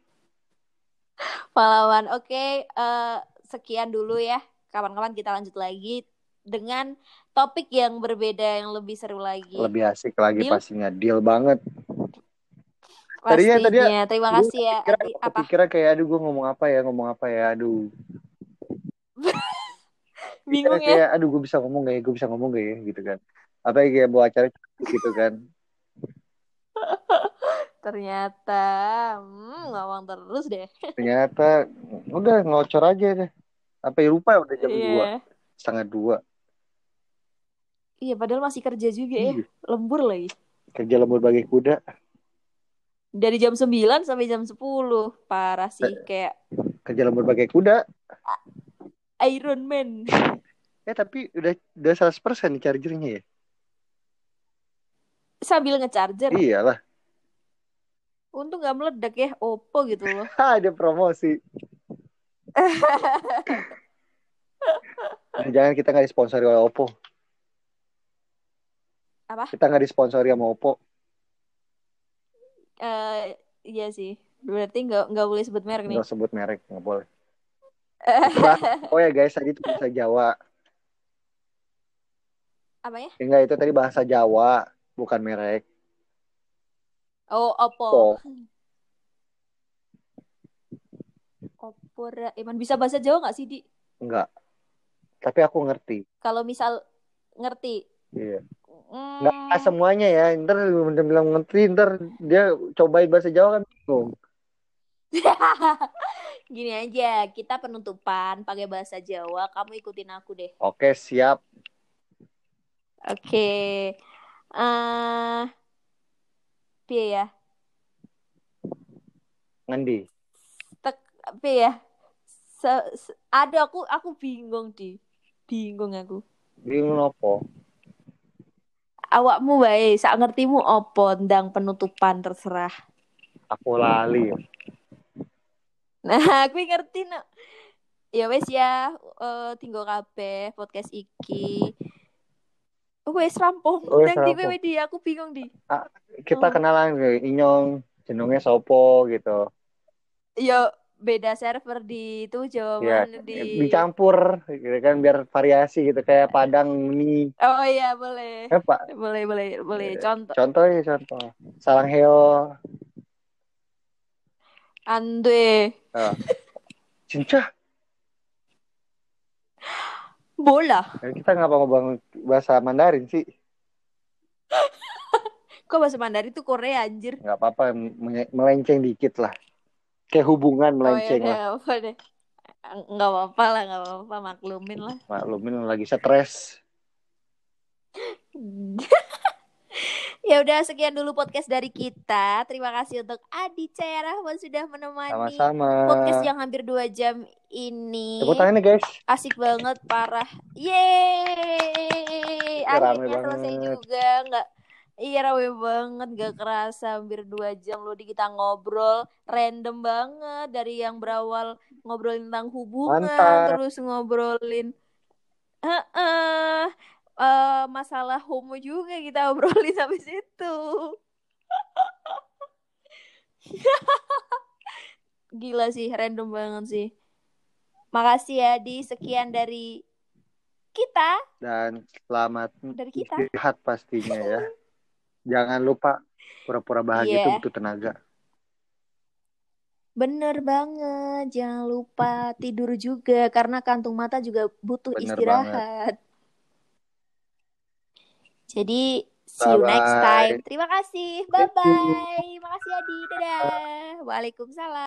Pahlawan, oke, eh, sekian dulu ya. Kapan-kapan kita lanjut lagi dengan topik yang berbeda yang lebih seru lagi. Lebih asik lagi Deal? pastinya. Deal banget. Tadinya- Pastinya. tadinya Terima Gue kasih ya. Adi. Apa? kepikiran kayak aduh gue ngomong apa ya, ngomong apa ya, aduh. Bingung Kayak, ya. kayak, aduh gue bisa ngomong gak ya, gue bisa ngomong gak ya, gitu kan. Apa kayak bawa acara gitu kan. Ternyata hmm, ngomong terus deh. Ternyata udah ngocor aja deh. Apa ya lupa udah jam Iya. dua, setengah dua. Iya, padahal masih kerja juga ya. Iya. Lembur lagi. Kerja lembur bagi kuda. Dari jam 9 sampai jam 10. Parah sih kayak Kerja lembur bagi kuda. Iron Man. Eh tapi udah udah 100% nih chargernya ya. Sambil ngecharger. Iyalah. Untung gak meledak ya Oppo gitu loh. Ada promosi. Jangan kita nggak disponsori oleh Oppo. Apa? Kita nggak disponsori sama Oppo. Eh, iya sih. Berarti nggak nggak boleh sebut merek nih. Nggak sebut merek, nggak boleh. oh ya guys, tadi itu bahasa Jawa. Apa ya? Enggak, itu tadi bahasa Jawa, bukan merek. Oh, Oppo. Oppo. Oppo. Ra- Eman bisa bahasa Jawa nggak sih, Di? Enggak. Tapi aku ngerti. Kalau misal ngerti. Iya. Hmm, Enggak semuanya ya. Ntar bener bilang ngerti, ntar dia cobain bahasa Jawa kan bingung. Gini aja, kita penutupan pakai bahasa Jawa. Kamu ikutin aku deh. Oke, siap. Oke. Eh, piye ya? Ngendi. Tek, piye ya? Se- se- ada aku aku bingung di. Bingung aku. Bingung apa? Awakmu wae, sak ngertimu opo ndang penutupan terserah. Aku lali. Nah, aku ngerti no. Ya wes ya, eh tinggal kabeh podcast iki. Wes rampung. Wes Nang di di aku bingung di. Kita Oh. kenalan Inyong, jenenge sopo gitu. Ya beda server di itu Ya, jawaban di dicampur gitu kan biar variasi gitu kayak Padang mie. Oh iya boleh. Eh, Pak. Boleh boleh boleh. Eh, Contoh Contoh ya contoh. Salang heo. Andre Cinca. bola. Ya, kita ngapa ngomong bahasa Mandarin sih? Kok bahasa Mandarin itu Korea anjir. Nggak apa-apa, melenceng dikit lah. Kayak hubungan Oh melenceng udah lah. nggak apa deh. Nggak apa-apa lah, nggak apa-apa maklumin lah. Maklumin lagi stres. ya udah sekian dulu podcast dari kita. Terima kasih untuk Adi Rahman sudah menemani Sama-sama. podcast yang hampir dua jam ini. Tepuk tangan nih guys. Asik banget, parah. Yeay! Ya, Akhirnya selesai banget. juga. Nggak, iya rame banget. Gak kerasa hampir dua jam loh di kita ngobrol. Random banget. Dari yang berawal ngobrolin tentang hubungan. Mantap. Terus ngobrolin... Heeh. Eh, masalah homo juga kita obrolin sampai situ. Gila sih, random banget sih. Makasih ya di sekian dari kita. Dan selamat Dari kita. istirahat pastinya ya. Jangan lupa pura-pura bahagia Iya. itu butuh tenaga. Bener banget, jangan lupa tidur juga karena kantung mata juga butuh Bener istirahat. Jadi see you next time. Terima kasih. Bye bye. Makasih Adi. Dadah. Waalaikumsalam.